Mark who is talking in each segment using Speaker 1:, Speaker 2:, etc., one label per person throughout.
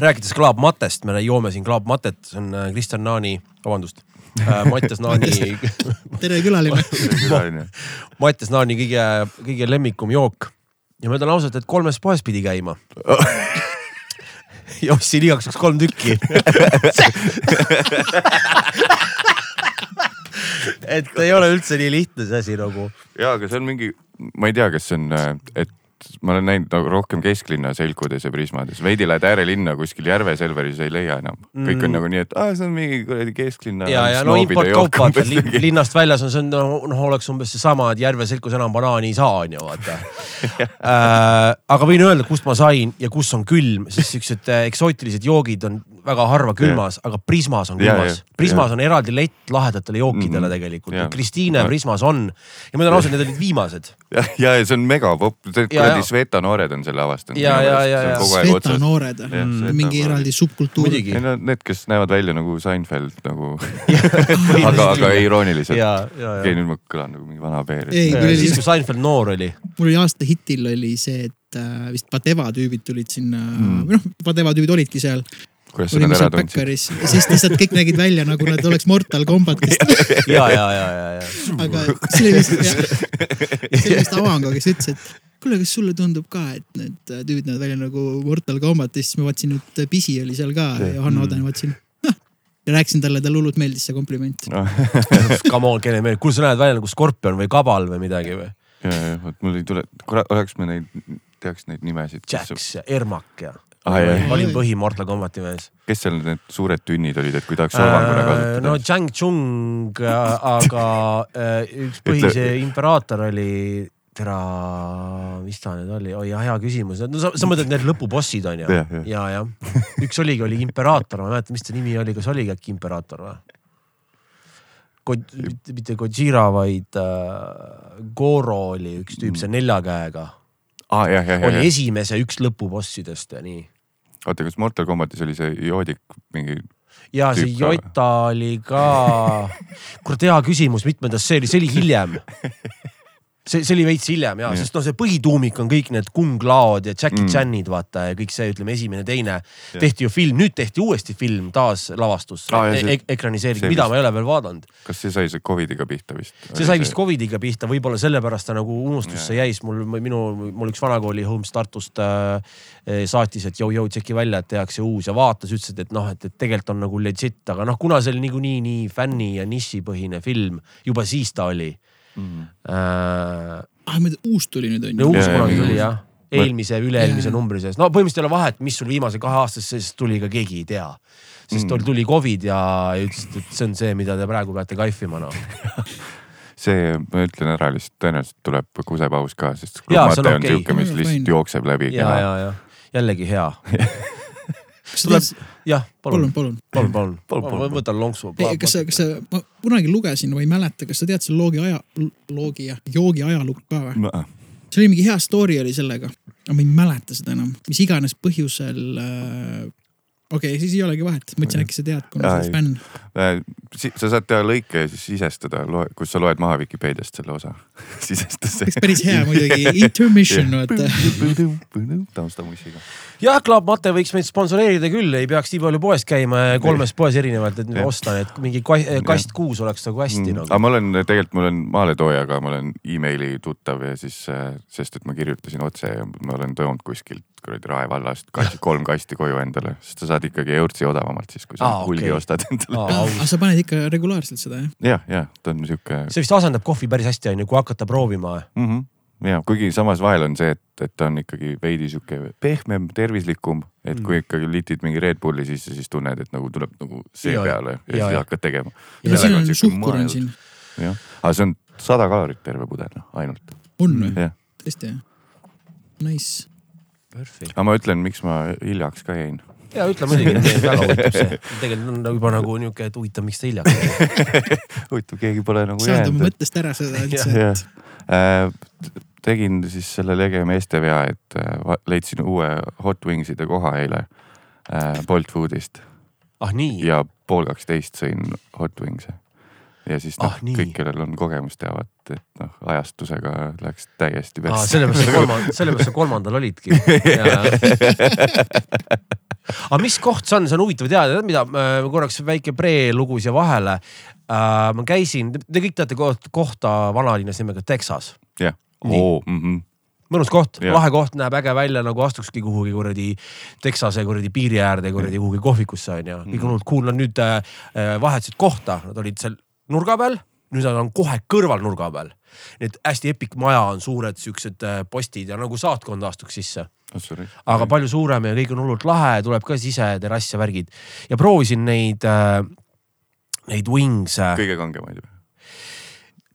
Speaker 1: rääkides Klaab Matest, me joome siin Klaab Matet, see on äh, Kristjan Naani, vabandust äh,, Mattias Naani
Speaker 2: tere külaline.
Speaker 1: Mattias Naani kõige, kõige lemmikum jook ja ma ütlen ausalt, et kolmes poes pidi käima. ja ostsin igaks juhuks kolm tükki. et ei ole üldse nii lihtne see asi nagu.
Speaker 3: ja, aga see on mingi, ma ei tea, kas see on, et ma olen näinud nagu rohkem kesklinna selkudes ja Prismades, veidi lähed äärelinna kuskil Järve Selveris ei leia enam. kõik on
Speaker 1: Mm.
Speaker 3: nagu nii, et aa, see on mingi kuradi kesklinna.
Speaker 1: ja, ja no importkaup vaata lin, linnast väljas on see on noh, oleks umbes seesama, et Järve selkus enam banaani ei saa on ju vaata äh,. aga võin öelda, kust ma sain ja kus on külm, sest siuksed äh, eksootilised joogid on väga harva külmas, aga Prismas on
Speaker 3: Ja,
Speaker 1: külmas
Speaker 3: ja,.
Speaker 1: Prismas on eraldi lett lahedatele jookidele
Speaker 3: Mhm.
Speaker 1: tegelikult
Speaker 3: Ja.
Speaker 1: ja.. Kristiine Prismas on ja ma ütlen ausalt, need olid viimased.
Speaker 3: ja, ja see on megapopp,
Speaker 1: Ja.
Speaker 3: Sveta noored on selle avastanud.
Speaker 1: Ja, ja, ja, ja.
Speaker 2: Sveta noored,
Speaker 3: Sveta
Speaker 2: mingi eraldi subkultuur.
Speaker 1: muidugi
Speaker 3: ei. no need, kes näevad välja nagu Seinfeld nagu, aga, aga irooniliselt.
Speaker 1: ja, ja,
Speaker 3: okei,
Speaker 1: ja.
Speaker 3: nüüd ma kõlan nagu mingi vana peer.
Speaker 1: siis
Speaker 2: oli,
Speaker 1: kui Seinfeld noor oli.
Speaker 2: mul oli aasta hitil oli see, et äh, vist Padeva tüübid tulid sinna
Speaker 3: Mm.
Speaker 2: või noh, Padeva tüübid olidki seal.
Speaker 3: Kuidas sa
Speaker 2: olime
Speaker 3: need
Speaker 2: seal
Speaker 3: ära tundsid?
Speaker 2: Siis lihtsalt kõik nägid välja nagu nad oleks Mortal Combatist.
Speaker 1: ja, ja, ja, ja, ja.
Speaker 2: aga see oli vist, see oli vist Avango, kes ütles, et kuule, kas sulle tundub ka, et need tüübid näevad välja nagu Mortal Combatist, siis ma vaatasin, et Pisi oli seal ka ja Johanna Oden, vaatasin. ja rääkisin talle, talle hullult meeldis see kompliment.
Speaker 1: Come on, kelle meeldib, kuule sa näed välja nagu skorpion või kabal või midagi või?
Speaker 3: ja, ja vot mul ei tule, kurat, oleks me neid, teaks neid nimesid.
Speaker 1: Jax ja Ermak ja.
Speaker 3: Ah, jah.
Speaker 1: ma olin põhi Mortal Combati mees.
Speaker 3: kes seal need suured tünnid olid, et kui tahaks solvanguna kasutada
Speaker 1: Äh, no Zhang Chung, aga äh, üks põhise imperaator oli, tere, mis ta nüüd oli, oi hea küsimus, no sa, sa mõtled need lõpubossid on ju?
Speaker 3: Jah, jah.
Speaker 1: ja, jah, üks oligi, oli imperaator, ma ei mäleta, mis ta nimi oli, kas oligi äkki imperaator või? mitte, mitte Gojira, vaid äh, Goro oli üks tüüp, see nelja käega.
Speaker 3: Ah,
Speaker 1: oli esimese üks lõpubossidest ja nii.
Speaker 3: oota, kas Mortal Combatis oli see joodik mingi,
Speaker 1: ja see? Jota oli ka, kurat hea küsimus, mitmendas see oli, see oli hiljem. see, see oli veits hiljem ja, sest noh, see põhituumik on kõik need Kung Laod ja Jackie
Speaker 3: Mm.
Speaker 1: Chanid vaata ja kõik see, ütleme esimene, teine tehti ju film, nüüd tehti uuesti film taaslavastus
Speaker 3: Aa,
Speaker 1: ah,
Speaker 3: ja see-
Speaker 1: e, ekraniseeritud,
Speaker 3: see
Speaker 1: mida
Speaker 3: vist-
Speaker 1: ma ei ole veel vaadanud.
Speaker 3: kas see sai see Covidiga pihta vist?
Speaker 1: see sai vist Covidiga pihta, võib-olla sellepärast ta nagu unustusse jäi, sest mul, minu, mul üks vanakooli Holmes Tartust äh, eh, saatis, et jõu-jõu tšeki välja, et tehakse uus ja vaatas, ütles, et, et noh, et, et tegelikult on nagu legit, aga noh, kuna see oli niikuinii nii fänni ja nišipõhine film, juba siis ta oli
Speaker 3: mm..
Speaker 1: äh,.
Speaker 2: ah, uus tuli nüüd on ju.
Speaker 1: uus kunagi tuli jah, eelmise, üle-eelmise numbri sees, no põhimõtteliselt ei ole vahet, mis sul viimase kahe aasta sees tuli, ega keegi ei tea. sest
Speaker 3: Mm.
Speaker 1: tuli Covid ja ütlesid, et see on see, mida te praegu peate kaifima noh.
Speaker 3: see, ma ütlen ära lihtsalt, tõenäoliselt tuleb kusepaus ka, sest
Speaker 1: see on
Speaker 3: Mate on siuke, mis lihtsalt jookseb läbi
Speaker 1: ja, ja, ja jällegi hea.
Speaker 2: kas
Speaker 1: tuleb jah, palun
Speaker 2: palun, palun.
Speaker 1: palun, palun,
Speaker 3: Palun, palun,
Speaker 1: ma võtan lonksu.
Speaker 2: kas sa, kas sa, ma kunagi lugesin või ei mäleta, kas sa tead selle loogi aja, loogi ja joogi ajalugu ka või? see oli mingi hea story oli sellega, aga ma ei mäleta seda enam, mis iganes põhjusel äh,. Okei okay,, siis ei olegi vahet, mõtlesin äkki sa tead, kuna sa oled fänn.
Speaker 3: Äh, sa saad teha lõike ja siis sisestada, kus sa loed maha Vikipeediast selle osa. sisestas
Speaker 2: oleks päris hea muidugi, intermission vaata.
Speaker 3: taustamussiga.
Speaker 1: jah, Klaap Mate võiks meid sponsoreerida küll, ei peaks nii palju poes käima, kolmes poes erinevalt, et
Speaker 3: Jah.
Speaker 1: osta need, mingi ka- kast kuus oleks nagu hästi
Speaker 3: Mm.
Speaker 1: nagu
Speaker 3: aga. ma olen tegelikult, ma olen maaletoojaga, ma olen emaili tuttav ja siis, sest et ma kirjutasin otse ja ma olen toonud kuskilt kuradi Rae vallast kasti, kolm kasti koju endale, sest sa saad ikkagi eurtsi odavamalt siis, kui sa
Speaker 1: Aa,
Speaker 3: hulgi
Speaker 1: okei.
Speaker 3: ostad endale.
Speaker 2: aga sa paned ikka regulaarselt seda jah?
Speaker 3: jah, jah, ta on sihuke
Speaker 1: see vist asendab kohvi päris hästi, onju, kui hakata proovima.
Speaker 3: mm. -hmm. ja kuigi samas vahel on see, et, et ta on ikkagi veidi sihuke pehmem, tervislikum, et
Speaker 1: Mm.
Speaker 3: kui ikkagi litid mingi Red Bulli sisse, siis tunned, et nagu tuleb nagu see
Speaker 1: Ja,
Speaker 3: peale ja,
Speaker 1: ja,
Speaker 3: ja siis
Speaker 1: ja.
Speaker 3: hakkad tegema.
Speaker 2: ja siin on suhkur on siin,
Speaker 3: jah, aga see on sada kalorit terve pudel noh, ainult.
Speaker 2: on või? tõesti jah? Nice.
Speaker 1: Perfect.
Speaker 3: aga ma ütlen, miks ma hiljaks ka jäin.
Speaker 1: Ja ütle muidugi, väga huvitav see. tegelikult on juba nagu niuke, et huvitav, miks ta hiljaks jäi.
Speaker 3: huvitav, keegi pole nagu
Speaker 2: saad oma
Speaker 3: jäänud.
Speaker 2: mõttest ära seda üldse,
Speaker 3: Äh, tegin siis selle Lege meeste vea, et äh, leidsin uue Hot Wingside koha eile äh, Bolt Foodist
Speaker 1: ah nii?
Speaker 3: ja pool kaksteist sõin Hot Wings'e. Ja siis noh
Speaker 1: Ah,, nii.
Speaker 3: kõik, kellel on kogemust, teavad, et noh, ajastusega läks täiesti
Speaker 1: Ah, sellepärast sa kolmandal, sellepärast sa kolmandal olidki. aga mis koht see on, see on huvitav teada, tead mida, korraks väike prelugu siia vahele. Uh,. ma käisin, te kõik teate koht, kohta vanalinnas nimega Texas.
Speaker 3: jah, oo, mhm.
Speaker 1: Mõnus koht, lahe koht, näeb äge välja, nagu astukski kuhugi kuradi Texase kuradi piiri äärde kuradi kuhugi kohvikusse onju. kõik on hullult cool, nad nüüd äh, vahetasid kohta, nad olid seal nurga peal, nüüd nad on kohe kõrval nurga peal. nii et hästi epic maja on suured siuksed äh, postid ja nagu saatkond astuks sisse aga palju suurem ja kõik on hullult lahe, tuleb ka siseterass ja värgid ja proovisin neid äh,, neid wings.
Speaker 3: kõige kangemaid või?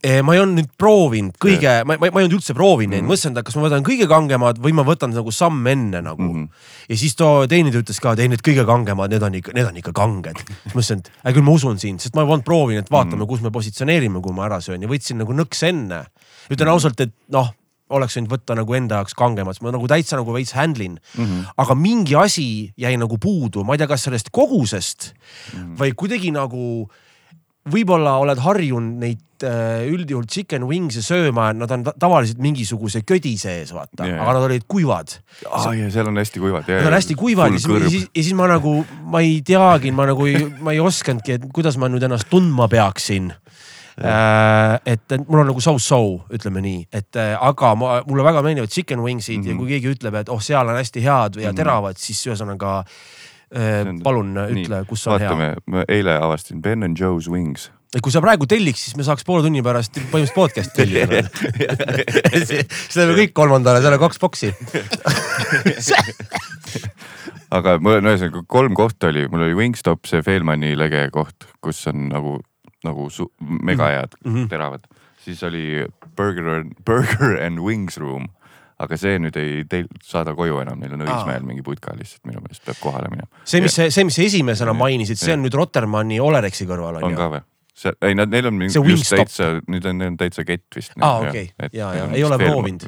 Speaker 1: Eh, ma ei olnud nüüd proovinud kõige, ma, ma, ma ei olnud üldse proovinud neid mm, -hmm. mõtlesin, et kas ma võtan kõige kangemad või ma võtan nagu samm enne nagu mm. -hmm. ja siis too teenindaja ütles ka, et ei need kõige kangemad, need on ikka, need on ikka kanged. siis mõtlesin, et äh, küll ma usun sind, sest ma ei olnud proovinud, et vaatame mm, -hmm. kus me positsioneerime, kui ma ära söön ja võtsin nagu nõks enne. ütlen mm -hmm. ausalt, et noh oleks võinud võtta nagu enda jaoks kangemat, ma nagu täitsa nagu veits handle in mm. -hmm. aga mingi asi jäi nagu puudu, ma ei tea, kas sellest kogusest mm -hmm. või kuidagi nagu võib-olla oled harjunud neid äh, üldjuhul chicken wings'e sööma, nad on tavaliselt mingisuguse ködi sees, vaata yeah., aga nad olid kuivad.
Speaker 3: aa ja seal on hästi kuivad.
Speaker 1: Nad on hästi kuivad ja siis, ja siis, ja siis ma nagu, ma ei teagi, ma nagu ei, ma ei osanudki, et kuidas ma nüüd ennast tundma peaksin Äh, et, mul on nagu so-so, ütleme nii, et äh, aga ma, mulle väga meeldivad chicken wings'id mm -hmm. ja mhm. kui keegi ütleb, et oh, seal on hästi head ja mhm. teravad, siis ühesõnaga palun ütle, kus on
Speaker 3: vaatame, hea. ma eile avastasin Ben and Joe's Wings.
Speaker 1: Kui sa praegu telliks, siis me saaks poole tunni pärast põhimõtteliselt podcast'i tellida. Siis teeme kõik kolmandale, seal on kaks boksi.
Speaker 3: Aga mul on ühesõnaga kolm kohta oli, mul oli Wingstop, see Feelmani lege koht, kus on nagu, nagu mega head mm -hmm. teravad. siis oli Burger, Burger and Wings Room aga see nüüd ei teil, saada koju enam, neil on Õismäel mingi putka lihtsalt minu meelest peab kohale minema.
Speaker 1: see, mis see, see, mis sa esimesena mainisid, see on nüüd Rotermanni Olerexi kõrval
Speaker 3: on, on ju? on ka või? see, ei nad, neil on mingi just täitsa, nüüd on, on täitsa kett vist.
Speaker 1: aa okei, ja, ja ei ole proovinud.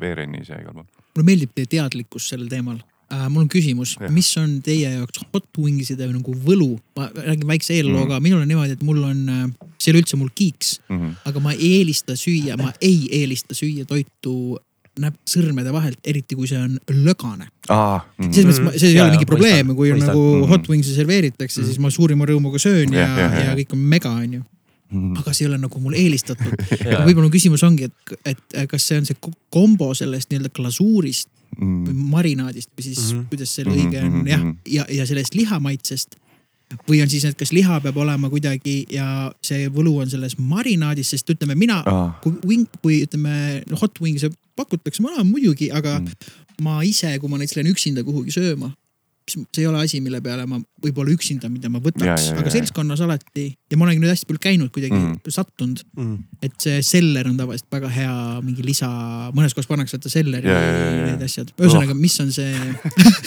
Speaker 3: veerennis ja igal pool.
Speaker 2: mulle meeldib teie teadlikkus sellel teemal äh,. mul on küsimus, mis on teie jaoks hot wings'ide nagu võlu? ma räägin väikse eellooga mm, -hmm. minul on niimoodi, et mul on, äh, see ei ole üldse mul kiiks mm, -hmm. aga ma ei eelista süüa, ma ei eelista süüa toitu näeb sõrmede vahelt, eriti kui see on lögane
Speaker 3: ah,.
Speaker 2: Mm. selles mõttes, see ei ja, ole mingi probleem, kui on nagu mm. hot wings'i serveeritakse mm., siis ma suurima rõõmuga söön ja, ja, ja, ja kõik on mega, onju mm.. aga see ei ole nagu mul eelistatud võib-olla küsimus ongi, et, et kas see on see kombo sellest nii-öelda glasuurist mm. või marinaadist või siis mm -hmm. kuidas selle õige on jah, ja, ja sellest lihamaitsest või on siis, et kas liha peab olema kuidagi ja see võlu on selles marinaadis, sest ütleme, mina ah. kui wing, kui ütleme hot wings'e pakutakse, ma olen muidugi, aga mm. ma ise, kui ma näiteks lähen üksinda kuhugi sööma see ei ole asi, mille peale ma võib-olla üksinda, mida ma võtaks, aga seltskonnas alati ja ma olengi nüüd hästi palju käinud kuidagi mm. sattunud mm.. et see seller on tavaliselt väga hea mingi lisa, mõnes kohas pannakse vaata selleri ja, ja, ja, need asjad. ühesõnaga, mis on see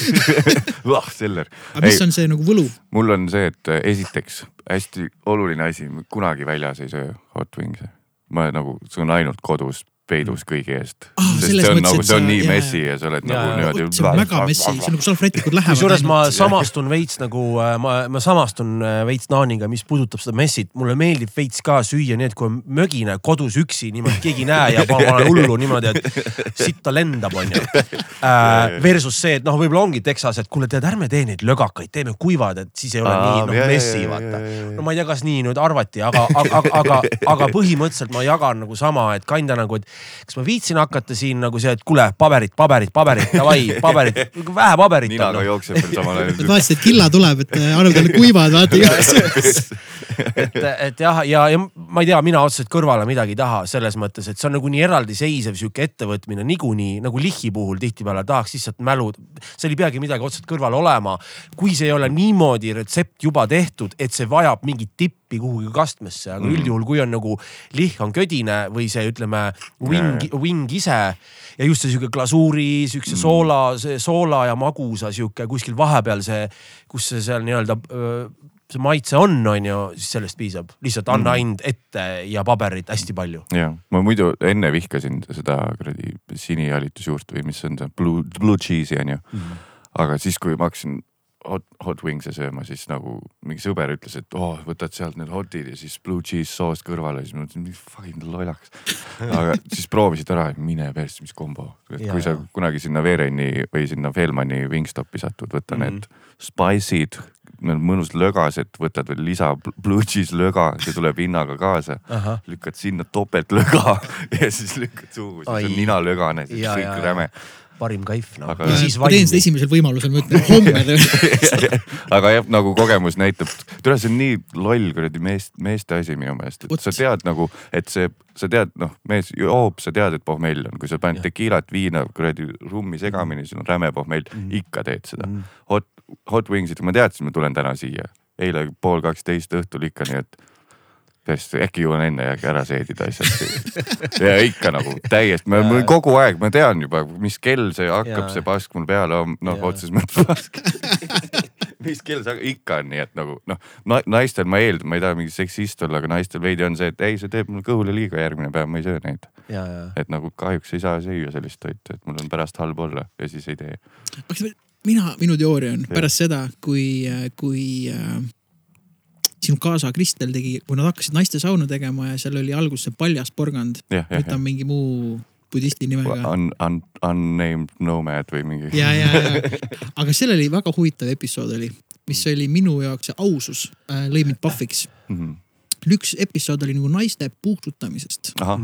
Speaker 3: vah, seller.
Speaker 2: aga mis ei, on see nagu võlu?
Speaker 3: mul on see, et esiteks hästi oluline asi, kunagi väljas ei söö hot wings'e. ma nagu söön ainult kodus peidus kõigi eest
Speaker 2: ah,. sest see on
Speaker 3: nagu, see on nii jah, messi ja sa oled ja, nagu niimoodi.
Speaker 2: see on väga messi, see on nagu salvrätikud lähevad.
Speaker 1: kusjuures ma samastun veits nagu, äh, ma, ma samastun äh, veits Naaniga, mis puudutab seda messit. mulle meeldib veits ka süüa nii, et kui on mögine kodus üksi niimoodi, keegi ei näe ja ma olen hullu niimoodi, et sitta lendab, onju. Äh, versus see, et noh, võib-olla ongi Texas, et kuule, tead, ärme tee neid lögakaid, teeme kuivad, et siis ei ole Aa, nii noh messi, vaata. no ma ei tea, kas nii nüüd arvati, aga, aga, aga, aga, aga põhimõtteliselt ma jagan nagu sama, et kinda nagu, et kas ma viitsin hakata siin nagu see, et kuule, paberit, paberit, paberit, davai, paberit, vähe paberit.
Speaker 3: ninaga no. jookseb veel samal ajal.
Speaker 2: vaatasid, et killa tuleb, et äh, arvad, et kuivad, vaata igasuguses
Speaker 1: et, et jah, ja, ja ma ei tea, mina otseselt kõrvale midagi ei taha selles mõttes, et see on nagu nii eraldiseisev sihuke ettevõtmine niikuinii nagu lihhi puhul tihtipeale tahaks lihtsalt mälu. seal ei peagi midagi otseselt kõrval olema, kui see ei ole niimoodi retsept juba tehtud, et see vajab mingit tippi kuhugi kastmesse, aga mm. üldjuhul, kui on nagu lihm on ködine või see ütleme wing, wing ise ja just see sihuke glasuuri, siukse mm. soola, see soola ja magusa sihuke kuskil vahepeal see, kus see seal nii-öelda see maitse on, on ju, siis sellest piisab. lihtsalt anna mm. hind ette ja paberit hästi palju.
Speaker 3: ja, ma muidu enne vihkasin seda kuradi sinijalitusjuurt või mis on see blue, blue cheese'i on ju mm.. aga siis, kui ma hakkasin hot, hot wings'e sööma, siis nagu mingi sõber ütles, et oo oh,, võtad sealt need hot'id ja siis blue cheese soost kõrvale, siis ma mõtlesin, fucking lollakas. aga siis proovisid ära, mine persse, mis kombo. et
Speaker 1: Ja,
Speaker 3: kui sa kunagi sinna Veereni või sinna Feelmani Wingstopi satud, võta mm -hmm. need spice'id, need mõnus lögased, võtad veel lisa bl- blue cheese löga, see tuleb hinnaga kaasa. lükkad sinna topeltlöga ja siis lükkad suhu, siis on nina lögane, siis kõik räme.
Speaker 1: Parim kaif noh.
Speaker 3: Aga-
Speaker 1: ja siis
Speaker 2: ma teen seda esimesel võimalusel, ma ütlen homme teen.
Speaker 3: aga jah, nagu kogemus näitab, tule see on nii loll kuradi mees, meeste asi minu meelest, et sa tead nagu, et see, sa tead, noh, mees joob, sa tead, et pohmell on, kui sa paned tekiilat, viina, kuradi rummi segamini, sul on räme pohmell mm, ikka teed seda mm. -hmm. Hot, hot wingsid, ma teadsin, ma tulen täna siia, eile pool kaksteist õhtul ikka, nii et tõesti, äkki jõuan enne ära seedida asjad. ja ikka nagu täiesti, ma mul kogu aeg, ma tean juba, mis kell see hakkab, see pask mul peale on, noh otseses mõttes pask. mis kell see ikka on, nii et nagu noh na,, naistel ma eeldan, ma ei taha mingi seksist olla, aga naistel veidi on see, et ei, see teeb mul kõhule liiga, järgmine päev ma ei söö neid.
Speaker 1: ja, ja,
Speaker 3: et nagu kahjuks ei saa süüa sellist toitu, et mul on pärast halb olla ja siis ei tee.
Speaker 2: mina, minu teooria on pärast seda, kui, kui äh, sinu kaasa Kristel tegi, kui nad hakkasid naiste sauna tegema ja seal oli alguses see paljas porgand, nüüd ta on mingi muu budisti nimega.
Speaker 3: Un, un, unnamed nomad või mingi.
Speaker 2: ja, ja, ja, aga seal oli väga huvitav episood oli, mis oli minu jaoks see ausus äh, lõi mind pahviks.
Speaker 3: Mhm.
Speaker 2: üks episood oli nagu naiste puudutamisest
Speaker 3: ahah,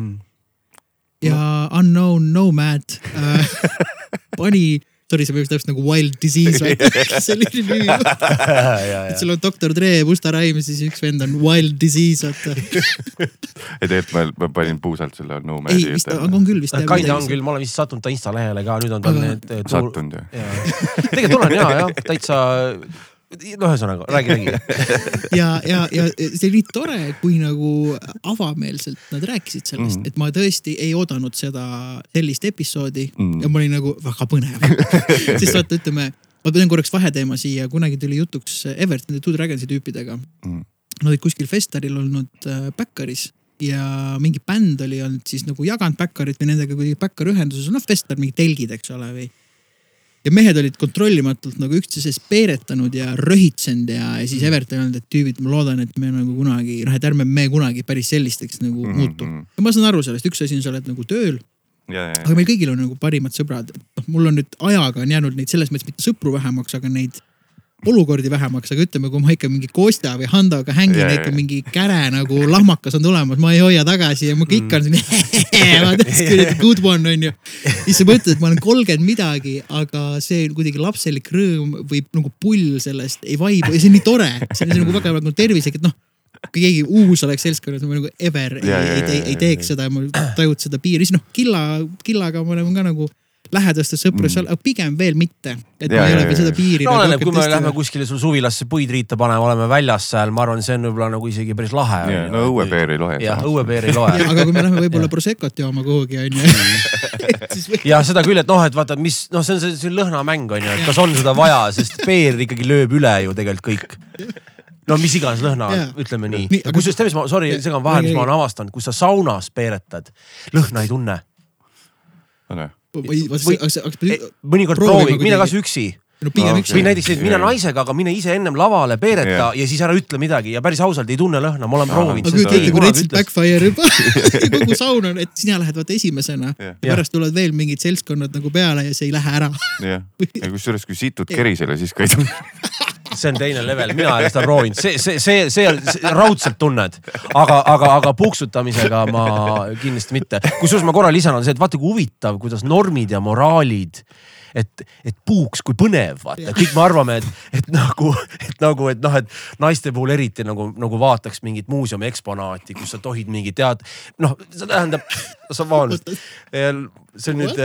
Speaker 2: ja Unknown Nomad äh, pani, sorry, see peaks täpselt nagu Wild Disease, see oli nii lühike.
Speaker 1: ja, ja
Speaker 2: et, sul on Doktor Dre ja Busta Rhymes ja siis üks vend on Wild Disease, vaata.
Speaker 3: ei tegelikult ma, ma panin puusalt selle nomadi
Speaker 2: ei, vist on, on küll vist.
Speaker 1: Kaidi on küll, ma olen vist sattunud ta Insta lehele ka, nüüd on tal
Speaker 2: Aga-
Speaker 1: need.
Speaker 3: sattunud ju.
Speaker 1: tegelikult olen ja, jah, täitsa. No ühesõnaga, räägi, räägi.
Speaker 2: ja, ja, ja see oli tore, kui nagu avameelselt nad rääkisid sellest mm. -hmm. et ma tõesti ei oodanud seda, sellist episoodi mm. -hmm. ja ma olin nagu väga põnev. sest vaata, ütleme, ma teen korraks vaheteema siia, kunagi tuli jutuks Evertoni Two Dragonsi tüüpidega
Speaker 3: Mhm.
Speaker 2: Nad olid kuskil festivalil olnud äh, Backeris ja mingi bänd oli olnud siis nagu jaganud Backerit või nendega kuidagi Backer ühenduses, noh festival, mingi telgid, eks ole, või. Ja mehed olid kontrollimatult nagu üksteise ees peeretanud ja röhitsenud ja, ja siis Everton öelnud, et tüübid, ma loodan, et me nagu kunagi, noh, et ärme me kunagi päris sellisteks nagu mm -hmm. muutu. ja ma saan aru sellest, üks asi on, sa oled nagu tööl, aga meil kõigil on nagu parimad sõbrad, noh, mul on nüüd ajaga on jäänud neid selles mõttes mitte sõpru vähemaks, aga neid olukordi vähemaks, aga ütleme, kui ma ikka mingi Kostja või Handoga hängin
Speaker 3: Ja,
Speaker 2: ikka mingi käre nagu lahmakas on tulemas, ma ei hoia tagasi ja ma ikka on selline ma täiesti kuradi good one on ju. siis sa mõtled, et ma olen kolmkümmend midagi, aga see kuidagi lapselik rõõm või nagu pull sellest ei vaibu ja see on nii tore, see on nagu väga nagu tervislik, et noh kui keegi uus oleks seltskonnas, ma nagu ever ei,
Speaker 3: Ja,
Speaker 2: ei,
Speaker 3: ja,
Speaker 2: ei, ei
Speaker 3: ja,
Speaker 2: teeks
Speaker 3: ja.
Speaker 2: seda ja ma tajud seda piiri, siis noh, Killa, Killaga me oleme ka nagu lähedastes sõprus mm., aga pigem veel mitte. et
Speaker 3: Ja,
Speaker 2: ma ei ole veel seda piiri.
Speaker 1: no oleneb, kui me lähme kuskile sul suvilasse puid riita panema, oleme väljas seal, ma arvan, see on võib-olla nagu isegi päris lahe.
Speaker 3: no õuepeer ei loe.
Speaker 1: jah, õuepeer ei loe.
Speaker 2: aga kui me lähme võib-olla Proseccot jooma kuhugi onju. siis või-
Speaker 1: ja seda küll, et noh, et vaata, mis noh, see on see, see lõhnamäng on ju, et kas on seda vaja, sest peer ikkagi lööb üle ju tegelikult kõik. no mis iganes lõhna
Speaker 2: Jaa.,
Speaker 1: ütleme nii,
Speaker 2: Nii,
Speaker 1: kusjuures tead, mis ma, sorry, segan vahele, mis ma olen avastanud, kui sa saunas peeretad, lõhna ei tunne.
Speaker 2: Või
Speaker 1: või- mõnikord
Speaker 2: Proovime
Speaker 1: proovi, mine kas üksi
Speaker 2: no pigem
Speaker 3: No,
Speaker 2: üks
Speaker 1: või näiteks, et mine
Speaker 3: Jaa.
Speaker 1: naisega, aga mine ise ennem lavale peereta
Speaker 3: Jaa.
Speaker 1: ja siis ära ütle midagi ja päris ausalt ei tunne lõhna, ma olen proovinud
Speaker 2: ma
Speaker 1: seda.
Speaker 2: kujutan ette, kui retsid backfire juba kogu saun on, et sina lähed vaata esimesena
Speaker 3: Jah.
Speaker 2: ja pärast tulevad veel mingid seltskonnad nagu peale ja see ei lähe ära.
Speaker 3: jah, ja kusjuures, kui situd kerisele, siis ka ei tunne.
Speaker 1: see on teine level, mina ei ole seda proovinud, see, see, see, see raudselt tunned, aga, aga, aga puksutamisega ma kindlasti mitte. kusjuures ma korra lisan, on see, et vaata kui huvitav, kuidas normid ja moraalid et, et puuks, kui põnev, vaata, kõik me arvame, et, et nagu, et nagu, et noh, et naiste puhul eriti nagu, nagu vaataks mingit muuseumi eksponaati, kus sa tohid mingi tead, noh, see tähendab, sa vabandust, see on nüüd,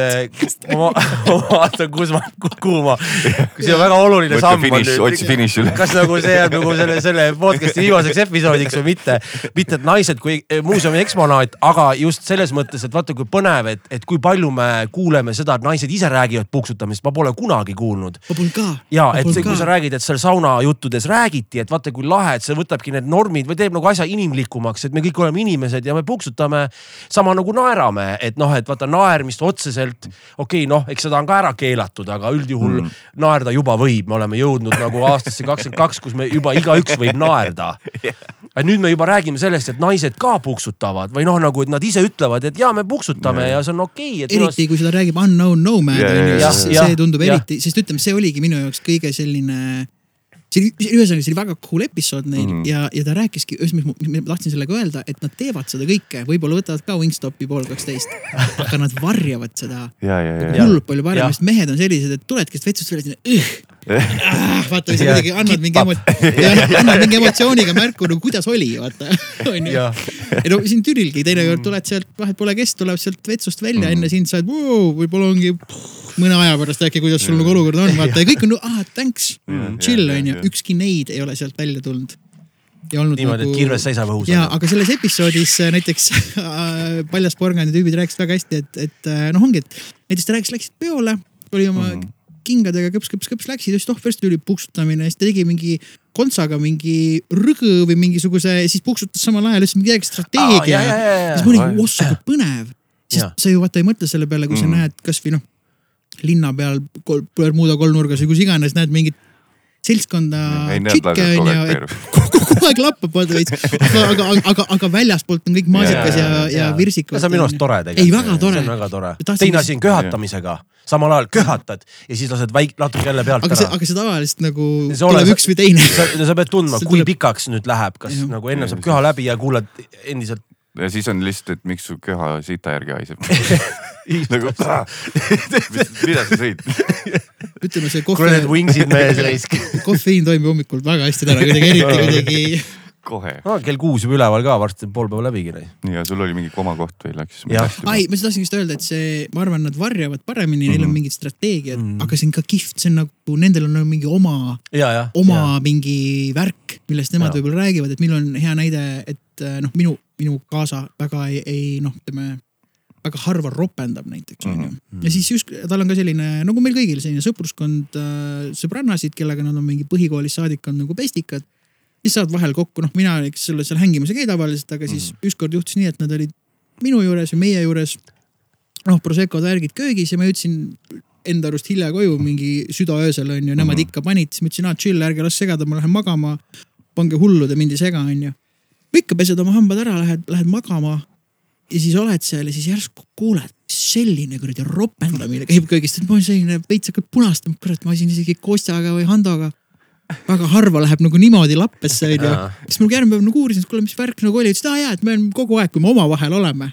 Speaker 1: ma, ma vaatan, kus ma, kuhu ma, see on väga oluline
Speaker 3: Mõtle
Speaker 1: samm
Speaker 3: otsi finiši üle.
Speaker 1: kas nagu see jääb nagu selle, selle podcast'i viimaseks episoodiks või mitte. mitte, et naised kui muuseumi eksponaat, aga just selles mõttes, et vaata, kui põnev, et, et kui palju me kuuleme seda, et naised ise räägivad puuksutamisest puksutamist ma pole kunagi kuulnud
Speaker 2: ma polnud ka.
Speaker 1: ja et see, kui sa räägid, et seal sauna juttudes räägiti, et vaata kui lahe, et see võtabki need normid või teeb nagu asja inimlikumaks, et me kõik oleme inimesed ja me puksutame sama nagu naerame, et noh, et vaata naermist otseselt okei okay,, noh, eks seda on ka ära keelatud, aga üldjuhul mm. naerda juba võib, me oleme jõudnud nagu aastasse kakskümmend kaks, kus me juba igaüks võib naerda aga nüüd me juba räägime sellest, et naised ka puksutavad või noh, nagu, et nad ise ütlevad, et ja me puksutame ja, ja see on okei
Speaker 2: okay,. eriti kui seda räägib unknown nomad on ju, siis see tundub ja. eriti, sest ütleme, see oligi minu jaoks kõige selline see oli, ühesõnaga see oli väga cool episood neil mm -hmm. ja, ja ta rääkiski, ühesõnaga, mis ma tahtsin sellega öelda, et nad teevad seda kõike, võib-olla võtavad ka Wingstopi pool kaksteist, aga nad varjavad seda hullult palju paremini, sest mehed on sellised, et tuledki sealt vetsust välja, ah, vaata, sa kuidagi annad mingi emotsiooni, annad mingi emotsiooniga märku nagu kuidas oli, vaata. onju. ja no siin Türilgi teinekord tuled sealt, vahet pole, kes tuleb sealt vetsust välja mm. enne sind, sa oled wow,, võib-olla ongi mõne aja pärast äkki, kuidas sul nagu olukord on, vaata ja kõik on, ah thanks, chill onju, ükski neid ei ole sealt välja tulnud.
Speaker 1: Ja olnud niimoodi nagu..., et kirves seisab õhus.
Speaker 2: ja, aga selles episoodis äh, näiteks äh, Paljas porgandi tüübid rääkisid väga hästi, et, et äh, noh, ongi, et näiteks ta rääkis, läksid peole, oli oma mm -hmm kingadega kõps-kõps-kõps läksid, siis oh persse tuli puksutamine, siis ta tegi mingi kontsaga mingi rõgõ või mingisuguse, siis puksutas samal ajal, ütles mingi strateegia ah,. siis ma olin, ossa kui põnev. siis sa ju vaata ei mõtle selle peale, kui mm. sa näed kasvõi noh, linna peal Bermuda kolmnurgas või kus iganes näed mingit seltskonda tšikke onju, et kogu aeg lappab vaata veits. aga, aga, aga, aga väljaspoolt on kõik maasikas ja, ja, ja virsikud.
Speaker 1: see on minu arust tore
Speaker 2: tegelikult. ei, väga tore.
Speaker 1: see on väga tore. teine asi on köhatamisega, samal ajal köhatad ja siis lased väik-, natuke jälle pealt
Speaker 2: aga ära. aga see tavaliselt nagu tuleb üks või teine.
Speaker 1: sa pead tundma, kui tuleb... pikaks nüüd läheb, kas ja. nagu ennem saab köha läbi ja kuulad endiselt
Speaker 3: ja siis on lihtsalt, et miks su köha sita järgi haiseb nagu, mida sa sõid
Speaker 2: ütleme see kohv.
Speaker 1: need wingsid mees raisk.
Speaker 2: kofeiin toimib hommikul väga hästi täna kuidagi, eriti kuidagi
Speaker 3: kohe
Speaker 1: ah,. kell kuus juba üleval ka, varsti pool päeva läbigi.
Speaker 3: ja sul oli mingi komakoht või läks?
Speaker 2: ai, ma tahtsin just öelda, et see, ma arvan, nad varjavad paremini mm, -hmm. neil on mhm. mingid strateegiad mm, -hmm. aga see on ka kihvt, see on nagu, nendel on nagu mingi oma, oma ja. mingi värk, millest nemad võib-olla räägivad, et meil on hea näide, et noh, minu, minu kaasa väga ei, ei noh, ütleme väga harva ropendab näiteks onju mm -hmm. ja siis just tal on ka selline nagu meil kõigil selline sõpruskond äh,, sõbrannasid, kellega nad on mingi põhikoolist saadik on nagu pestikad siis saad vahel kokku, noh, mina eks selle seal hängimas ei käi tavaliselt, aga siis mm -hmm. ükskord juhtus nii, et nad olid minu juures ja meie juures. noh, Prosecco värgid köögis ja ma jõudsin enda arust hilja koju mingi südaöösel onju, nemad mm -hmm. ikka panid, siis ma ütlesin, aa chill, ärge las segada, ma lähen magama. pange hullu, te mind ei sega onju. Ikka pesed oma hambad ära, lähed, lähed magama. ja siis oled seal ja siis järsku kuuled, selline kuradi ropendamine käib köögist, et ma olin selline veits hakkab punastama, kurat, ma asin isegi Kostjaga või Handoga väga harva läheb nagu niimoodi lappesse onju. siis ma järgmine päev nagu uurisin, et kuule, mis värk nagu oli, ütles, et aa jaa, et me oleme kogu aeg, kui me omavahel oleme.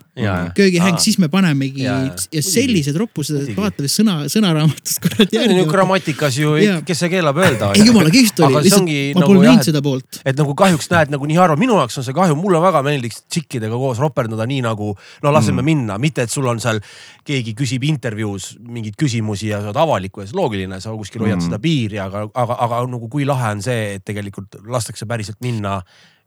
Speaker 2: köögihäng, siis me panemegi ja, ja sellised roppused, vaatad sõna, sõnaraamatust kurat
Speaker 1: järgi. no grammatikas ju, kes see keelab öelda.
Speaker 2: ei jumala kihvt oli, lihtsalt ma nagu, pole näinud seda poolt.
Speaker 1: et nagu kahjuks näed nagu nii harva, minu jaoks on see kahju, mulle väga meeldiks tšikkidega koos roperdada nii nagu no laseme mm. minna, mitte et sul on seal keegi küsib intervjuus mingeid küsimusi ja sa oled avaliku ees, loogiline, sa kuskil hoiad mm. seda piiri, aga, aga, aga nagu kui lahe on see, et tegelikult lastakse päriselt minna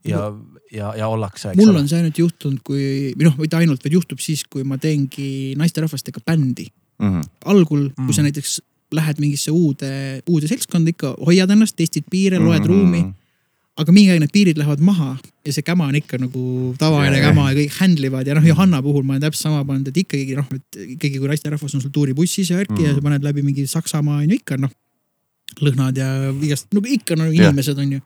Speaker 1: ja, ja, ja ollakse.
Speaker 2: mul on see ainult juhtunud, kui või noh, mitte ainult, vaid juhtub siis, kui ma teengi naisterahvastega bändi mm. -hmm. algul, kui mm -hmm. sa näiteks lähed mingisse uude, uude seltskonda ikka, hoiad ennast, testid piire, loed mm -hmm. ruumi aga mingi aeg need piirid lähevad maha ja see käma on ikka nagu tavaline yeah. käma ja kõik handle ivad ja noh, Johanna puhul ma olen täpselt sama pannud, et ikkagi noh, et ikkagi kui naisterahvas on sul tuuribussis ja värki mm. ja sa paned läbi mingi Saksamaa on ju ikka noh. Lõhnad ja igast, no ikka no inimesed on ju.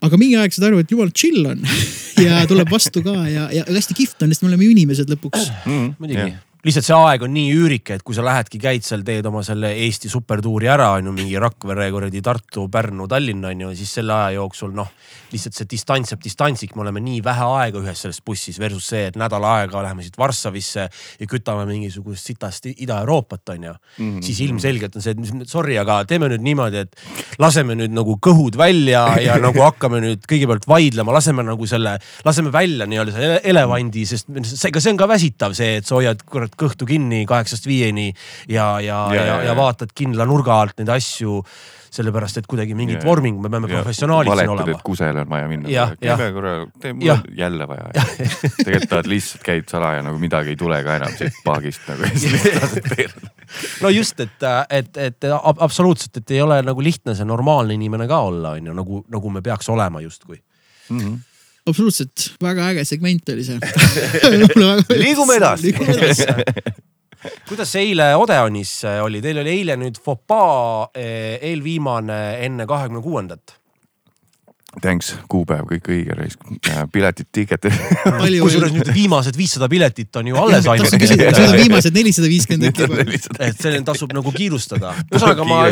Speaker 2: aga mingi aeg saad aru, et jumal chill on ja tuleb vastu ka ja, ja hästi kihvt on, sest me oleme ju inimesed lõpuks
Speaker 1: mm,. muidugi yeah lihtsalt see aeg on nii üürike, et kui sa lähedki, käid seal, teed oma selle Eesti supertuuri ära, on ju, mingi Rakvere, kuradi Tartu, Pärnu, Tallinn on ju, siis selle aja jooksul noh, lihtsalt see distants jääb distantsiks, me oleme nii vähe aega ühes selles bussis versus see, et nädal aega läheme siit Varssavisse ja kütame mingisugust sitast Ida-Euroopat, on ju mm. -hmm. siis ilmselgelt on see, et sorry, aga teeme nüüd niimoodi, et laseme nüüd nagu kõhud välja ja nagu hakkame nüüd kõigepealt vaidlema, laseme nagu selle, laseme välja nii-öelda selle elevandi, sest ega see on ka väsitav, see, et sa hoiad kurat pöörad kõhtu kinni kaheksast viieni ja, ja, ja, ja, ja, ja vaatad kindla nurga alt neid asju sellepärast et kuidagi mingit vorming, me peame professionaalid siin olema.
Speaker 3: et kusele on vaja minna.
Speaker 1: käime
Speaker 3: korra, tee mul on jälle vaja. tegelikult tahad lihtsalt käid salaja nagu midagi ei tule ka enam siit paagist nagu ja siis lased teele.
Speaker 1: no just, et, et, et absoluutselt, et ei ole nagu lihtne see normaalne inimene ka olla, on ju, nagu, nagu me peaks olema justkui mm.
Speaker 2: -hmm absoluutselt, väga äge segment oli see.
Speaker 3: Liigume edasi.
Speaker 1: Kuidas see eile Odeonis oli, teil oli eile nüüd Fopaa äh, eelviimane enne kahekümne kuuendat
Speaker 3: Thanks, kuupäev kõik õige raisk, äh, piletid, ticket'id.
Speaker 1: kusjuures nüüd viimased viissada piletit on ju alles ainult.
Speaker 2: viimased nelisada viiskümmend äkki
Speaker 1: et selleni tasub nagu kiirustada. ühesõnaga ma,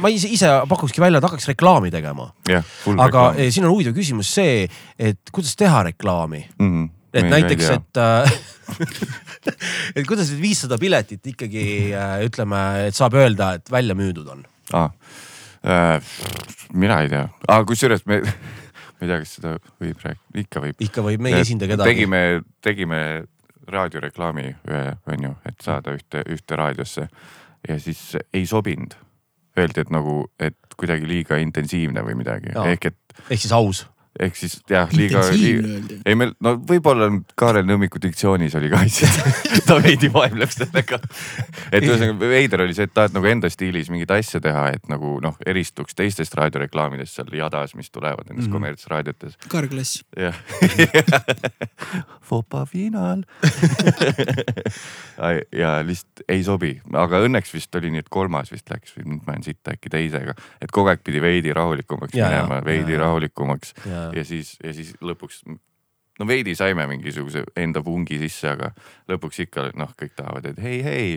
Speaker 1: ma ise, ise pakukski välja, et hakkaks reklaami tegema. aga reklaam. siin on huvitav küsimus see, et kuidas teha reklaami mm. -hmm et me näiteks, et äh, et kuidas need viissada piletit ikkagi äh, ütleme, et saab öelda, et välja müüdud on
Speaker 3: ah,? Äh, mina ei tea ah,, kusjuures me, ma ei tea, kas seda võib rääkida, ikka võib.
Speaker 1: ikka võib, me ei esinda kedagi.
Speaker 3: tegime, tegime raadioreklaami ühe, onju, et saada ühte, ühte raadiosse ja siis ei sobinud. Öeldi, et nagu, et kuidagi liiga intensiivne või midagi, ehk et.
Speaker 1: ehk siis aus
Speaker 3: ehk siis jah, liiga, liiga, ei meil, no võib-olla Kaarel Nõmmiku diktsioonis oli ka asjad ta veidi vaevleb sellega. et ühesõnaga veider oli see, et tahad nagu enda stiilis mingeid asju teha, et nagu noh, eristuks teistest raadioreklaamidest seal jadas, mis tulevad nendes mm -hmm. kommertsraadiotes.
Speaker 2: Carglass.
Speaker 3: jah. Fopa finaal ja lihtsalt ei sobi, aga õnneks vist oli nii, et kolmas vist läks või nüüd ma olen siit äkki teisega, et kogu aeg pidi veidi rahulikumaks ja, minema, veidi ja, rahulikumaks. Ja ja siis, ja siis lõpuks no veidi saime mingisuguse enda pungi sisse, aga lõpuks ikka noh, kõik tahavad, et hei, hei,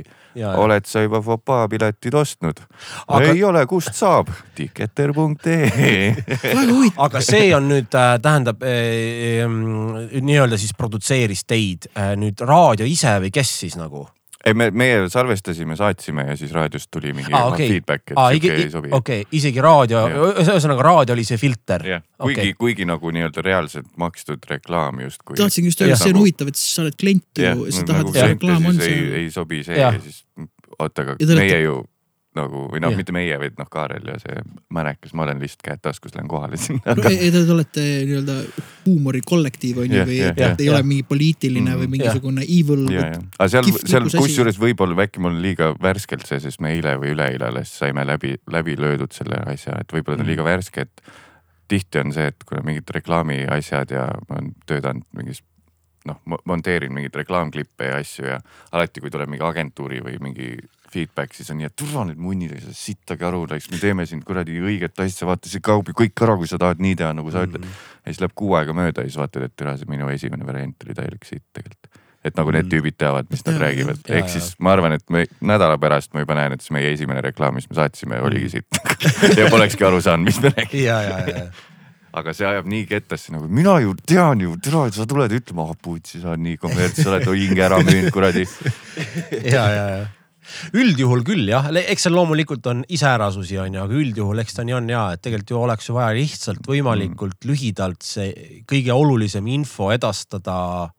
Speaker 3: oled sa juba Fopaa piletid ostnud aga...? ei ole, kust saab? Ticketer.ee
Speaker 1: aga see on nüüd äh,, tähendab äh, äh, nii-öelda siis produtseeris teid äh, nüüd raadio ise või kes siis nagu?
Speaker 3: Ei, me, meie salvestasime, saatsime ja siis raadiost tuli mingi ah, okay. feedback, et
Speaker 1: ah, sihuke ei sobi. okei okay., isegi raadio, ühesõnaga raadio oli see filter.
Speaker 3: kuigi okay., kuigi nagu nii-öelda reaalselt makstud reklaam justkui.
Speaker 2: tahtsingi just öelda, see on huvitav, et sa oled klient ju, sa tahad,
Speaker 3: et see reklaam on seal. ei sobi see ja, ja siis oota, aga meie ju nagu või noh, mitte meie, vaid noh, Kaarel ja see Mänekas, ma olen lihtsalt käed taskus, lähen kohale sinna
Speaker 2: no,. ei, te olete nii-öelda huumorikollektiiv on ju või et ja, ei ja. ole mingi poliitiline mm, või mingisugune ja. evil.
Speaker 3: aga seal, seal kusjuures võib-olla äkki mul on liiga värskelt see, sest me eile või üleeile alles saime läbi, läbi löödud selle asja, et võib-olla ta on mm. liiga värske, et tihti on see, et kuna mingid reklaami asjad ja ma olen töötanud mingis noh, monteerin mingeid reklaamklippe ja asju ja alati, kui tuleb mingi agentuuri või mingi feedback, siis on nii, et turva nüüd munnid, sittage aru, me teeme siin kuradi õiget asja, vaata see kaob ju kõik ära, kui sa tahad nii teha, nagu sa ütled mm. -hmm. ja siis läheb kuu aega mööda ja siis vaatad, et tere, see minu esimene variant oli täielik sitt tegelikult. et nagu need mm. tüübid teavad, mis nad ja, räägivad, ehk siis ma arvan, et me nädala pärast ma juba näen, et see meie esimene reklaam, mis me saatsime, oligi mm. sitt ja polekski aru saanud, mis me räägime.
Speaker 1: ja, ja, ja
Speaker 3: aga see ajab nii kettasse nagu mina ju tean ju, tere, sa tuled ütlema, ah putsi, sa oled nii kommerts, sa oled hinge ära müünud kuradi.
Speaker 1: ja, ja, ja üldjuhul küll jah, eks seal loomulikult on iseärasusi on ju, aga üldjuhul eks ta nii on ja, et tegelikult ju oleks ju vaja lihtsalt võimalikult mm. lühidalt see kõige olulisem info edastada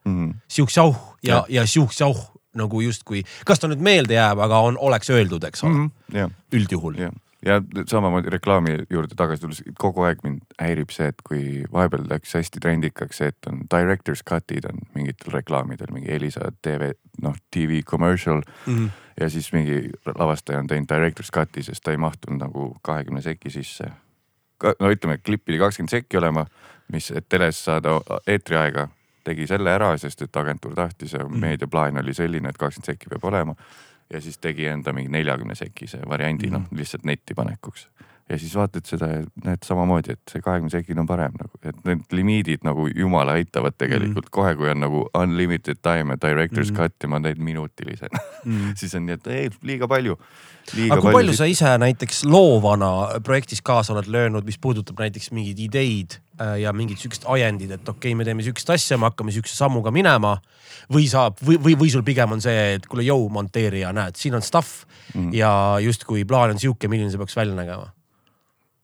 Speaker 1: mm. siuksjauh ja, ja, ja siuksjauh nagu justkui, kas ta nüüd meelde jääb, aga on, oleks öeldud, eks ole mm. -hmm. üldjuhul
Speaker 3: ja samamoodi reklaami juurde tagasi tulles, kogu aeg mind häirib see, et kui vahepeal läks hästi trendikaks see, et on director's cut'id on mingitel reklaamidel, mingi Elisa tv, noh tv commercial mm. -hmm. ja siis mingi lavastaja on teinud director's cut'i, sest ta ei mahtunud nagu kahekümne seki sisse. no ütleme, klipp pidi kakskümmend sekki olema, mis, et teles saada eetriaega, tegi selle ära, sest et agentuur tahtis ja mm meediaplaan oli selline, et kakskümmend sekki peab olema ja siis tegi enda mingi neljakümne sekise variandi mm. noh, lihtsalt netti panekuks. Ja siis vaatad seda ja näed samamoodi, et see kahekümne sekine on parem nagu, et need limiidid nagu jumala aitavad tegelikult mm. kohe, kui on nagu unlimited time ja director's mm. cut ja ma teen minutilisena mm. siis on nii, et ei liiga palju.
Speaker 1: aga kui palju, palju sa ise näiteks loovana projektis kaasa oled löönud, mis puudutab näiteks mingeid ideid äh, ja mingid siuksed ajendid, et okei okay,, me teeme siukest asja, me hakkame siukse sammuga minema või saab või, või, või sul pigem on see, et kuule, jõu, monteerija, näed, siin on stuff mm. ja justkui plaan on sihuke, milline see peaks välja nägema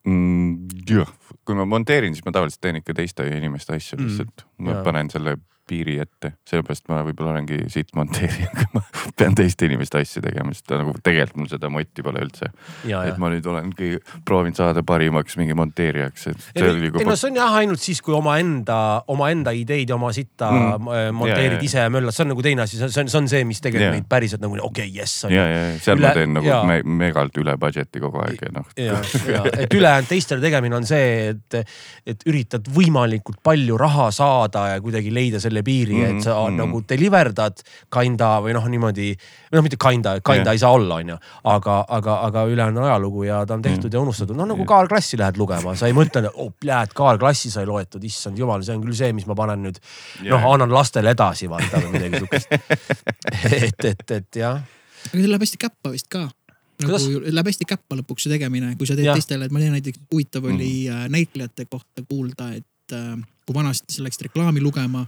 Speaker 3: mm,? jah, kui ma monteerin, siis ma tavaliselt teen ikka teiste inimeste asju
Speaker 1: Mm.
Speaker 3: lihtsalt mm.. ma
Speaker 1: Jaa.
Speaker 3: panen selle piiri ette, sellepärast ma võib-olla olengi siit monteerija, aga ma pean teiste inimeste asju tegema, sest nagu tegelikult mul seda moti pole üldse.
Speaker 1: ja, ja
Speaker 3: et. ma nüüd olengi proovinud saada parimaks mingi monteerijaks, et see
Speaker 1: ei no see on jah ainult siis, kui omaenda, omaenda ideid ja oma sitta
Speaker 3: Mm.
Speaker 1: mm. monteerid
Speaker 3: Ja, ja, ja.
Speaker 1: ise ja möllad, see on nagu teine asi, see on, see on, see mis tegelikult
Speaker 3: Jaa.
Speaker 1: meid päriselt nagu okei okay,, jess on
Speaker 3: ja, ja, ja seal
Speaker 1: Üle-
Speaker 3: ma teen nagu
Speaker 1: jaa.
Speaker 3: me, megalt üle budget'i kogu aeg ja noh.
Speaker 1: ja, ja et ülejäänud teistele tegemine on see, et, et üritad võimalikult palju raha saada ja kuidagi leida selle piiri mm, -hmm. et sa mm
Speaker 3: Mhm,
Speaker 1: -hmm.
Speaker 3: mhm.
Speaker 1: nagu deliverdad kinda või noh, niimoodi. või noh, mitte kinda, kinda
Speaker 3: Jah.
Speaker 1: ei saa olla, onju, aga, aga, aga ülejäänud on ajalugu ja ta on tehtud
Speaker 3: Mhm.
Speaker 1: ja unustatud, noh nagu Kaar Klassi lähed lugema, sa ei mõtle, et oh, pljääd, Kaar Klassi sai loetud, issand jumal, see on küll see, mis ma panen nüüd noh, annan lastele edasi vaata või midagi siukest. et, et, et jah,
Speaker 2: aga see läheb hästi käppa vist ka.
Speaker 1: Kuidas?
Speaker 2: nagu läheb hästi käppa lõpuks see tegemine, kui sa teed
Speaker 1: Jah.
Speaker 2: teistele, et ma tean näiteks huvitav oli äh, näitlejate kohta kuulda, et äh, kui vanasti sa läksid reklaami lugema,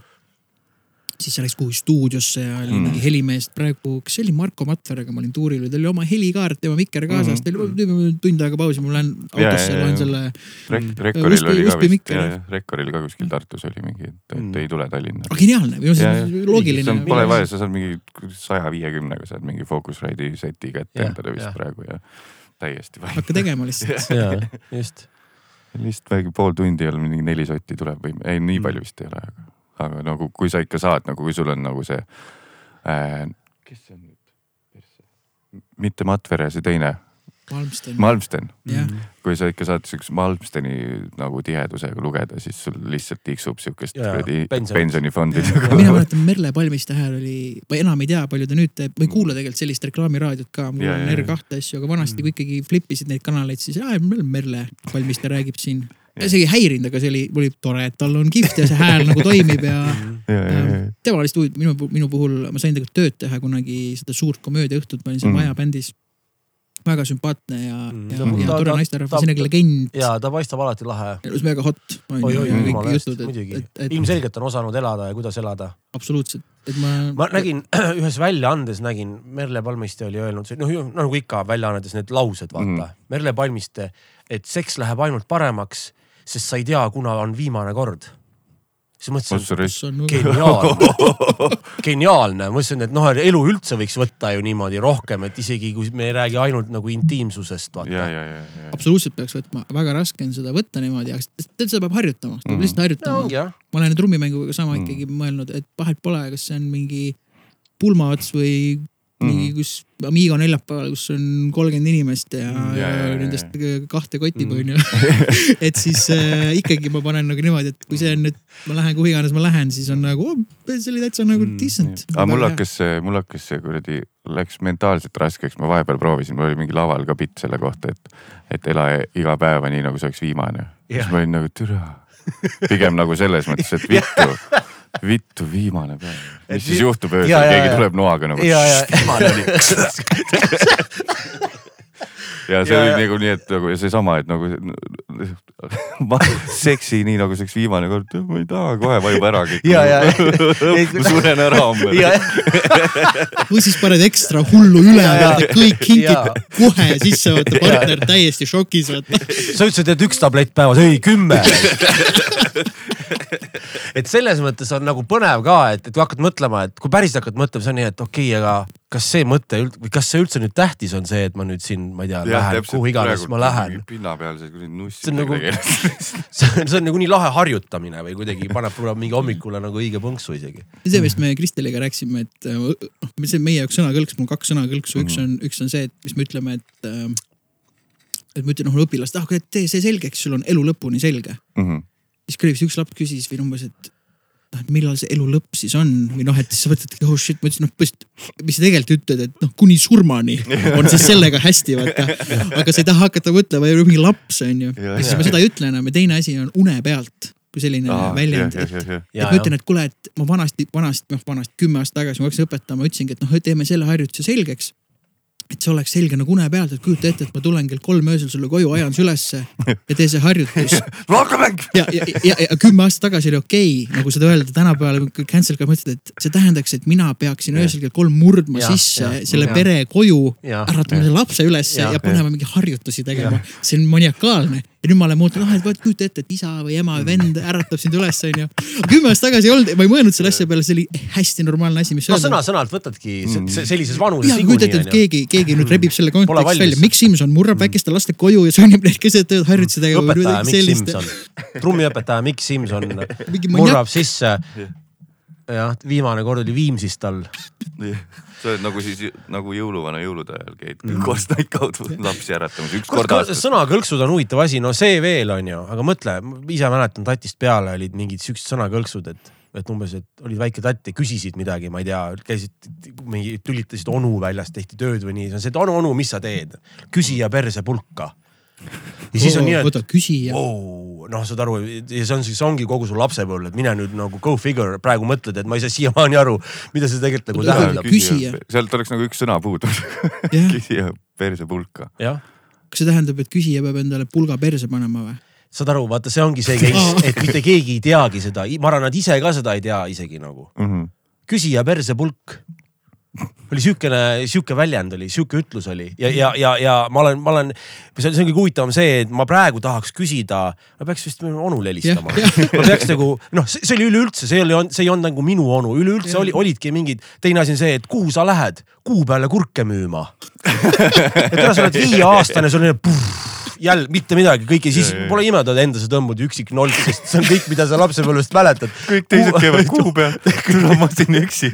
Speaker 2: siis sa läksid kuhugi stuudiosse ja oli
Speaker 3: Mm.
Speaker 2: mingi helimees, praegu, kas see oli Marko Matverega, ma olin tuuril, tal oli oma helikaart, tema mikker kaasas mm, -hmm. ta oli tund aega pausi, ma lähen
Speaker 3: Ja,
Speaker 2: autosse,
Speaker 3: ja, ja,
Speaker 2: loen
Speaker 3: ja.
Speaker 2: selle.
Speaker 3: Rek-, Rekkoril
Speaker 2: Uspi-
Speaker 3: oli ka vist ja ja Rekkoril ka kuskil Tartus oli mingi, et,
Speaker 1: Mm.
Speaker 3: ei tule Tallinna.
Speaker 2: aga geniaalne, või noh, see on loogiline.
Speaker 3: Pole vaja, sa saad mingi saja viiekümnega saad mingi Focusride'i seti kätte endale vist
Speaker 1: jah.
Speaker 3: praegu ja täiesti vaja.
Speaker 2: hakka tegema lihtsalt.
Speaker 1: ja just.
Speaker 3: lihtsalt väike pool tundi jälle mingi neli sotti tuleb või ei, nii
Speaker 1: Mm.
Speaker 3: palju vist ei ole, aga, aga nagu kui sa ikka saad nagu, kui sul on nagu see äh,. kes see on nüüd? mitte Matvere, see teine,
Speaker 2: Malmsten.
Speaker 3: Malmsten.
Speaker 2: jah,
Speaker 3: kui sa ikka saad siukse Malmsteni nagu tihedusega lugeda, siis sul lihtsalt tiksub siukest kuradi
Speaker 1: pensionit.
Speaker 3: pensionifondi
Speaker 2: mina mäletan Merle Palmiste hääl oli, ma enam ei tea, palju ta nüüd teeb, ma ei kuula tegelikult sellist reklaamiraadiot ka, mul
Speaker 3: Ja,
Speaker 2: on
Speaker 3: ja, ja.
Speaker 2: R2 asju, aga vanasti kui ikkagi flip isid neid kanaleid, siis aa, Merle Palmiste räägib siin. See ei häirinud, aga see oli, oli tore, et tal on kihvt ja see hääl nagu toimib ja tema lihtsalt huvitav, minu, minu puhul ma sain tegelikult tööd teha kunagi seda suurt komöödiaõhtut, ma olin seal
Speaker 3: Mhm.
Speaker 2: Maja bändis. väga sümpaatne ja
Speaker 1: Mhm.
Speaker 2: ja,
Speaker 1: Ta-
Speaker 2: ja
Speaker 1: ta-
Speaker 2: tore
Speaker 1: ta-
Speaker 2: naisterahvas, selline legend.
Speaker 1: ja ta paistab alati lahe.
Speaker 2: väga hot. et
Speaker 1: ilmselgelt on osanud elada ja kuidas elada.
Speaker 2: absoluutselt, et ma.
Speaker 1: ma nägin ühes väljaandes nägin, Merle Palmiste oli öelnud, noh nagu ikka väljaannetes need laused, vaata mm. Merle Palmiste, et seks läheb ainult paremaks, sest sa ei tea, kuna on viimane kord. siis mõtlesin, geniaalne, geniaalne, mõtlesin, et noh, elu üldse võiks võtta ju niimoodi rohkem, et isegi kui me ei räägi ainult nagu intiimsusest,
Speaker 2: absoluutselt peaks võtma, väga raske on seda võtta niimoodi, aga tead, seda peab harjutama, peab
Speaker 3: Mhm.
Speaker 2: lihtsalt
Speaker 1: no
Speaker 2: harjutama
Speaker 1: jah,
Speaker 2: ma olen nüüd trummimänguga sama
Speaker 3: Mhm.
Speaker 2: ikkagi mõelnud, et vahet pole, kas see on mingi pulmaots või mingi,
Speaker 3: Mhm.
Speaker 2: kus Amigo neljapäeval, kus on kolmkümmend inimest ja,
Speaker 3: Mm,
Speaker 2: ja,
Speaker 3: ja, ja,
Speaker 2: ja
Speaker 3: ja,
Speaker 2: nendest kahte kotib,
Speaker 1: Mm.
Speaker 2: onju. et siis äh, ikkagi ma panen nagu niimoodi, et kui see on nüüd, ma lähen kuhu iganes ma lähen, siis on nagu oh,, see oli täitsa nagu
Speaker 1: Mm,
Speaker 2: decent.
Speaker 3: aga mul hakkas see, mul hakkas see kuradi, läks mentaalselt raskeks, ma vahepeal proovisin, mul oli mingi laval ka bitt selle kohta, et, et ela iga päeva nii nagu see oleks viimane.
Speaker 1: Jah.
Speaker 3: siis ma olin nagu türa, pigem nagu selles mõttes, et vittu, vittu viimane päev.
Speaker 1: Et
Speaker 3: mis siis
Speaker 1: vi-
Speaker 3: juhtub öösel, keegi
Speaker 1: ja.
Speaker 3: tuleb noaga nagu. viimane oli. ja see
Speaker 1: Ja,
Speaker 3: oli
Speaker 1: ja.
Speaker 3: nagu nii, et nagu ja seesama, et nagu ma, seksi nii nagu see oleks viimane kord, ma ei taha, kohe vajub ära kõik. Ma suren ära homme.
Speaker 1: ja,
Speaker 2: või siis paned ekstra hullu üle kõik kingid
Speaker 1: Ja.
Speaker 2: kohe sisse, vaata partner täiesti šokis, vaata.
Speaker 1: sa ütlesid, et üks tablett päevas, ei kümme. et selles mõttes on nagu põnev ka, et, et kui hakkad mõtlema, et kui päriselt hakkad mõtlema, see on nii, et okei okay,, aga kas see mõte üld- või kas see üldse nüüd tähtis on see, et ma nüüd siin, ma ei tea, lähen kuhu iganes ma lähen.
Speaker 3: pinnapealse kuradi nussi.
Speaker 1: See on nagu- see on, see on nagu nii lahe harjutamine või kuidagi paneb võib-olla mingi hommikule nagu õige põnksu isegi.
Speaker 2: see, millest me Kristeliga rääkisime, et noh, see on meie üks sõnakõlks, mul kaks sõnakõlksu, üks on, üks on see, et mis me ütleme, et. et ma ütlen noh õpilast, ah tee see selgeks, sul on elu lõpuni selge.
Speaker 3: Mhm.
Speaker 2: Siis küll üks laps küsis või umbes, et noh, et millal see elu lõpp siis on või noh, et siis sa mõtled, et oh shit, ma ütlesin noh, mis sa tegelikult ütled, et noh, kuni surmani on siis sellega hästi, vaata. aga sa ei taha hakata mõtlema, mingi laps on ju.
Speaker 3: Ja,
Speaker 2: siis ma seda ei ütle enam ja teine asi on une pealt kui selline väljend, et et ma ütlen, et kuule, et ma vanasti, vanasti, noh vanasti kümme aastat tagasi ma hakkasin õpetama, ütlesingi, et noh, teeme selle harjutuse selgeks. Et see oleks selge nagu une pealt, et kujuta ette, et ma tulen kell kolm öösel sulle koju, ajan su ülesse ja tee see harjutus.
Speaker 3: rohkem
Speaker 2: ja, ja, ja, ja kümme aastat tagasi oli okei okay, nagu seda öelda, tänapäeval cancel ka mõtled, et see tähendaks, et mina peaksin öösel kell kolm murdma
Speaker 1: Ja,
Speaker 2: sisse
Speaker 1: ja,
Speaker 2: selle
Speaker 1: ja.
Speaker 2: pere koju,
Speaker 1: Ja,
Speaker 2: äratama selle lapse ülesse
Speaker 1: ja,
Speaker 2: ja, ja panema mingi harjutusi tegema. see on maniakaalne ja nüüd ma olen muutunud, noh, et vot kujuta ette, et isa või ema või vend äratab sind üles, onju. kümme aastat tagasi ei olnud, ma ei mõelnud selle asja peale, see oli hästi normaalne asi, mis
Speaker 1: no sõna-sõnalt võtadki
Speaker 3: Mm.
Speaker 1: se- sellises vanuses
Speaker 2: ja kujuta ette, et
Speaker 1: niikuinii onju.
Speaker 2: keegi, keegi nüüd rebib selle konteksti välja, Mikk Simson murrab väikeste laste koju ja sunnib neid keset ööd harjutusi tegema.
Speaker 1: õpetaja Mikk Simson, trummiõpetaja Mikk Simson murrab sisse. jah, viimane kord oli Viimsis tal.
Speaker 3: Sa oled nagu siis nagu jõuluvana jõulude ajal käid korstnaid kaudu lapsi äratamas üks kord aastas.
Speaker 1: sõnakõlksud on huvitav asi, no see veel on ju, aga mõtle, ise mäletan tatist peale olid mingid siuksed sõnakõlksud, et, et umbes, et olid väike tatt ja küsisid midagi, ma ei tea, käisid mingi tülitasid onu väljas, tehti tööd või nii, see on see, et onu, onu, mis sa teed? küsija perse pulka. Ja siis on nii, et
Speaker 2: võta küsija.
Speaker 1: wow, noh, saad aru, ja see on siis ongi kogu su lapsepõlv, et mine nüüd nagu go figure, praegu mõtled, et ma ei saa siiamaani aru, mida see tegelikult nagu tähendab.
Speaker 3: sealt oleks nagu üks sõna puudu. küsija perse pulka.
Speaker 2: kas see tähendab, et küsija peab endale pulga perse panema või?
Speaker 1: saad aru, vaata, see ongi see case, et mitte keegi ei teagi seda, ma arvan, nad ise ka seda ei tea isegi nagu.
Speaker 3: Mhm.
Speaker 1: küsija perse pulk. Oli siukene, siuke väljend oli, siuke ütlus oli ja, ja, ja, ja ma olen, ma olen, see on see on kõige huvitavam see, et ma praegu tahaks küsida, ma peaks vist onule helistama. ma peaks nagu noh, see oli üleüldse, see oli, see ei olnud nagu minu onu, üleüldse
Speaker 2: Jah.
Speaker 1: oli, olidki mingid, teine asi on see, et kuhu sa lähed, kuu peale kurke müüma. et kuna sa oled viieaastane, sul on jälle mitte midagi, kõik ja siis
Speaker 3: Ja, ja,
Speaker 1: pole ime, et oled endasse tõmbud üksik nolk, sest see on kõik, mida sa lapsepõlvest mäletad.
Speaker 3: kõik teised käivad kuu peal, küll ma siin üksi.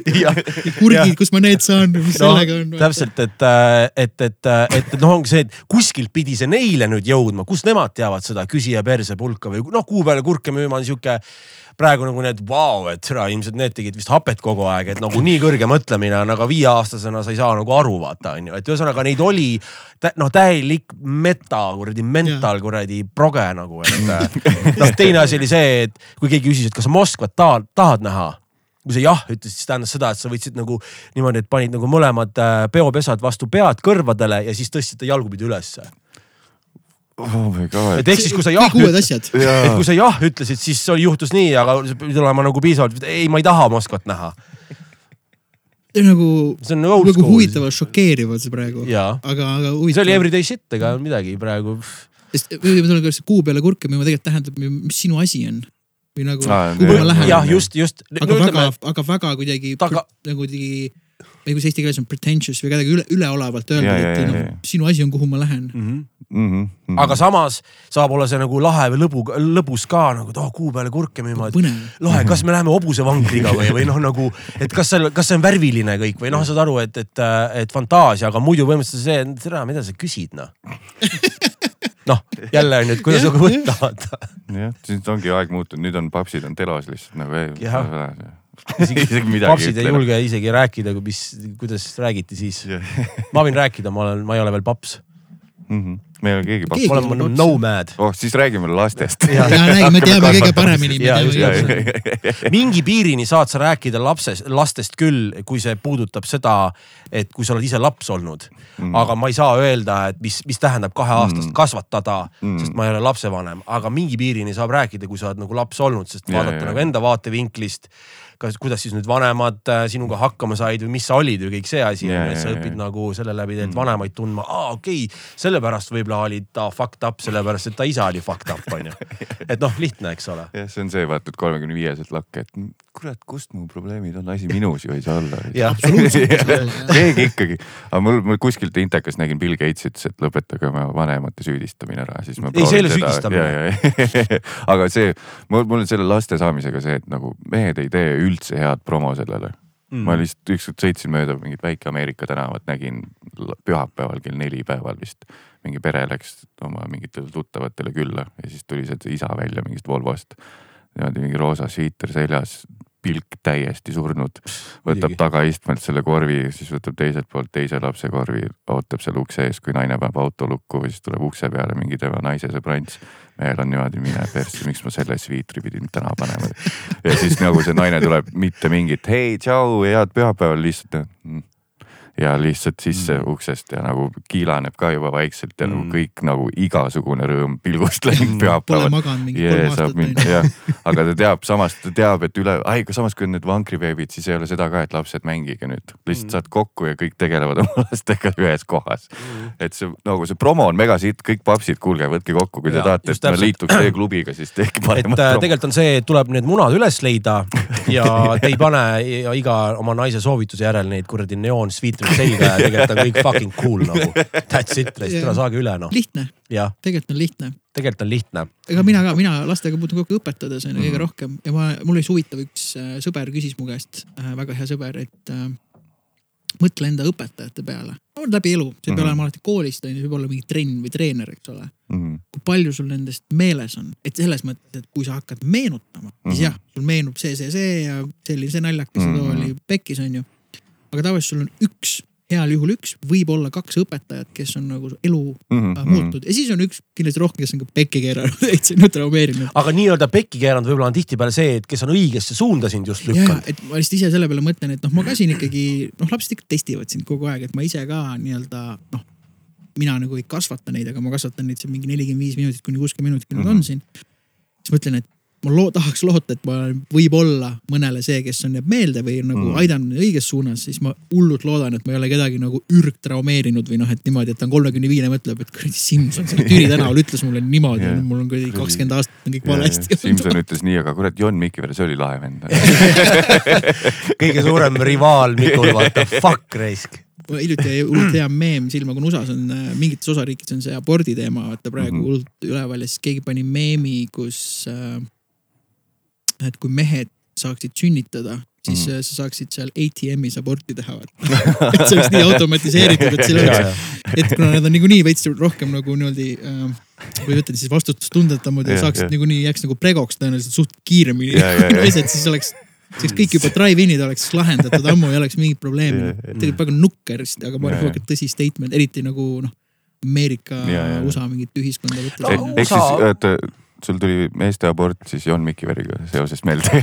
Speaker 2: kurgid, kus ma need saan, mis
Speaker 1: no,
Speaker 2: sellega on?
Speaker 1: täpselt, et, et, et, et noh, ongi see, et kuskilt pidi see neile nüüd jõudma, kust nemad teavad seda küsija perse pulka või noh, kuu peale kurke müüma on sihuke praegu nagu need vau, et türa ilmselt need tegid vist hapet kogu aeg, et nagu nii kõrge mõtlemine on, aga viieaastasena sa ei saa nagu aru, vaata on ju, et ühesõnaga neid oli tä, noh, täielik meta kuradi mental kuradi proge nagu, et noh, teine asi oli see, et kui keegi küsis, et kas sa Moskvat tahad, tahad näha kui sa jah ütlesid, siis tähendas seda, et sa võtsid nagu niimoodi, et panid nagu mõlemad äh, peopesad vastu pead kõrvadele ja siis tõstsid ta jalgupidi ülesse.
Speaker 3: Oh my god
Speaker 1: et. ehk siis, kui sa jah et kui sa jah ütlesid, siis oli- juhtus nii, aga sa pidid olema nagu piisavalt, ei, ma ei taha Moskvat näha.
Speaker 2: see on nagu, nagu
Speaker 1: school.
Speaker 2: huvitavalt šokeeriv on see praegu. aga, aga
Speaker 1: see oli
Speaker 2: huvitav.
Speaker 1: everyday shit, ega midagi praegu.
Speaker 2: sest ma tulen ka kuu peale kurke müüma tegelikult tähendab, mis sinu asi on. või nagu
Speaker 3: Aa,,
Speaker 2: kuhu ma lähen.
Speaker 1: jah, just, just.
Speaker 2: aga väga, aga väga kuidagi
Speaker 1: Taga-,
Speaker 2: nagu kuidagi, tea, kuidas eesti keeles on pretentious või kuidagi üle, üleolevalt öelda, et
Speaker 3: ja,
Speaker 2: noh
Speaker 3: ja.,
Speaker 2: sinu asi on, kuhu ma lähen.
Speaker 1: Mhm.
Speaker 3: Mhm,
Speaker 1: aga samas saab olla see nagu lahe või lõbu, lõbus ka nagu, et oh kuu peale kurke müüma, et lahe, kas me läheme hobusevangriga või, või noh, nagu, et kas seal, kas see on värviline kõik või noh, saad aru, et, et, et fantaasia, aga muidu põhimõtteliselt see, tere, mida sa küsid noh. noh, jälle on ju, et kuidas nagu võtta, vaata.
Speaker 3: jah, siis ongi aeg muutunud, nüüd on papsid on telos lihtsalt nagu ei. Isegi midagi
Speaker 1: papsid ei. julge isegi rääkida, mis, kuidas räägiti siis. ma võin rääkida, ma olen, ma ei ole veel paps,
Speaker 3: Mhm. meil on keegi
Speaker 2: Keegi
Speaker 3: paps.
Speaker 1: ma olen
Speaker 2: ei ole
Speaker 1: nomad.
Speaker 3: oh, siis räägime lastest.
Speaker 2: ja räägi, me teame kõige paremini. Ja
Speaker 1: mingi piirini saad sa rääkida lapsest, lastest küll, kui see puudutab seda, et kui sa oled ise laps olnud mm.. aga ma ei saa öelda, et mis, mis tähendab kaheaastast mm. kasvatada mm., sest ma ei ole lapsevanem, aga mingi piirini saab rääkida, kui sa oled nagu laps olnud, sest
Speaker 3: Ja,
Speaker 1: vaadata
Speaker 3: ja, ja.
Speaker 1: nagu enda vaatevinklist kas, kuidas siis nüüd vanemad äh, sinuga hakkama said või mis sa olid või kõik see asi
Speaker 3: Ja,
Speaker 1: ju, et sa
Speaker 3: ja,
Speaker 1: õpid
Speaker 3: ja.
Speaker 1: nagu selle läbi tegelikult vanemaid tundma, aa okei okay,, sellepärast võib-olla oli ta fucked up, sellepärast et ta isa oli fucked up on ju. et noh, lihtne, eks ole.
Speaker 3: jah, see on see, vaata, et kolmekümne viieselt lakke, et kurat, kust mu probleemid on, asi minus ju ei saa olla. keegi ikkagi, aga mul, mul kuskilt intekas nägin Bill Gates ütles, et lõpetage oma vanemate süüdistamine ära, siis ma
Speaker 1: Ei, see ei ole süüdistamine.
Speaker 3: ja, ja, aga see, mul, mul on selle laste saamisega see, et nagu mehed ei tee üldse head promo sellele mm.. ma lihtsalt ükskord sõitsin mööda mingit väike Ameerika tänavat, nägin pühapäeval kell neli päeval vist mingi pere läks oma mingitele tuttavatele külla ja siis tuli see isa välja mingist Volvost. niimoodi mingi roosa sviiter seljas, pilk täiesti surnud, võtab tagaistmelt selle korvi, siis võtab teiselt poolt teise lapse korvi, ootab seal ukse ees, kui naine paneb auto lukku või siis tuleb ukse peale mingi tema naise sõbrants. Mehel on niimoodi, mine persse, miks ma selle sviitri pidin täna panema. ja siis nagu see naine tuleb mitte mingit hei, tšau, head pühapäeval lihtsalt mm, ja lihtsalt sisse
Speaker 1: Mm.
Speaker 3: uksest ja nagu kiilaneb ka juba vaikselt ja nagu
Speaker 1: Mm.
Speaker 3: kõik nagu igasugune rõõm pilgust läinud pühapäeval jah, aga ta teab, samas ta teab, et üle, ai, samas kui on need vankriveebid, siis ei ole seda ka, et lapsed mängige nüüd. lihtsalt
Speaker 1: Mm.
Speaker 3: saad kokku ja kõik tegelevad oma lastega ühes kohas. et see nagu see promo on mega siit, kõik papsid, kuulge, võtke kokku, kui te
Speaker 1: Jaa,
Speaker 3: tahate, et me liituks teie klubiga, siis tehke paremat
Speaker 1: äh,
Speaker 3: promo.
Speaker 1: tegelikult on see, et tuleb need munad üles leida ja te ei pane ja iga oma naise soovituse järel neid kuradi neoonsviitreid selga ja tegelikult on kõik fucking cool nagu. That's it, tule saage üle noh.
Speaker 2: lihtne, tegelikult on lihtne.
Speaker 1: tegelikult on lihtne.
Speaker 2: ega mina ka, mina lastega puutun kokku õpetades on ju kõige
Speaker 3: Mhm.
Speaker 2: rohkem ja ma, mul oli huvitav, üks äh, sõber küsis mu käest, väga hea sõber, et äh, mõtle enda õpetajate peale. läbi elu, see ei pea
Speaker 3: Mhm.
Speaker 2: olema alati koolist on ju, see võib olla mingi trenn või treener, eks ole.
Speaker 3: Mhm.
Speaker 2: kui palju sul nendest meeles on, et selles mõttes, et kui sa hakkad meenutama, siis
Speaker 3: Mhm.
Speaker 2: jah, sul meenub see, see, see ja selline, see naljakas ja too
Speaker 3: Mhm.
Speaker 2: oli pekkis, on ju. Aga tavaliselt sul on üks, heal juhul üks, võib-olla kaks õpetajat, kes on nagu elu
Speaker 3: Mhm.
Speaker 2: äh, muutnud ja siis on üks kindlasti rohkem, kes on ka pekki keeranud, täitsa no traumeerinud.
Speaker 1: aga nii-öelda pekki keeranud võib-olla on tihtipeale see, et kes on õigesse suunda sind just lükanud.
Speaker 2: et ma lihtsalt ise selle peale mõtlen, et noh, ma ka siin ikkagi noh, lapsed ikka testivad sind kogu aeg, et ma ise ka nii-öelda noh, mina nagu ei kasvata neid, aga ma kasvatan neid seal mingi nelikümmend viis minutit kuni kuuskümmend minutit, kui nad
Speaker 3: Mhm.
Speaker 2: on siin. siis mõtlen, et ma loo-, tahaks loota, et ma olen võib-olla mõnele see, kes on jääb meelde või nagu mm. aidanud õiges suunas, siis ma hullult loodan, et ma ei ole kedagi nagu ürgtraumeerinud või noh, et niimoodi, et ta on kolmekümne viine, mõtleb, et kuradi Simson seal Türi tänaval ütles mulle niimoodi yeah., mul on kuradi kakskümmend aastat on kõik valesti.
Speaker 3: Simson ütles nii, aga kurat, Jon Mikiver, see oli lahe vend.
Speaker 1: kõige suurem rivaal Mikul, vaata, fuck raisk.
Speaker 2: hiljuti jäi hullult hea meem silma, kuna USA-s on äh, mingites osariikides on see abordi teema, vaata praegu
Speaker 3: Mhm.
Speaker 2: hullult üleval ja siis keegi pani meemi, kus äh,. Et kui mehed saaksid sünnitada, siis mm. sa saaksid seal ATM-is aborti teha, et see oleks nii automatiseeritud, et seal oleks, et kuna nad on niikuinii veits rohkem nagu niimoodi äh, või ütled siis vastutustundetamad ja
Speaker 3: Jah,
Speaker 2: saaksid niikuinii jääks nagu pregoks tõenäoliselt suht kiiremini
Speaker 3: Ja, ja,
Speaker 2: kui
Speaker 3: ja.
Speaker 2: naised, siis oleks, siis kõik juba drive-in'id oleks lahendatud ammu ei oleks mingit probleemi
Speaker 3: Ja, ja.
Speaker 2: tegelikult väga nukker, aga ma
Speaker 3: Ja,
Speaker 2: arvan,
Speaker 3: ja.
Speaker 2: väga tõsi statement, eriti nagu noh, Ameerika
Speaker 3: Ja, ja, ja.,
Speaker 2: USA mingit ühiskonda võttes
Speaker 3: ehk siis
Speaker 1: USA-,
Speaker 3: oota, sul tuli meeste abort siis Jon Mikiveriga seoses meelde.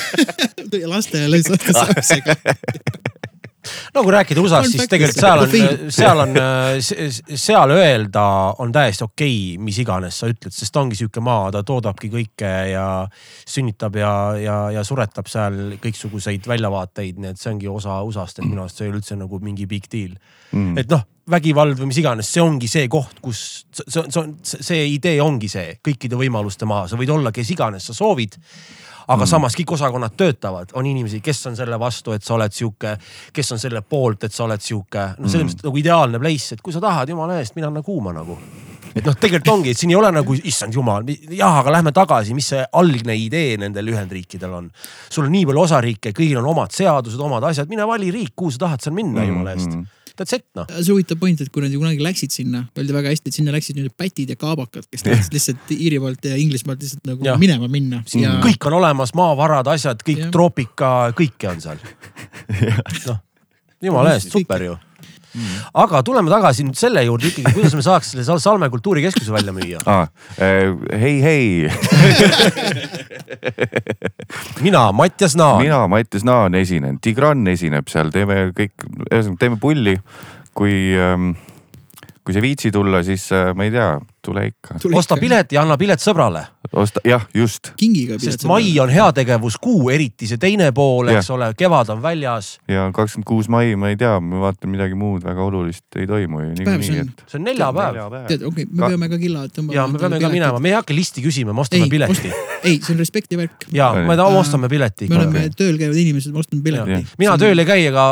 Speaker 2: lastele lihtsalt saamisega.
Speaker 1: No kui rääkida USA-st, siis tegelikult seal on, seal on, seal öelda on täiesti okei okay,, mis iganes sa ütled, sest ta ongi sihuke maa, ta toodabki kõike ja sünnitab ja, ja, ja suretab seal kõiksuguseid väljavaateid, nii et see ongi osa USA-st, et minu arust see ei ole üldse nagu mingi big deal.
Speaker 3: Mm.
Speaker 1: et noh, vägivald või mis iganes, see ongi see koht, kus see, see, see on, see idee ongi see kõikide võimaluste maa, sa võid olla kes iganes sa soovid aga mm. samas kõik osakonnad töötavad, on inimesi, kes on selle vastu, et sa oled sihuke, kes on selle poolt, et sa oled sihuke, no selles mõttes mm. nagu ideaalne place, et kui sa tahad, jumala eest, mine anna kuuma nagu. et noh, tegelikult ongi, et siin ei ole nagu, issand jumal, jah, aga lähme tagasi, mis see algne idee nendel Ühendriikidel on. sul on nii palju osariike, kõigil on omad seadused, omad asjad, mine vali riik, kuhu sa tahad seal minna, jumala eest. That's it noh.
Speaker 2: see huvitav point, et kui nad ju kunagi läksid sinna, öeldi väga hästi, et sinna läksid nüüd pätid ja kaabakad, kes tahtsid lihtsalt Iirimaalt ja Inglismaalt lihtsalt nagu ja. minema minna ja
Speaker 1: kõik on olemas, maavarad, asjad, kõik
Speaker 2: Jah.
Speaker 1: troopika, kõike on seal. noh, jumala eest, super ju. Aga tuleme tagasi nüüd selle juurde ikkagi, kuidas me saaks selle Sal- Salme kultuurikeskuse välja müüa.
Speaker 3: Ah, eh, hei, hei,
Speaker 1: mina, Mattias Naan.
Speaker 3: mina, Mattias Naan esinen, Tigran esineb seal, teeme kõik, ühesõnaga teeme pulli. kui ähm,, kui sa ei viitsi tulla, siis äh, ma ei tea, tule ikka.
Speaker 1: Osta pilet ja anna pilet sõbrale,
Speaker 3: osta, jah, just
Speaker 2: kingiga.
Speaker 1: sest mai on heategevuskuu, eriti see teine pool, eks ole, kevad on väljas.
Speaker 3: ja kakskümmend kuus mai, ma ei tea, ma vaatan midagi muud väga olulist ei toimu ju niikuinii,
Speaker 2: on?
Speaker 1: see on neljapäev.
Speaker 2: tead, okei okay,, me peame ka killa tõmbama.
Speaker 1: ja me peame ka minema, me ei hakka listi küsima, me ostame
Speaker 2: ei
Speaker 1: pileti.,
Speaker 2: ei, see on respekti värk.
Speaker 1: ja me ta- ostame pileti
Speaker 2: me oleme tööl käivad inimesed, me ostame pileti
Speaker 1: mina tööl ei käi, aga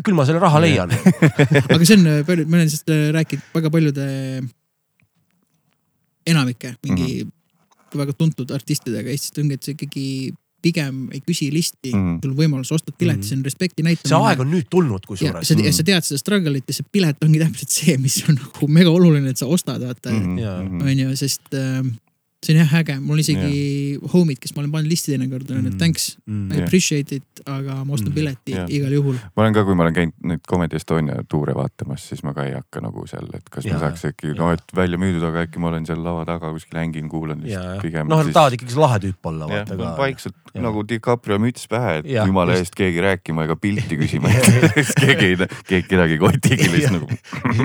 Speaker 1: küll ma selle raha leian.
Speaker 2: aga see on äh, palju, ma olen sellest äh, rääkinud väga paljude, enamike mingi mm
Speaker 3: Mhm.
Speaker 2: -hmm. väga tuntud artistidega Eestis ongi, et sa ikkagi pigem ei küsi listi mm,
Speaker 3: Mhm.
Speaker 2: -hmm. sul on võimalus ostad pileti
Speaker 1: Mhm.
Speaker 2: mm, -hmm. see on respekti näitamine.
Speaker 1: see aeg on nüüd tulnud kusjuures
Speaker 2: sa, sa tead seda struggle'it ja see pilet ongi täpselt see, mis on nagu mega oluline, et sa ostad, vaata mm.
Speaker 1: Jaa.
Speaker 2: -hmm. on ju, sest äh, see on jah äge, mul on isegi homid, kes ma olen pannud listi teinekord, on öelnud
Speaker 1: Mm.
Speaker 2: thanks,
Speaker 1: Mm.
Speaker 2: I appreciate it, aga ma ostan
Speaker 1: Mm.
Speaker 2: pileti
Speaker 3: Jah.
Speaker 2: igal juhul.
Speaker 3: ma olen ka, kui ma olen käinud neid Comedy Estonia tuure vaatamas, siis ma ka ei hakka nagu seal, et kas
Speaker 1: Jaa,
Speaker 3: ma saaks äkki, no et välja müüdud, aga äkki ma olen seal lava taga kuskil hängin, kuulan
Speaker 1: ja,
Speaker 3: lihtsalt
Speaker 1: ja
Speaker 3: pigem.
Speaker 1: noh, nad tahavad ikkagi lahe tüüp olla,
Speaker 3: jah vaikselt
Speaker 1: Jah.
Speaker 3: nagu DiCaprio müts pähe, et
Speaker 1: Jah,
Speaker 3: jumala eest keegi rääkima ega pilti küsima, keegi ei, keegi kedagi ei kotigi lihtsalt nagu.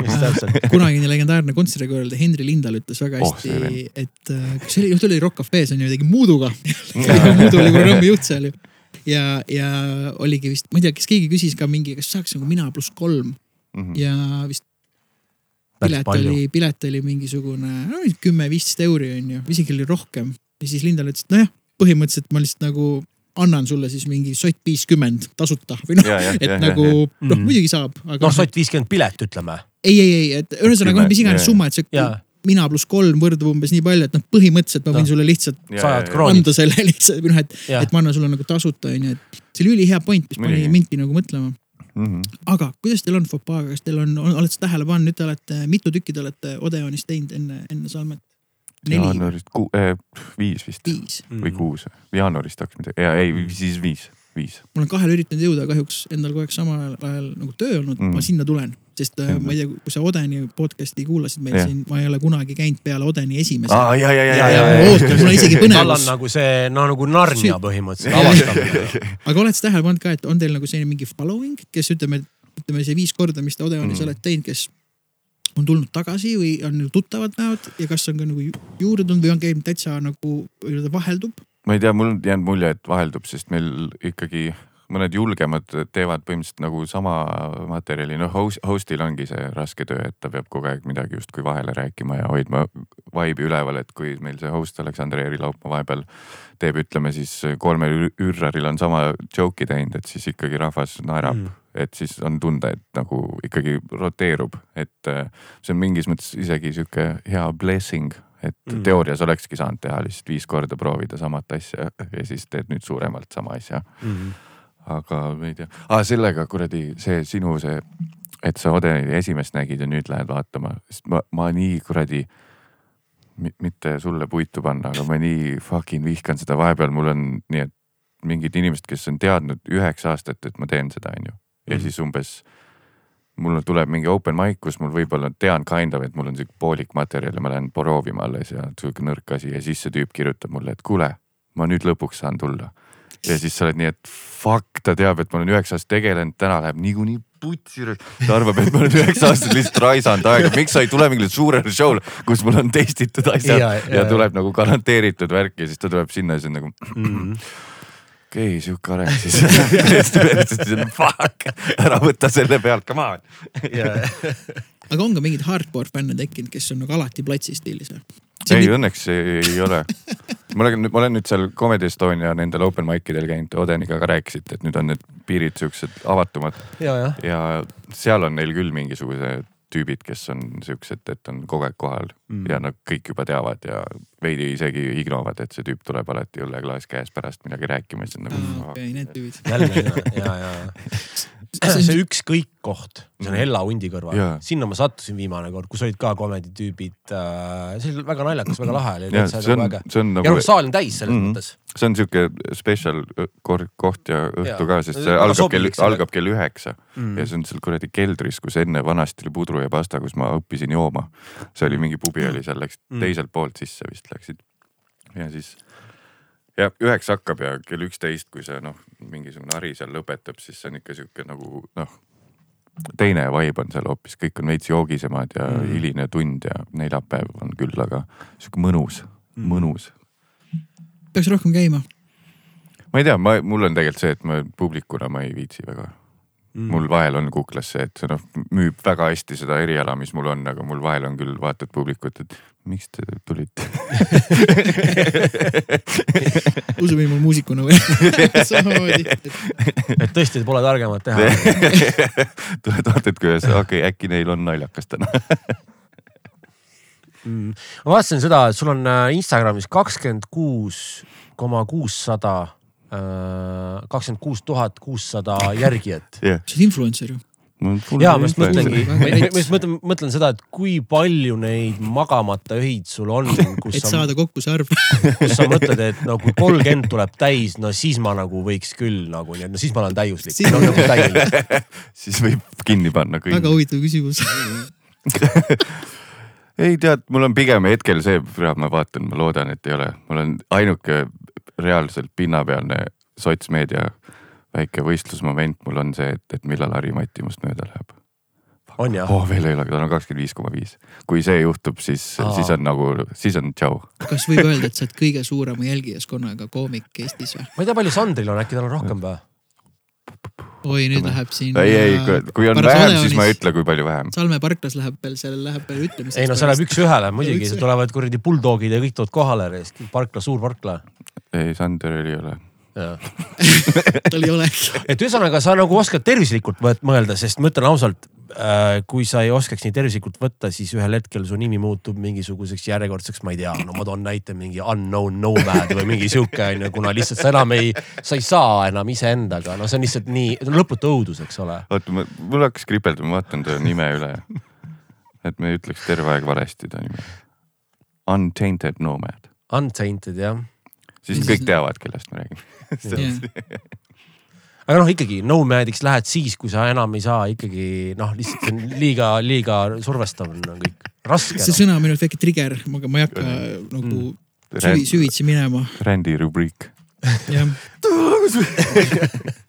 Speaker 1: just täpselt.
Speaker 2: kunagine legendaarne kontserdikorraldaja Henri Lindal ütles väga
Speaker 3: Oh,
Speaker 2: hästi oh, et äh, see oli, juht oli Rock Cafe's on ju, tegi Muuduga. Muudu oli programmi juht seal ju. ja, ja oligi vist, ma ei tea, kas keegi küsis ka mingi, kas saaks nagu mina pluss kolm
Speaker 3: Mhm.
Speaker 2: ja vist pilet oli, pilet oli mingisugune no, kümme-viisteist euri on ju, isegi oli rohkem. ja siis Lindal ütles, et nojah, põhimõtteliselt ma lihtsalt nagu annan sulle siis mingi sott viiskümmend tasuta või noh,
Speaker 3: ja, ja,
Speaker 2: et
Speaker 3: ja,
Speaker 2: nagu
Speaker 3: ja,
Speaker 2: noh,
Speaker 1: Mm.
Speaker 2: muidugi saab, aga
Speaker 1: noh, sott viiskümmend pilet, ütleme.
Speaker 2: ei, ei, ei, et ühesõnaga noh, mis iganes summa, et see
Speaker 1: Jaa.
Speaker 2: Mina pluss kolm võrdub umbes nii palju, et noh, põhimõtteliselt ma võin
Speaker 1: Noh.
Speaker 2: sulle lihtsalt
Speaker 3: ja,
Speaker 2: anda selle lihtsalt või noh, et, et, ma annan sulle nagu tasuta onju, et see oli ülihea point, mis pani mindki nagu mõtlema.
Speaker 3: ja.
Speaker 2: aga kuidas teil on fopaaga, kas teil on, on, olete sa tähele pannud, nüüd te olete, mitu tükki te olete Odeonis teinud enne, enne Salmet?
Speaker 3: jaanuarist ku-, viis vist
Speaker 2: viis.
Speaker 1: Mm.
Speaker 3: või kuus, jaanuarist hakkas midagi, ja ei, siis viis, viis.
Speaker 2: ma olen kahele üritanud jõuda, kahjuks endal kogu aeg samal ajal nagu töö olnud mm.,
Speaker 3: Mm.
Speaker 2: ma sinna tulen, sest äh,
Speaker 3: Jah.
Speaker 2: ma ei tea, kui sa Odeni podcast'i kuulasid meil
Speaker 3: Jah.
Speaker 2: siin, ma ei ole kunagi käinud peale Odeni esimese
Speaker 3: aa, ja, ja, ja,
Speaker 1: Ja,
Speaker 3: ja,
Speaker 1: ja,
Speaker 3: ja,
Speaker 1: ja,
Speaker 2: ootan, mul on isegi
Speaker 1: tal on
Speaker 2: põnevus.
Speaker 1: nagu see, no nagu Narnia põhimõtteliselt avastamine.
Speaker 2: aga oled sa tähele pannud ka, et on teil nagu selline mingi following, kes ütleme, ütleme see viis korda, mis te Odeonis
Speaker 3: Mm.
Speaker 2: mm. olete teinud, kes on tulnud tagasi või on nagu tuttavad näod ja kas on ka nagu ju- juurde tulnud või on käinud täitsa nagu nii-öelda vaheldub?
Speaker 3: ma ei tea, mul on jäänud mulje, et vaheldub, sest meil ikkagi mõned julgemad teevad põhimõtteliselt nagu sama materjali, noh host, host'il ongi see raske töö, et ta peab kogu aeg midagi justkui vahele rääkima ja hoidma vibe'i üleval, et kui meil see host Aleksander Eerilaupmaa vahepeal teeb, ütleme siis kolmel ür- ürraril on sama joke'i teinud, et siis ikkagi rahvas naerab
Speaker 1: Mm.
Speaker 3: et siis on tunda, et nagu ikkagi roteerub, et äh, see on mingis mõttes isegi sihuke hea blessing, et
Speaker 1: Mm.
Speaker 3: mm. teoorias olekski saanud teha lihtsalt viis korda proovida samat asja ja siis teed nüüd suuremalt sama asja, aga ma ei tea ah,, sellega kuradi see sinu see, et sa Odeni esimest nägid ja nüüd lähed vaatama, sest ma, ma nii kuradi mitte sulle puitu panna, aga ma nii fucking vihkan seda, vahepeal mul on nii, et mingid inimesed, kes on teadnud üheksa aastat, et ma teen seda, onju. ja
Speaker 1: Mhm.
Speaker 3: siis umbes mul tuleb mingi open mic, kus mul võib-olla tean kind of, et mul on sihuke poolik materjal ja ma lähen proovima alles ja sihuke nõrk asi ja siis see tüüp kirjutab mulle, et kuule, ma nüüd lõpuks saan tulla. Ja siis sa oled nii, et fuck, ta teab, et ma olen üheksa aastat tegelenud, täna läheb niikuinii putsi. ta arvab, et ma olen üheksa aastat lihtsalt raisanud aega, miks sa ei tule mingile suurele show'le, kus mul on testitud asjad
Speaker 1: Ja,
Speaker 3: ja,
Speaker 1: ja,
Speaker 3: tuleb nagu garanteeritud värk ja siis ta tuleb sinna ja siis on nagu
Speaker 1: Mm.
Speaker 3: okei okay,, sihuke areng siis. Fuck, ära võta selle pealt, come on.
Speaker 2: aga on ka mingeid hardcore fänne tekkinud, kes on nagu alati platsi stiilis või?
Speaker 3: ei, õnneks ei, ole. ma olen, ma olen nüüd seal Comedy Estonia nendel open mic idel käinud, Odeniga ka rääkisite, et nüüd on need piirid siuksed avatumad
Speaker 1: ja,
Speaker 3: ja seal on neil küll mingisugused tüübid, kes on siuksed, et on kogu aeg kohal
Speaker 1: Mm.
Speaker 3: ja nad kõik juba teavad ja veidi isegi ignovad, et see tüüp tuleb alati õlleklaas käes pärast midagi rääkima, siis on nagu
Speaker 2: aa, okei, need tüübid.
Speaker 1: jälle ja, ja, ja see ükskõik koht, see on Hella hundi kõrval
Speaker 3: Jaa.,
Speaker 1: sinna ma sattusin viimane kord, kus olid ka komedi tüübid äh,. see oli väga naljakas, väga lahe oli.
Speaker 3: ja see on, see on
Speaker 1: ja
Speaker 3: nagu
Speaker 1: noh, saal on täis selles
Speaker 3: Mhm.
Speaker 1: mõttes.
Speaker 3: see on sihuke special kor- koht ja õhtu
Speaker 1: Jaa.
Speaker 3: ka, sest see
Speaker 1: Väga
Speaker 3: algab kell algab kell üheksa
Speaker 1: Mm.
Speaker 3: ja see on seal kuradi keldris, kus enne vanasti oli pudru ja pasta, kus ma õppisin jooma. see oli mingi pubi oli seal, läks
Speaker 1: Mm.
Speaker 3: teiselt poolt sisse vist läksid. ja siis ja üheksa hakkab ja kell üksteist, kui see noh, mingisugune hari seal lõpetab, siis see on ikka sihuke nagu noh, teine vibe on seal hoopis, kõik on veits joogisemad ja
Speaker 1: Mm.
Speaker 3: hiline tund ja neljapäev on küll, aga sihuke mõnus
Speaker 1: mm.,
Speaker 3: mõnus
Speaker 2: peaks rohkem käima.
Speaker 3: ma ei tea, ma, mul on tegelikult see, et ma publikuna ma ei viitsi väga
Speaker 1: Mm.
Speaker 3: mul vahel on kuklas see, et see noh, müüb väga hästi seda eriala, mis mul on, aga mul vahel on küll vaatad publikut, et miks te tulite
Speaker 2: usume mul muusikuna või? samamoodi.
Speaker 1: et tõesti pole targemat teha.
Speaker 3: tuled vaatad, kuidas, okei okay,, äkki neil on naljakas täna.
Speaker 1: Mm. ma vaatasin seda, et sul on äh, Instagramis kakskümmend kuus koma kuussada, kakskümmend kuus tuhat kuussada järgijat.
Speaker 3: jah,
Speaker 2: sa oled influencer ju.
Speaker 1: Ja ma just mõtlengi, ma just mõtlen, mõtlen seda, et kui palju neid magamata öid sul on, kus
Speaker 2: et
Speaker 1: sa,
Speaker 2: saada kokku see arv.
Speaker 1: kus sa mõtled, et no kui kolmkümmend tuleb täis, no siis ma nagu võiks küll nagu nii, et no siis ma olen täiuslik
Speaker 2: Siis-
Speaker 1: no, nagu
Speaker 3: siis võib kinni panna kõik
Speaker 2: väga. huvitav küsimus.
Speaker 3: ei tead, mul on pigem hetkel see, ma vaatan, ma loodan, et ei ole, mul on ainuke reaalselt pinnapealne sotsmeedia väike võistlusmoment mul on see, et, et millal Harri-Mati must mööda läheb.
Speaker 1: on jah?
Speaker 3: oh, veel ei ole, tal on kakskümmend viis koma viis. kui see juhtub, siis siis on nagu, siis on tšau.
Speaker 2: kas võib öelda, et sa oled kõige suurema jälgijaskonnaga koomik Eestis või?
Speaker 1: ma ei tea, palju Sandril on, äkki tal on rohkem või?
Speaker 2: oi, nüüd läheb siin.
Speaker 3: ei, ei, kui on vähem, siis ma ei ütle, kui palju vähem.
Speaker 2: Salme parklas läheb veel, seal läheb veel ütlemiseks.
Speaker 1: ei no see läheb üks-ühele muidugi, tulevad kuradi bulldogid ja kõik tulevad kohale, parkla, suur parkla.
Speaker 3: ei, Sanderil ei ole.
Speaker 2: tal ei olegi.
Speaker 1: et ühesõnaga, sa nagu oskad tervislikult mõelda, sest ma ütlen ausalt, kui sa ei oskaks nii tervislikult võtta, siis ühel hetkel su nimi muutub mingisuguseks järjekordseks, ma ei tea, no ma toon näite mingi unknown nomad või mingi sihuke onju, kuna lihtsalt sa enam ei, sa ei saa enam iseendaga, no see on lihtsalt nii lõputu õudus, eks ole.
Speaker 3: oota, mul hakkas kripeldama, ma vaatan ta nime üle. et me ei ütleks terve aeg valesti ta nime. Untainted Nomad,
Speaker 1: Untainted jah,
Speaker 3: siis kõik teavad, kellest me räägime.
Speaker 1: aga noh, ikkagi nomad'iks lähed siis, kui sa enam ei saa ikkagi noh, lihtsalt see on liiga, liiga survestav on kõik, raske
Speaker 2: see
Speaker 1: no..
Speaker 2: sõna on minu arust väike trigger, aga ma ei hakka nagu süvi, süvitsi minema.
Speaker 3: Randy rubriik.
Speaker 2: jah.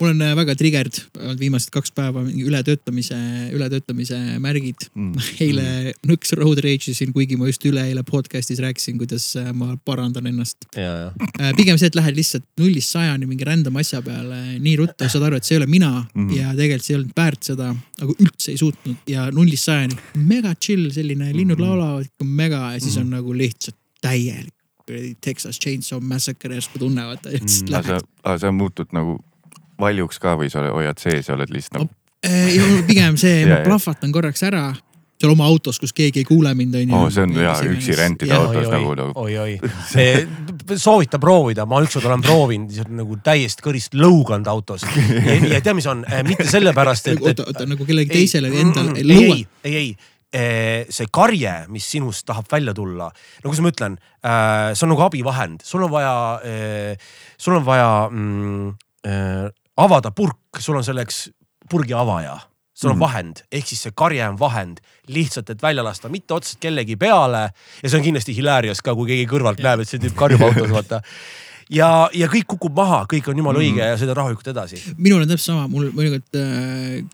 Speaker 2: mul on äh, väga triggered olnud viimased kaks päeva mingi ületöötamise, ületöötamise märgid
Speaker 3: Mm.
Speaker 2: eile nõks road rage isin, kuigi ma just üleeile podcast'is rääkisin, kuidas äh, ma parandan ennast. Äh, pigem see, et lähed lihtsalt nullist sajani mingi random asja peale nii ruttu, saad aru, et see ei ole mina mm
Speaker 3: Mhm.
Speaker 2: ja tegelikult see ei olnud väärt seda, nagu üldse ei suutnud ja nullist sajani mega chill, selline linnud
Speaker 3: Mhm.
Speaker 2: laulavad, mega ja siis on nagu lihtsalt täielik Texas Chainsaw Massacre järsku tunnevad
Speaker 1: Mm,
Speaker 3: aga sa, sa muutud nagu valjuks ka või sa hoiad sees ja oled lihtsalt nagu
Speaker 2: Eh, ja mul pigem see, ma
Speaker 3: Ja, ja.
Speaker 2: plahvatan korraks ära seal oma autos, kus keegi ei kuule mind, onju.
Speaker 3: Oo, see on hea, üksi rentida
Speaker 2: Jah,
Speaker 3: autos
Speaker 1: oi,
Speaker 3: nagu
Speaker 1: oi,
Speaker 3: nagu-
Speaker 1: oi, oi, soovita proovida, ma ükskord olen proovinud, nagu täiesti kõrist lõuganud autos. ja, ja tead, mis on, mitte sellepärast, et, et
Speaker 2: oota, oota nagu kellelegi teisele või endale
Speaker 1: ei,
Speaker 2: lõua
Speaker 1: ei, ei, ei, see karje, mis sinust tahab välja tulla, no kuidas ma ütlen, see on nagu abivahend, sul on vaja, sul on vaja mm, avada purk, sul on selleks purgi avaja sul on
Speaker 3: Mhm.
Speaker 1: vahend, ehk siis see karje on vahend lihtsalt, et välja lasta, mitte otseselt kellegi peale ja see on kindlasti hilarious ka, kui keegi kõrvalt näeb, et see tüüp karjub autos, vaata. ja, ja kõik kukub maha, kõik on jumala õige ja sõidad rahulikult edasi.
Speaker 2: minul on täpselt sama, mul mõnikord äh,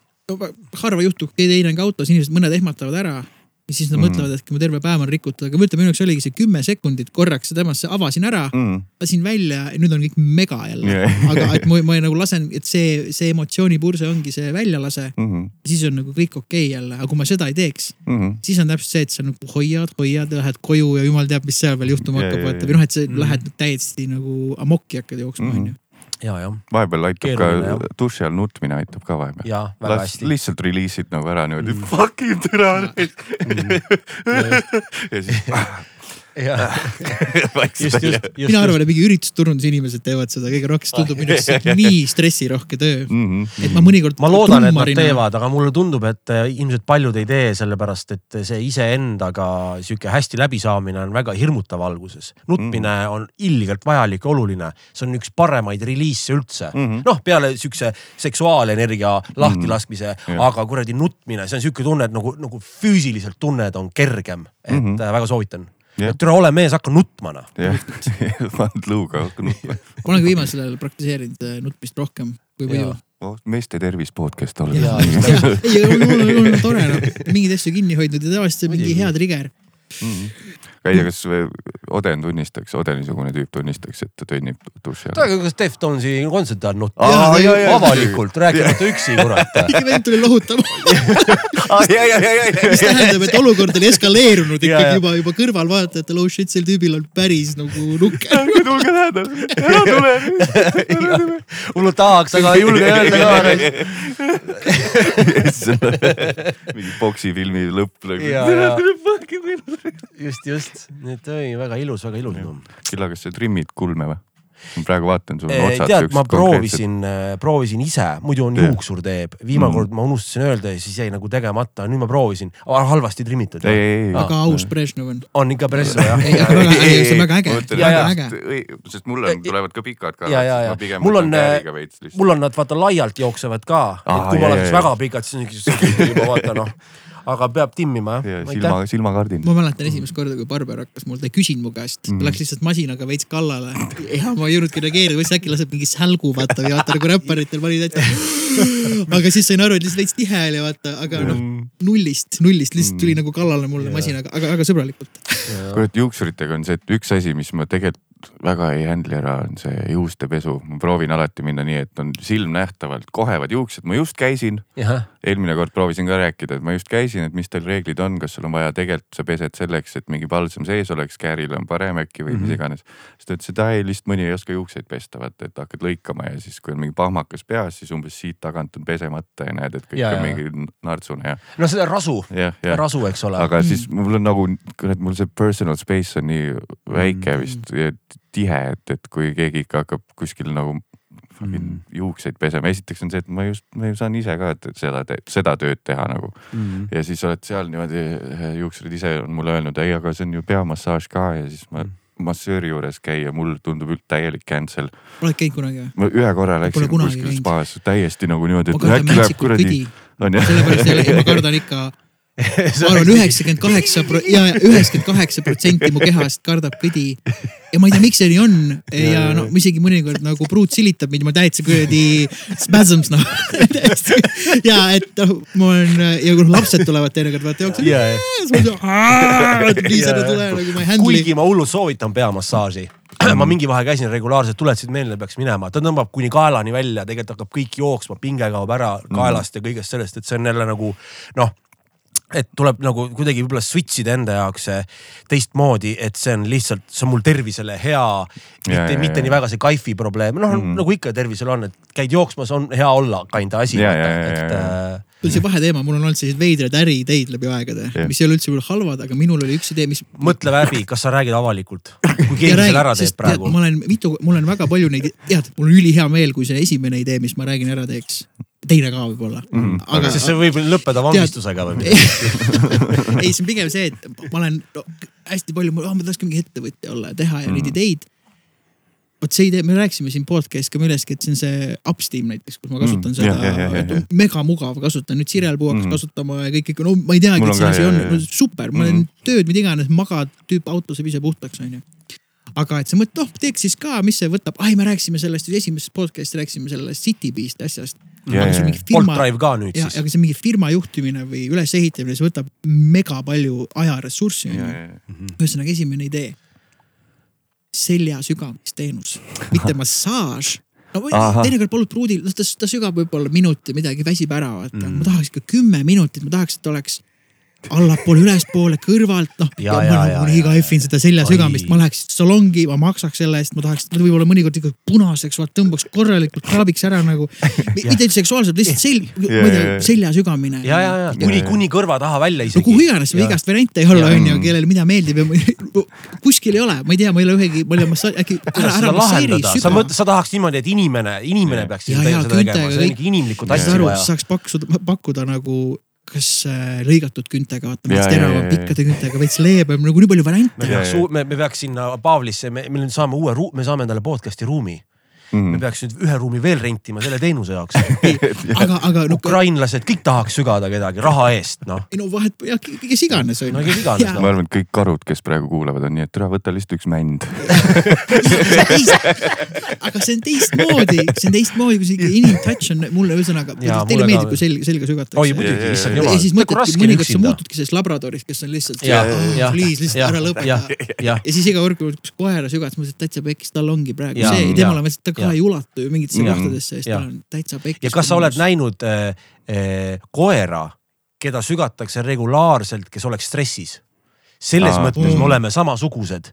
Speaker 2: harva juhtub, keegi teine on ka autos, inimesed mõned ehmatavad ära ja siis nad
Speaker 3: Mm.
Speaker 2: mm. mõtlevad, et mu terve päev on rikutud, aga ma ütlen, minu jaoks oligi see kümme sekundit korraks temasse avasin ära,
Speaker 3: mm..
Speaker 2: lasin välja ja nüüd on kõik mega jälle
Speaker 3: Yeah.
Speaker 2: aga et ma, ma nagu lasen, et see, see emotsioonipurse ongi see väljalase,
Speaker 3: Mm -hmm.
Speaker 2: siis on nagu kõik okei okay jälle, aga kui ma seda ei teeks,
Speaker 3: Mm -hmm.
Speaker 2: siis on täpselt see, et sa nagu hoiad, hoiad ja lähed koju ja jumal teab, mis seal veel juhtuma
Speaker 3: Ja,
Speaker 2: hakkab, vaata või noh, et sa
Speaker 1: Mm.
Speaker 2: lähed täiesti nagu amokki hakkad jooksma,
Speaker 3: Mhm.
Speaker 2: onju.
Speaker 1: ja, jah,
Speaker 3: vahepeal aitab
Speaker 1: Keeruline,
Speaker 3: ka duši all nutmine aitab ka vahepeal.
Speaker 1: ja väga hästi.
Speaker 3: lihtsalt reliisid nagu ära niimoodi
Speaker 1: Mm.
Speaker 3: mm., fucking türa
Speaker 1: Mm.
Speaker 3: ja siis
Speaker 1: just.
Speaker 2: mina arvan, et mingi üritusturundusinimesed teevad seda kõige rohkem, see tundub minu arust nii stressirohke töö,
Speaker 3: mm.
Speaker 2: et ma mõnikord.
Speaker 1: ma loodan, et nad teevad, aga mulle tundub, et äh, ilmselt paljud ei tee, sellepärast et see iseendaga sihuke hästi läbisaamine on väga hirmutav alguses. nutmine
Speaker 3: Mhm.
Speaker 1: on ilgelt vajalik ja oluline, see on üks paremaid reliise üldse mm
Speaker 3: Mhm.
Speaker 1: -hmm.. noh, peale siukse seksuaalenergia lahtilaskmise mm,
Speaker 3: Jah.
Speaker 1: -hmm. aga kuradi nutmine, see on sihuke tunne, et nagu, nagu füüsiliselt tunned on kergem, et mm
Speaker 3: Mhm.
Speaker 1: -hmm. väga soovitan Yeah.. türa ole mees, hakka nutma noh.
Speaker 3: jah, paned luuga hakka nutma.
Speaker 2: ka viimasel ajal praktiseerinud äh, nutmist rohkem kui
Speaker 1: Jaa..
Speaker 3: Oh, meeste tervis podcast
Speaker 2: ja.
Speaker 1: Jaa,
Speaker 2: ja
Speaker 1: just
Speaker 2: ei, on- mul on tore noh, mingeid asju kinni hoidnud ja tavaliselt see on mingi hea trigger.
Speaker 3: ei tea, kas või Oden tunnistaks, Odeni-sugune tüüp tunnistaks, et ta tönnib duši all.
Speaker 1: aga kas Deftonsi
Speaker 3: Aa, jaa, jaa,
Speaker 1: avalikult, rääkimata üksi, kurat.
Speaker 2: mingi vend tuli lohutama, mis tähendab, et olukord oli eskaleerunud ikkagi juba, juba kõrvalvaatajatel, oh shit, sel tüübil on päris nagu nukker.
Speaker 3: tulge lähedale, ära tule.
Speaker 1: hullult tahaks, aga ei julge öelda ka.
Speaker 3: mingi poksifilmi lõpp nagu.
Speaker 1: just, just, nii et oi, väga ilus, väga ilus.
Speaker 3: küll aga sa trimmid kulme või? ma praegu vaatan sul
Speaker 1: Eh,
Speaker 3: otsad.
Speaker 1: tead, ma proovisin, proovisin ise, muidu on juuksur teeb, viimane
Speaker 3: Mm.
Speaker 1: kord ma unustasin öelda ja siis jäi nagu tegemata, nüüd ma proovisin, halvasti trimmitud.
Speaker 2: väga aus Brežnev on.
Speaker 1: on ikka päris jah
Speaker 2: see on väga äge, väga äge.
Speaker 3: sest mul on, tulevad ka pikad pigem
Speaker 1: Mul on,
Speaker 3: lihtsalt.
Speaker 1: mul on nad vaata laialt jooksevad ka, et kui ma oleks väga pikad, siis on ikka juba vaata noh, aga peab timmima jah.
Speaker 3: silma, silmakardin.
Speaker 2: ma mäletan esimest korda, kui barber hakkas mul, ta ei küsinud mu käest mm. -hmm. läks lihtsalt masinaga veits kallale ja ma ei jõudnudki reageerida, mõtlesin äkki laseb mingi sälgu vaata või vaata nagu räpparitel pani täitsa. aga siis sain aru, et lihtsalt veits tihe oli vaata, aga noh nullist, nullist lihtsalt tuli nagu kallale mulle masinaga, aga väga sõbralikult.
Speaker 3: kurat, juuksuritega on see, et üks asi, mis ma tegelikult väga ei handle'i ära, on see juustepesu. ma proovin alati minna nii, et on silmnähtavalt kohevad juuksed, ma just käisin, eelmine kord proovisin ka rääkida, et ma just käisin, et mis teil reeglid on, kas sul on vaja tegelikult sa pesed selleks, et mingi palsam sees oleks, käärile on parem äkki või mm -hmm. mis
Speaker 1: Mhm.
Speaker 3: iganes. siis ta ütles, et ai lihtsalt mõni ei oska juukseid pesta, vaata, et hakkad lõikama ja siis, kui on mingi pahmakas peas, siis umbes siit tagant on pesemata ja näed, et kõik
Speaker 1: Ja,
Speaker 3: on
Speaker 1: ja.
Speaker 3: mingi nartsune ja,
Speaker 1: no see rasu, rasu, eks ole.
Speaker 3: aga siis mul on nagu, kurat, mul see personal space on nii väike
Speaker 1: Mm.
Speaker 3: vist ja tihe, et, et kui keegi ikka hakkab kuskil nagu
Speaker 1: Mm.
Speaker 3: juukseid pesema, esiteks on see, et ma just, ma ju saan ise ka seda, seda tööd teha nagu
Speaker 1: Mm.
Speaker 3: ja siis oled seal niimoodi, juuksurid ise on mulle öelnud, ei, aga see on ju peamassaaž ka ja siis ma
Speaker 1: Mm.
Speaker 3: massööri juures käia, mul tundub üld täielik cancel.
Speaker 2: oled käinud kunagi või?
Speaker 3: ma ühe korra läksin kuskil spaas täiesti nagu niimoodi, et äkki läheb kuradi
Speaker 2: sellepärast jälle ma kardan ikka, ma arvan üheksakümmend kaheksa ja üheksakümmend kaheksa protsenti mu kehast kardab kõdi. ja ma ei tea, miks see nii on ja no ma isegi mõnikord nagu pruut silitab mind, ma täitsa kuradi spasms noh. ja et noh, ma olen ja kui lapsed tulevad teinekord vaata jooksevad
Speaker 1: ja, ja
Speaker 2: siis ma ütlen, please ära tule nagu ma ei handle'i.
Speaker 1: kuigi ma hullult soovitan peamassaaži. ma mingi vahe käisin regulaarselt, tuletasid meelde, peaks minema, ta tõmbab kuni kaelani välja, tegelikult hakkab kõik jooksma, pinge kaob ära kaelast ja kõigest sellest, et see on jälle nagu noh et tuleb nagu kuidagi võib-olla switch ida enda jaoks teistmoodi, et see on lihtsalt, see on mul tervisele hea. mitte mitte
Speaker 3: ja.
Speaker 1: nii väga see kaifi probleem, noh
Speaker 3: Mhm.
Speaker 1: nagu ikka tervisel on, et käid jooksmas, on hea olla kinda asi. Äh,
Speaker 2: see on see vaheteema, mul on olnud selliseid veidraid äriideid läbi aegade mis ei ole üldse võib-olla halvad, aga minul oli üks idee, mis
Speaker 1: mõtle läbi, kas sa räägid avalikult, kui keegi selle ära teeb praegu
Speaker 2: ma olen mitu, mul on väga palju neid, tead, mul on ülihea meel, kui see esimene idee, mis ma räägin, ära teeks. Teine ka võib-olla mm. -hmm. aga
Speaker 1: sest see võib lõppeda vangistusega või midagi.
Speaker 2: ei, see on pigem see, et ma olen no, hästi palju, ma tahakski mingi ettevõtja olla ja teha ja mm. neid
Speaker 3: Mhm.
Speaker 2: ideid. vot see idee, me rääkisime siin podcast'is ka millestki, et see on see Upsteam näiteks, kus ma kasutan
Speaker 3: Mm,
Speaker 2: mm,
Speaker 3: jah,
Speaker 2: seda on mega mugav kasutada, nüüd Sirel Puu hakkas mm. kasutama ja kõik, kõik, no ma ei teagi, et
Speaker 3: on
Speaker 2: see asi on
Speaker 3: jah.
Speaker 2: super, ma teen
Speaker 3: Mhm.
Speaker 2: tööd, mida iganes, magad, tüüp autos ja ise puhtaks onju aga et sa mõtled, noh teeks siis ka, mis see võtab, ai me rääkisime sellest esimeses podcast'is rääkisime sellest Citybeast asjast.
Speaker 3: Ja,
Speaker 2: aga see on mingi
Speaker 1: Bolt
Speaker 2: firma,
Speaker 1: Drive ka nüüd
Speaker 2: ja,
Speaker 1: siis.
Speaker 2: aga see mingi firma juhtimine või ülesehitamine, see võtab mega palju ajaressurssi
Speaker 3: ja,
Speaker 2: ühesõnaga esimene idee. selja sügavamisteenus, mitte massaaž no teinekord palud pruudil, noh ta, ta sügab võib-olla minuti midagi, väsib ära, vaata
Speaker 1: Mm.
Speaker 2: mm.. ma tahaks ikka kümme minutit, ma tahaks, et oleks allapoole, ülespoole, kõrvalt, noh. Nii
Speaker 1: ja,
Speaker 2: kaifin seda selja sügamist, ma läheks salongi, ma maksaks selle eest, ma tahaks võib-olla mõnikord ikka punaseks, vaat tõmbaks korralikult kraabiks ära nagu. mitte seksuaalselt, lihtsalt sel-, ma ei tea
Speaker 3: ja.,
Speaker 2: selja sügamine.
Speaker 1: ja, ja, ja kuni, kuni kõrva taha välja
Speaker 2: no
Speaker 1: isegi.
Speaker 2: kuhu iganes, igast variante ei ole,
Speaker 1: Ja.
Speaker 2: onju, kellele mida meeldib ja kuskil ei ole, ma ei tea, ma ei ole ühegi, ma ei ole massa-, äkki ära, ära masseeri
Speaker 1: lahendada, sa mõtled, sa tahaks niimoodi, et inimene, inimene peaks
Speaker 2: Ja,
Speaker 1: seda tegema, see on ikka inimlikku tassi vaja.
Speaker 2: saaks pakkuda, pakkuda nagu kas äh, lõigatud küntega, vaata, veits
Speaker 3: Ja, ja,
Speaker 2: teravam pikkade küntega, veits leebem, nagu nii palju
Speaker 1: me
Speaker 2: variante.
Speaker 3: Ja,
Speaker 1: peaks me, me peaks sinna Pavlisse, me, me nüüd saame uue ruu-, me saame endale podcast'i ruumi. Me
Speaker 3: ja.
Speaker 1: peaks nüüd ühe ruumi veel rentima selle teenuse jaoks.
Speaker 2: aga, aga no,
Speaker 1: ukrainlased kõik tahaks sügada kedagi raha eest, noh.
Speaker 2: ei no vahet, jah, kes iganes
Speaker 1: no
Speaker 2: onju.
Speaker 1: kes iganes,
Speaker 3: ma
Speaker 1: noh.
Speaker 3: arvan, et kõik karud, kes praegu kuulavad, on nii, et ära võta lihtsalt üks mänd.
Speaker 2: aga see on teistmoodi, see on teistmoodi, kui see ikka inim touch on mulle ühesõnaga, teile meeldib, kui selg, selga sügatakse.
Speaker 1: oi muidugi,
Speaker 3: Ja, ja,
Speaker 1: issand
Speaker 3: ja.
Speaker 1: jumal.
Speaker 2: ja siis mõtledki,
Speaker 1: on
Speaker 2: mõnikord sa muutudki sellest labradorist, kes on lihtsalt.
Speaker 1: ja, ja,
Speaker 2: Please, lihtsalt
Speaker 1: ja
Speaker 2: ära, lõpeta
Speaker 1: ja, ja,
Speaker 2: ja siis iga kord, kui üks koera sügad, siis mõtlesin, et täitsa pekkis, tal ongi praegu
Speaker 1: Jaa,
Speaker 2: see, temal on, ta ka
Speaker 1: jaa.
Speaker 2: ei ulatu ju mingitesse kohtadesse, siis tal on täitsa pekkis.
Speaker 1: ja kas sa oled näinud äh, äh, koera, keda sügatakse regulaarselt, kes oleks stressis? selles
Speaker 3: Aa.
Speaker 1: mõttes me
Speaker 2: Mm.
Speaker 1: oleme samasugused.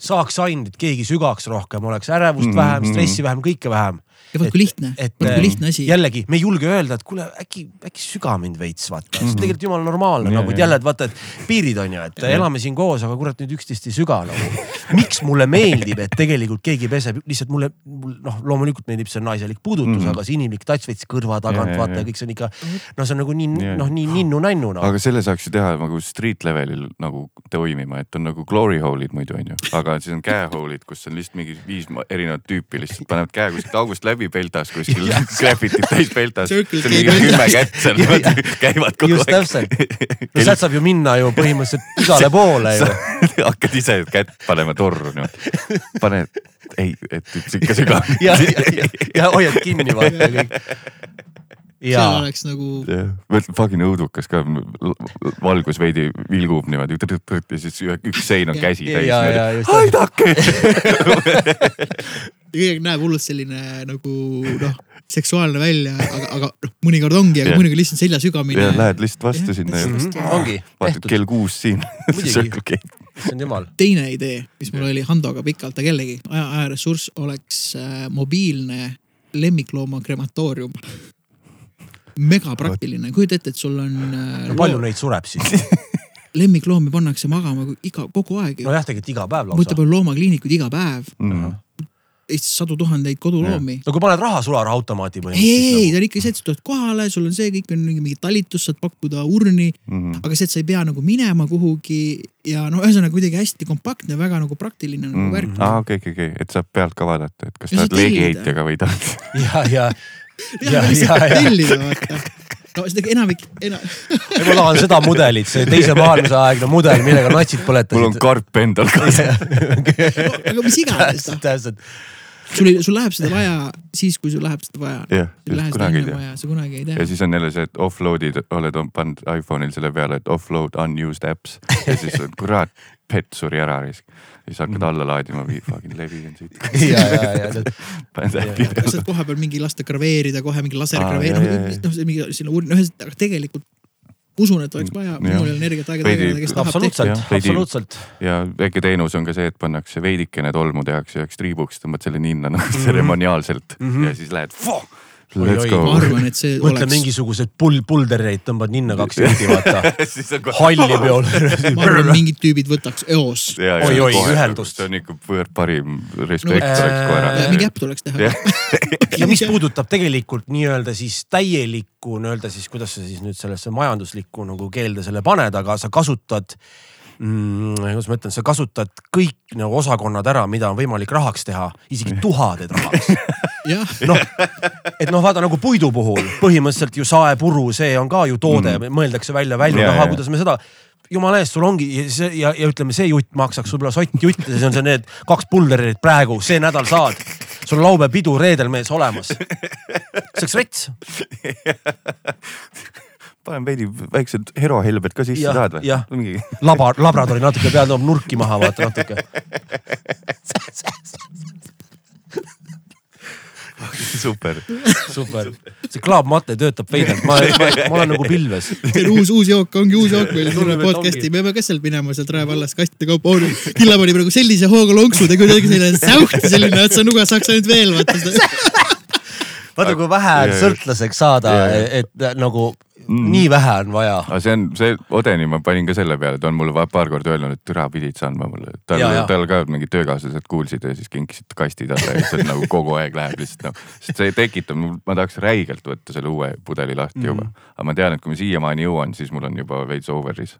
Speaker 1: saaks ainult, et keegi sügaks rohkem, oleks ärevust
Speaker 3: Mhm,
Speaker 1: vähem,
Speaker 3: mhm.
Speaker 1: stressi vähem, kõike vähem.
Speaker 2: ja vot kui lihtne,
Speaker 1: et
Speaker 2: vot kui lihtne asi.
Speaker 1: jällegi me ei julge öelda, et kuule äkki, äkki süga mind veits vaata mm, -hmm. see on tegelikult jumala normaalne
Speaker 3: Ja,
Speaker 1: nagu, et
Speaker 3: ja.
Speaker 1: jälle, et vaata, et piirid on ju, et elame siin koos, aga kurat nüüd üksteist ei süga nagu. Miks mulle meeldib, et tegelikult keegi peseb, lihtsalt mulle, mulle, noh, loomulikult meeldib see naiselik puudutus mm,
Speaker 3: Mhm.
Speaker 1: -hmm. aga see inimlik touch veits kõrva tagant vaata
Speaker 3: ja.
Speaker 1: ja kõik see on ikka, no see on nagu nii noh, nii ninnu-nännu noh.
Speaker 3: aga selle saaks ju teha nagu street levelil nagu toimima, et on nagu glory hole'id muidu onju, aga siis on käehole'id, kus on lihtsalt mingi viis erinevat tüüpi lihtsalt panevad käe kuskilt august läbi peltas kuskil graffitid täis peltas. kümme kätt seal käivad kogu
Speaker 1: just täpselt, no sealt saab ju minna ju põhimõtteliselt igale poole ju.
Speaker 3: hakkad ise kätt panema niimoodi, paned, ei, et üks ikka sügav.
Speaker 1: ja, ja, ja, ja hoiad kinni vaata kõik.
Speaker 2: seal
Speaker 1: ja,
Speaker 2: oleks nagu,
Speaker 3: mõtle fucking õudukas ka, valgus veidi vilgub niimoodi ja siis üks sein on
Speaker 2: Ja,
Speaker 3: käsi täis
Speaker 1: ja, ja
Speaker 3: aidake.
Speaker 2: kõigega näeb hullult selline nagu noh, seksuaalne välja, aga, aga noh, mõnikord ongi, aga mõnikord lihtsalt selja sügamine
Speaker 3: ja. lähed lihtsalt vastu
Speaker 2: Jah,
Speaker 3: sinna ja
Speaker 1: Mhm, ongi
Speaker 3: vaatad
Speaker 1: tehtud,
Speaker 3: kell kuus siin.
Speaker 1: Issand jumal.
Speaker 2: teine idee, mis mul oli Handoga pikalt, aga jällegi aja, ajaressurss oleks äh, mobiilne lemmiklooma krematoorium. megapraktiline, kujuta ette, et sul on äh,
Speaker 1: no palju neid sureb siis?
Speaker 2: lemmikloomi pannakse magama iga, kogu aeg
Speaker 1: nojah, tegelikult iga päev
Speaker 2: mõtle
Speaker 1: lausa.
Speaker 2: palju loomakliinikud iga päev,
Speaker 3: Mhm.
Speaker 2: Eestis sadu tuhandeid koduloomi.
Speaker 1: no kui paned raha sularahaautomaati
Speaker 2: ei, ei, ei,
Speaker 1: põhimõtteliselt.
Speaker 2: ta on ikka see, et sa tuled kohale, sul on see, kõik on mingi, mingi talitus, saad pakkuda urni,
Speaker 3: Mhm.
Speaker 2: aga see, et sa ei pea nagu minema kuhugi ja no ühesõnaga kuidagi hästi kompaktne, väga nagu praktiline nagu värk.
Speaker 3: aa, okei, okei, okei, et saab pealt ka vaadata, et kas
Speaker 2: sa tellida.
Speaker 3: leegiheitjaga või tahad.
Speaker 1: ja, ja, ja, ja, ja.
Speaker 2: tellida vaata. no seda enamik ena...,
Speaker 1: ma tahan seda mudelit, see teise maailmasõja aegne mudel, millega natsid
Speaker 3: mul on
Speaker 1: põletasid.
Speaker 3: karp endal kaasas.
Speaker 2: aga mis iganes
Speaker 1: täpselt,
Speaker 2: noh,
Speaker 1: täpselt.
Speaker 2: Sul ei, sul läheb seda vaja siis, kui sul läheb seda vaja.
Speaker 3: jah,
Speaker 2: sul ei lähe seda enne vaja, sa kunagi ei
Speaker 3: ja
Speaker 2: tea.
Speaker 3: siis on jälle see, et offload'id, oled pannud iPhone'il selle peale, et offload unused apps ja siis on kurat, pet suri ära risk. siis hakkad alla laadima, fucking levi on siit.
Speaker 1: ja, ja, ja
Speaker 3: paned äpi peale.
Speaker 2: saad kohapeal mingi lasta graveerida kohe mingi
Speaker 3: Aa,
Speaker 2: lasergraveer,
Speaker 3: jah, jah,
Speaker 2: noh mingi sinna uur-, noh ühesõnaga tegelikult usun, et oleks vaja, minul ei ole energiat aega
Speaker 3: Veidi-
Speaker 2: tegeleda, kes tahab teha.
Speaker 1: absoluutselt
Speaker 3: Jah,, veidi-
Speaker 1: absoluutselt.
Speaker 3: ja väike teenus on ka see, et pannakse veidikene tolmu tehakse üheks triibuks, tõmbad selle ninna nagu
Speaker 1: Mhm.
Speaker 3: tseremoniaalselt
Speaker 1: Mhm.
Speaker 3: ja siis lähed.
Speaker 1: Oi,
Speaker 3: Let's
Speaker 1: oi,
Speaker 3: go
Speaker 2: ma. arvan, et see
Speaker 1: mõtle
Speaker 2: oleks,
Speaker 1: mingisugused pull, puldereid tõmbad ninna kaks juhti, vaata. halli peol.
Speaker 2: ma arvan, mingid tüübid võtaks eos.
Speaker 1: Oi, oi, ühendust.
Speaker 3: see on ikka võõr parim respekt
Speaker 1: No,
Speaker 3: oleks koera
Speaker 1: äh,
Speaker 2: mingi äpp tuleks teha
Speaker 1: ja mis puudutab tegelikult nii-öelda siis täielikku nii-öelda siis, kuidas sa siis nüüd sellesse majanduslikku nagu keelde selle paned, aga sa kasutad mm,. kuidas ma ütlen, sa kasutad kõik nagu osakonnad ära, mida on võimalik rahaks teha, isegi tuha teed rahaks. noh, et noh, vaata nagu puidu puhul põhimõtteliselt ju saepuru, see on ka ju toode mm., mõeldakse välja, välja
Speaker 3: Ja,
Speaker 1: raha,
Speaker 3: ja.
Speaker 1: kuidas me seda jumala eest, sul ongi ja ja, ja ütleme, see jutt maksaks võib-olla sott jutte, see on see need kaks pulderit praegu, see nädal saad. sul on laupäev pidu, reedel mees olemas. see oleks rets.
Speaker 3: panen veidi väiksed herohelbed ka sisse,
Speaker 1: Jah,
Speaker 3: tahad
Speaker 1: jah.
Speaker 3: või? mingi
Speaker 1: laba, labradori natuke peal toob nurki maha, vaata natuke.
Speaker 3: super.
Speaker 1: super, see klaapmate töötab veidralt, ma, ma, ma olen nagu pilves.
Speaker 2: see on uus, uus jook, ongi uus jook meil
Speaker 1: et
Speaker 2: podcast'i, me peame ka seal minema sealt Rae vallast kastide kaupa. Killa pani praegu sellise hooga lonksu, tegi kuidagi selline säuht ja selline, et sa nuga saaks ainult veel vaata seda.
Speaker 1: vaata, kui vähe sõltlaseks saada et nagu
Speaker 3: Mm.
Speaker 1: nii vähe on vaja.
Speaker 3: aga see on, see Odeni ma panin ka selle peale, ta on mulle paar korda öelnud, et türa pidid sa andma mulle. tal tal ka mingid töökaaslased kuulsid ja siis kinkisid kasti talle siis nagu kogu aeg läheb lihtsalt noh. sest see tekitab, ma tahaks räigelt võtta selle uue pudeli lahti
Speaker 1: Mhm.
Speaker 3: juba. aga ma tean, et kui ma siiamaani jõuan, siis mul on juba veits over'is.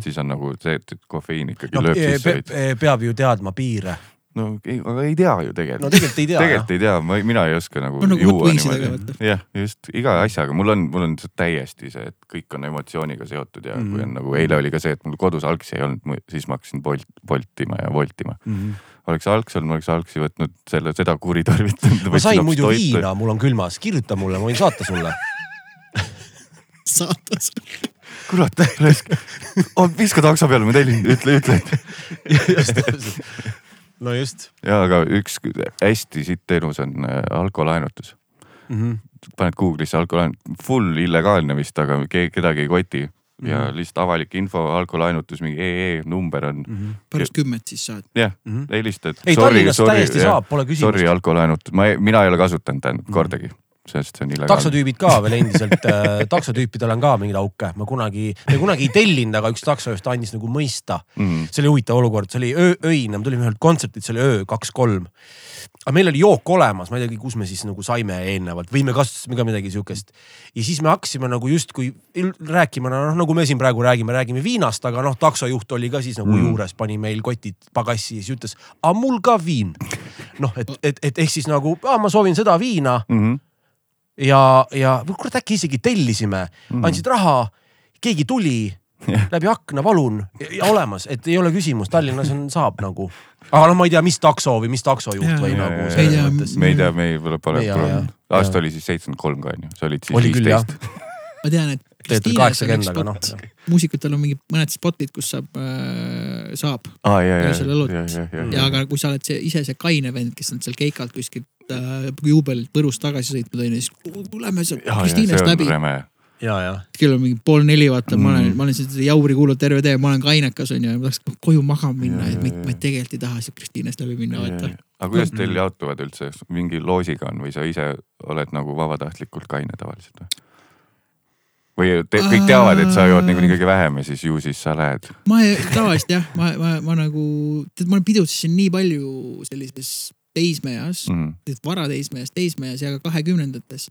Speaker 3: siis on nagu see, et kofeiin ikkagi
Speaker 1: no,
Speaker 3: lööb
Speaker 1: pe
Speaker 3: sisse
Speaker 1: pe peab ju teadma piire.
Speaker 3: No ei, aga ei tea ju tegelikult
Speaker 1: no tegelikult ei tea.
Speaker 3: tegelikult ei tea, ma, mina ei oska nagu
Speaker 2: No nagu
Speaker 3: jah, just iga asjaga, mul on, mul on täiesti see, et kõik on emotsiooniga seotud ja mm -hmm. kui on nagu eile oli ka see, et mul kodus algsi ei olnud, siis ma hakkasin Bolt, Boltima ja voltima.
Speaker 1: Mhm.
Speaker 3: oleks algs olnud, ma oleks algsi võtnud selle, seda kuritarvitanud.
Speaker 1: ma sain muidu viina, mul on külmas, kirjuta mulle, ma võin saata sulle.
Speaker 2: saatas.
Speaker 3: kurat, viska takso peale, ma tellin, ütle, ütle.
Speaker 1: just täpselt. No just
Speaker 3: ja aga üks hästi sitt teenus on äh, alkolaenutus.
Speaker 1: mm. -hmm.
Speaker 3: paned Google'isse alkolaen, full illegaalne vist, aga keegi kedagi ei koti. ja
Speaker 1: Mhm.
Speaker 3: lihtsalt avalik info, algolaenutus, mingi EE number on
Speaker 1: mm. -hmm.
Speaker 2: pärast kümmet siis saad.
Speaker 3: jah
Speaker 1: Mm -hmm.
Speaker 3: helistad.
Speaker 1: ei, Tallinnas täiesti saab, pole küsimust
Speaker 3: Sorry, algolaenut, ma, mina ei ole kasutanud tähendab kordagi, sest see on illegaalne.
Speaker 1: taksotüübid ka veel endiselt äh,, taksotüüpidel on ka mingeid auke, ma kunagi, me kunagi ei tellinud, aga üks taksojuht andis nagu mõista.
Speaker 3: mm..
Speaker 1: see oli huvitav olukord, see oli öö, öine, me tulime ühelt kontsertilt, see oli öö kaks-kolm. aga meil oli jook olemas, ma ei teagi, kus me siis nagu saime eelnevalt või me kasutasime ka midagi siukest. ja siis me hakkasime nagu justkui rääkima, noh nagu me siin praegu räägime, räägime viinast, aga noh, taksojuht oli ka siis nagu
Speaker 3: mm.
Speaker 1: juures, pani meil kotid pagassi ja siis ütles, aga mul ka viin. noh, et, et, et ehk siis nagu, ma soovin seda viina
Speaker 3: Mm -hmm.
Speaker 1: ja, ja kurat äkki isegi tellisime,
Speaker 3: Mhm.
Speaker 1: andsid raha, keegi tuli
Speaker 3: Jah.
Speaker 1: läbi akna, palun olemas, et ei ole küsimus, Tallinnas on, saab nagu. aga noh, ma ei tea, mis takso või mis taksojuht
Speaker 2: Jaa,
Speaker 1: või
Speaker 2: jaa,
Speaker 1: nagu selles mõttes.
Speaker 3: me ei tea, me ei pole, pole aasta oli siis seitsekümmend kolm ka onju, sa olid siis viisteist.,
Speaker 2: ma tean, et üks
Speaker 1: kaheksakümmend, aga noh
Speaker 2: muusikutel on mingid mõned spotid, kus saab äh,, saab
Speaker 3: aa ja,
Speaker 2: aga kui sa oled see ise see kaine vend, kes on seal keikalt kuskilt äh, juubelilt Võrust tagasi sõitnud onju, siis lähme sealt
Speaker 3: on
Speaker 2: läbi.
Speaker 1: ja, ja
Speaker 2: kell on mingi pool neli, vaata mm., ma olen ma olen seda jauri kuulnud terve tee, ma olen kainekas onju ma tahaks koju magama minna
Speaker 3: ja,
Speaker 2: ma, ma tegelikult ei taha sealt Kristiinest läbi minna, vaata.
Speaker 3: aga kuidas teil
Speaker 1: Mm.
Speaker 3: jaotuvad üldse, mingi loosiga on või sa ise oled nagu vabatahtlikult kaine tavaliselt või? Või te, kõik teavad, et sa jood niikuinii kõige vähem ja siis ju siis sa lähed.
Speaker 2: ma tavaliselt jah, ma, ma, ma nagu, tead, ma pidutsesin nii palju sellises teismeeas mm.,
Speaker 3: Mm.
Speaker 2: varateismeeas, teismeeas ja ka kahekümnendates.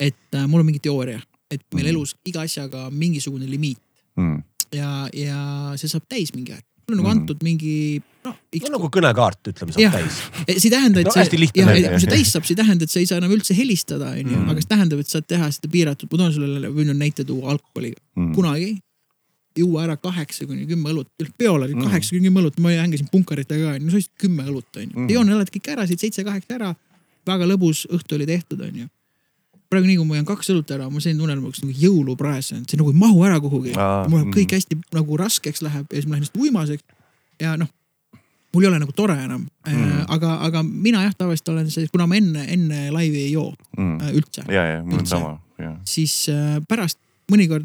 Speaker 2: et äh, mul on mingi teooria, et meil
Speaker 3: Mhm.
Speaker 2: elus iga asjaga mingisugune limiit
Speaker 3: Mm.
Speaker 2: ja, ja see saab täis mingi aeg. mul on nagu
Speaker 3: Mhm.
Speaker 2: antud mingi noh,
Speaker 1: no nagu kõnekaart, ütleme, saab
Speaker 2: Jah.
Speaker 1: täis.
Speaker 2: see ei tähenda, et
Speaker 1: No
Speaker 2: see jah, et kui see täis saab, see ei tähenda, et sa ei saa enam üldse helistada, onju,
Speaker 3: Mhm.
Speaker 2: aga see tähendab, et saad teha seda piiratud, ma toon sulle, võin näite tuua alkoholiga.
Speaker 3: Mm.
Speaker 2: kunagi juua ära kaheksa kuni kümme õlut, peol oli
Speaker 3: Mm.
Speaker 2: kaheksa kuni kümme õlut, ma hängisin punkaritega ka, no sa ostsid kümme õlut onju
Speaker 3: Mm.
Speaker 2: mm.. joon elad kõik ära, siit seitse-kaheksa ära. väga lõbus õhtu oli tehtud onju. praegu nii kui ma joon kaks õlut ära, ma selline tunne, nagu nagu jõulupraes see nagu ei mahu ära kuhugi. Mul läheb kõik
Speaker 3: mm.
Speaker 2: hästi nagu raskeks läheb ja siis ma lähen hästi uimaseks ja noh mul ei ole nagu tore enam
Speaker 3: Mm.
Speaker 2: mm., aga, aga mina jah, tavaliselt olen see, kuna ma enne, enne laivi ei joo
Speaker 3: Mm.
Speaker 2: äh, üldse,
Speaker 3: ja, ja mul on sama, ja.
Speaker 2: siis äh, pärast mõnikord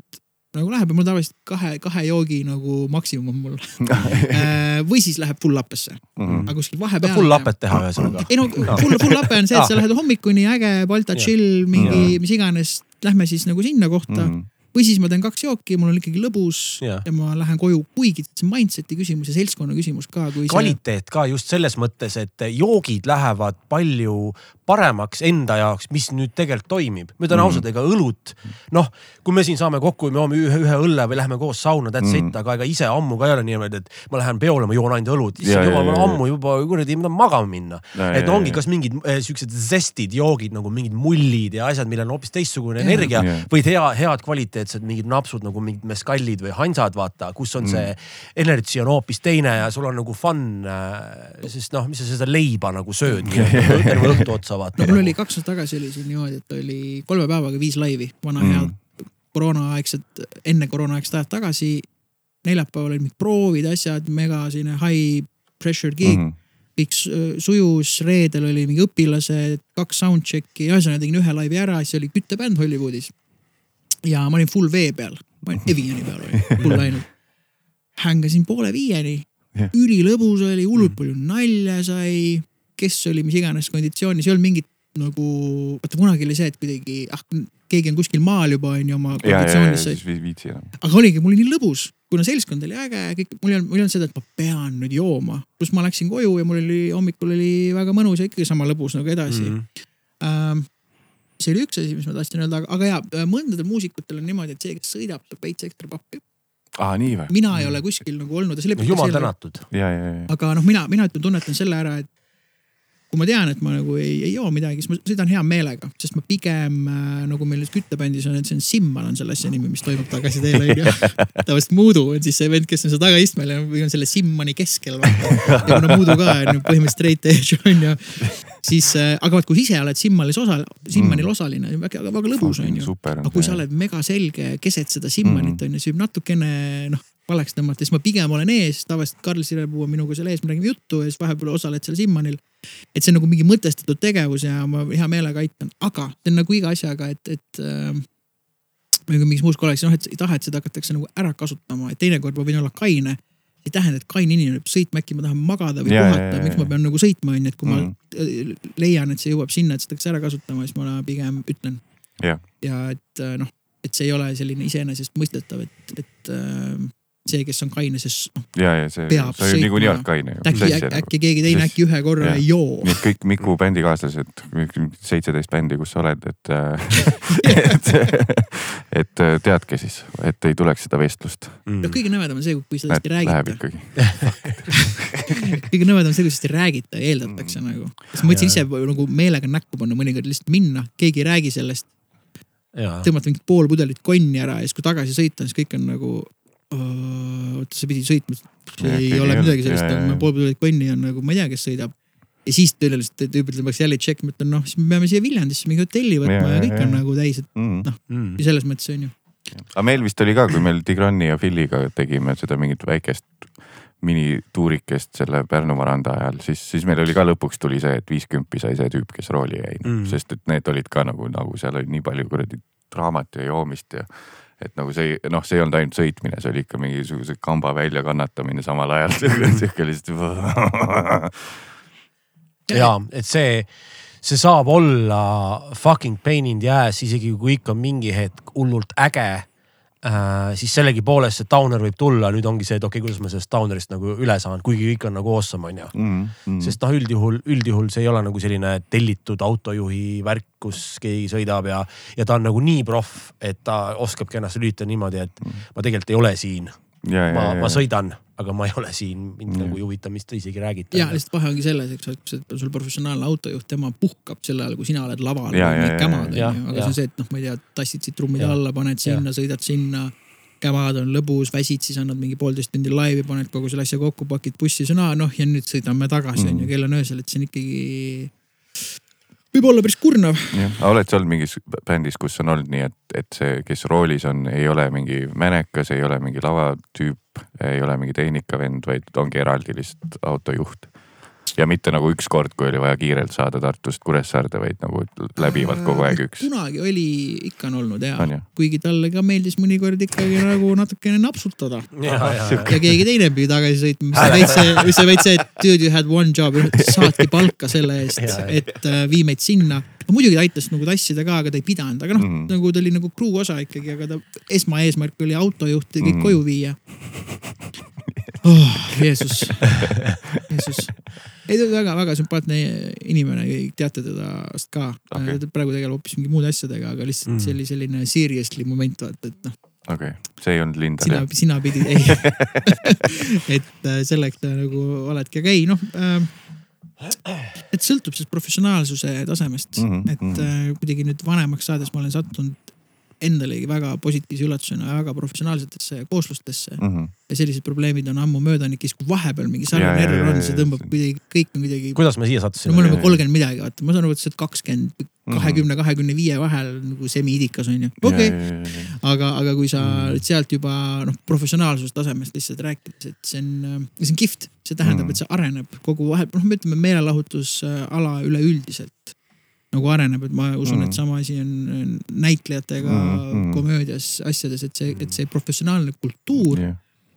Speaker 2: nagu läheb ja mul tavaliselt kahe, kahe joogi nagu maksimum mul äh,. või siis läheb full lappesse,
Speaker 3: Mhm.
Speaker 2: aga kuskil vahepeal.
Speaker 1: full lapet teha ühesõnaga.
Speaker 2: ei no full, full lape on see, et sa lähed hommikuni äge, Balta
Speaker 1: Jah.
Speaker 2: chill, mingi
Speaker 3: Jah.
Speaker 2: mis iganes, lähme siis nagu sinna kohta mm.
Speaker 3: Mhm.
Speaker 2: Või siis ma teen kaks jooki, mul on ikkagi lõbus
Speaker 1: Jah.
Speaker 2: ja ma lähen koju, kuigi see mindset'i küsimus ja seltskonna küsimus ka, kui see.
Speaker 1: kvaliteet ka just selles mõttes, et joogid lähevad palju paremaks enda jaoks, mis nüüd tegelikult toimib. ma ütlen
Speaker 3: Mhm.
Speaker 1: ausalt, ega õlut, noh, kui me siin saame kokku ja me joome ühe, ühe õlle või läheme koos sauna, that's
Speaker 3: Mhm.
Speaker 1: it, aga ega ise ammu ka ei ole niimoodi, et ma lähen peole, ma joon ainult õlut. Issand jumal, ma ammu juba kuradi, ma tahan magama minna. Et ongi, kas mingid eh, siuksed zestid joogid nagu mingid mullid ja asjad, millel on hoopis teistsugune
Speaker 2: Ja.
Speaker 1: energia
Speaker 3: Ja.
Speaker 1: või hea, head kvaliteetsed mingid napsud nagu mingid meskallid või hansad, vaata, kus on
Speaker 3: Mm.
Speaker 1: see energy on hoopis teine ja sul on nagu fun. sest noh, mis sa seda leiba nagu sööd terve õhtu otsa vaata.
Speaker 2: no mul oli kaks aastat tagasi oli siin niimoodi, et oli kolme päevaga viis laivi, vana
Speaker 3: Mm.
Speaker 2: head koroonaaegset, enne koroonaaegset ajad tagasi. neljapäeval olid mingid proovid, asjad, mega selline high pressure gig mm. -hmm. kõik su- sujus, reedel oli mingi õpilased, kaks soundcheck'i, ühesõnaga tegin ühe laivi ära, siis oli küttebänd Hollywoodis. ja ma olin full vee peal, ma olin Eviani peal olin, full läinud. hängasin poole viieni
Speaker 3: Jah.,
Speaker 2: ülilõbus oli, hullult palju nalja sai, kes oli mis iganes konditsioonis, ei olnud mingit nagu, vaata kunagi oli see, et kuidagi ah, keegi on kuskil maal juba onju oma
Speaker 3: ja, ja, ja
Speaker 2: konditsioonis, aga oligi, mul oli nii lõbus, kuna seltskond oli äge, kõik, mul ei olnud, mul ei olnud seda, et ma pean nüüd jooma. pluss ma läksin koju ja mul oli hommikul oli väga mõnus ja ikkagi sama lõbus nagu edasi mm. -hmm. See oli üks asi, mis ma tahtsin öelda, aga ja mõndadel muusikutel on niimoodi, et see, kes sõidab, saab veits ekstra pappi.
Speaker 3: või?
Speaker 2: mina ei ole kuskil nagu olnud ja see
Speaker 1: no jumal. tänatud.
Speaker 3: ja, ja, ja.
Speaker 2: aga noh, mina, mina tunnetan selle ära, et kui ma tean, et ma nagu ei, ei joo midagi, siis ma sõidan hea meelega, sest ma pigem äh, nagu meil küttebändis on, et see on Simmal on selle asja nimi, mis toimub tagasiteel onju. tavaliselt Muudu on siis see vend, kes on seal tagaistmel ja või on selle Simmani keskel ja kuna Muudu ka on ju põhimõtteliselt straight edge on ju, siis äh, aga vaat kui ise oled Simmalis osa, Simmanil osaline, väga, väga lõbus on ju. aga kui sa oled mega selge keset seda Simmanit
Speaker 3: Mhm.
Speaker 2: on ju, siis võib natukene noh, valeks tõmmata, siis ma pigem olen ees, tavaliselt Karl Sirepuu on minuga seal ees, me räägime juttu ja siis vahepeal osaled seal Simmanil. Et see on nagu mingi mõtestatud tegevus ja ma hea meelega aitan, aga see on nagu iga asjaga, et, et äh, või mingis muus kontekstis, noh, et ei taha, et seda hakatakse nagu ära kasutama, et teinekord ma võin olla kaine. ei tähenda, et kaine inimene peab sõitma, äkki ma tahan magada või puhata, miks ma pean nagu sõitma, onju, et kui
Speaker 3: Mm.
Speaker 2: ma leian, et see jõuab sinna, et seda hakkas ära kasutama, siis ma pigem ütlen.
Speaker 3: Jah.
Speaker 2: ja et äh, noh, et see ei ole selline iseenesestmõistetav, et, et äh, see, kes on kaine, siis noh,
Speaker 3: ja, ja see,
Speaker 2: Peab
Speaker 3: sa ju
Speaker 2: sõitma.
Speaker 3: niikuinii oled kaine
Speaker 2: äkki, äkki, äkki keegi teine
Speaker 3: Siis-
Speaker 2: äkki ühe korra
Speaker 3: jah.
Speaker 2: ei joo.
Speaker 3: nii et kõik Miku bändikaaslased, seitseteist bändi, kus sa oled, et et, et teadke siis, et ei tuleks seda vestlust.
Speaker 1: Mm.
Speaker 2: no kõige nõmedam on see, kui sellest ei
Speaker 3: Läheb
Speaker 2: räägita.
Speaker 3: ikkagi.
Speaker 2: kõige nõmedam on see, kui sellest ei räägita ja eeldatakse
Speaker 3: Mm.
Speaker 2: nagu. siis ma mõtlesin ise nagu meelega näkku panna mõnikord lihtsalt minna, keegi ei räägi sellest, tõmmata mingit pool pudelit konni ära ja siis kui tagasi sõita, siis kõik on nagu. Oota, sa pidid sõitma, ei ole
Speaker 3: ei
Speaker 2: midagi sellest,
Speaker 3: ja.
Speaker 2: pool pudelit konni on nagu, ma ei tea, kes sõidab. ja siis tõenäoliselt tüübidel peaks jälle tšekk, ma ütlen noh, siis me peame siia Viljandisse mingi hotelli võtma
Speaker 3: Ja,
Speaker 2: ja, kõik
Speaker 3: ja.
Speaker 2: on nagu täis, et
Speaker 3: Mm.
Speaker 1: mm.
Speaker 2: ja selles mõttes on ju.
Speaker 3: aga meil vist oli ka, kui meil Tigrani ja Philly'ga tegime seda mingit väikest minituurikest selle Pärnu varanda ajal, siis, siis meil oli ka lõpuks tuli see, et viiskümmend sai see tüüp, kes rooli jäi
Speaker 1: Mm.
Speaker 3: mm., sest et need olid ka nagu, nagu seal oli nii palju kuradi draamat ja joomist ja et nagu see noh, see ei olnud ainult sõitmine, see oli ikka mingisuguse kamba väljakannatamine samal ajal sihuke lihtsalt.
Speaker 1: jaa, et see, see saab olla fucking pain in the ass, isegi kui ikka mingi hetk hullult äge äh,. siis sellegipoolest see downer võib tulla, nüüd ongi see, et okei okay,, kuidas ma sellest downer'ist nagu üle saan, kuigi kõik on nagu awesome, on ju.
Speaker 3: Mm,
Speaker 1: sest noh, üldjuhul, üldjuhul see ei ole nagu selline tellitud autojuhi värk, kus keegi sõidab ja, ja ta on nagu nii proff, et ta oskabki ennast lülitada niimoodi, et ma tegelikult ei ole siin. Ma, ma sõidan, aga ma ei ole siin, mind
Speaker 3: Mm.
Speaker 1: nagu ei huvita, mis te isegi räägite.
Speaker 2: ja lihtsalt vahe ongi selles, eks ole, et sul professionaalne autojuht, tema puhkab sel ajal, kui sina oled laval
Speaker 3: Ja, ja, ja,
Speaker 1: ja,
Speaker 2: aga
Speaker 1: ja.
Speaker 2: see on see, et noh, ma ei tea, tassid siit trummide
Speaker 1: Ja.
Speaker 2: alla, paned sinna, sõidad sinna. kämad on lõbus, väsid, siis annad mingi poolteist tundi laivi, paned kogu selle asja kokku, pakid bussi, siis on aa noh ja nüüd sõidame tagasi
Speaker 3: Mm.
Speaker 2: onju, kell on öösel, et see on ikkagi. Võib olla päris kurnav.
Speaker 3: jah, aga oled sa olnud mingis bändis, kus on olnud nii, et, et see, kes roolis on, ei ole mingi mänekas, ei ole mingi lavatüüp, ei ole mingi tehnikavend, vaid ongi eraldi lihtsalt autojuht. Ja mitte nagu ükskord, kui oli vaja kiirelt saada Tartust Kuressaarde, vaid nagu läbivalt kogu aeg üks.
Speaker 2: kunagi oli, ikka on olnud ja kuigi talle ka meeldis mõnikord ikkagi nagu natukene napsutada.
Speaker 1: ja, ja, ja.
Speaker 2: keegi teine pidi tagasi sõitma, mis on veits mis on veits see, et dude you had one job, saadki palka selle eest, et äh, vii meid sinna. no muidugi ta aitas nagu tassida ka, aga ta ei pidanud, aga noh mm.
Speaker 3: Mhm.
Speaker 2: nagu ta oli nagu crew osa ikkagi, aga ta esmaeesmärk oli autojuht ja kõik mm. koju viia oh,. Jeesus, Jeesus. Ei ta on väga-väga sümpaatne inimene, teate tedast ka okay.. praegu tegeleb hoopis mingi muude asjadega, aga lihtsalt
Speaker 1: Mm.
Speaker 2: see oli selline seriously moment vaata, et noh
Speaker 3: okei okay., see ei olnud Lindal
Speaker 2: sina
Speaker 3: jah?,
Speaker 2: sina pidid, ei et äh, selleks sa nagu oledki, aga ei noh äh,. et sõltub sellest professionaalsuse tasemest mm, -hmm, et
Speaker 3: mhm.
Speaker 2: äh, kuidagi nüüd vanemaks saades ma olen sattunud endalegi väga positiivse üllatusena väga professionaalsetesse kooslustesse
Speaker 3: Mhm.
Speaker 2: ja sellised probleemid on ammu möödanik ja siis kui vahepeal mingi sarnane error on, see tõmbab kuidagi, kõik on kuidagi.
Speaker 1: kuidas me siia
Speaker 2: no
Speaker 1: sattusime
Speaker 2: me oleme kolmkümmend midagi, vaata, ma saan aru, et sa oled kakskümmend,
Speaker 3: Mhm.
Speaker 2: kahekümne, kahekümne viie vahel nagu semi-idikas on ju, okei okay.. aga, aga kui sa
Speaker 1: Mm.
Speaker 2: mm. sealt juba noh, professionaalsuse tasemest lihtsalt rääkides, et see on, see on kihvt, see tähendab
Speaker 3: Mm.
Speaker 2: mm., et see areneb kogu vahe, noh, me ütleme meelelahutusala üleüldiselt nagu areneb, et ma usun
Speaker 3: Mm.
Speaker 2: mm., et sama asi on näitlejatega
Speaker 3: Mm,
Speaker 2: mm,
Speaker 3: mm.
Speaker 2: mm. komöödias, asjades, et see, et see professionaalne kultuur
Speaker 3: jah,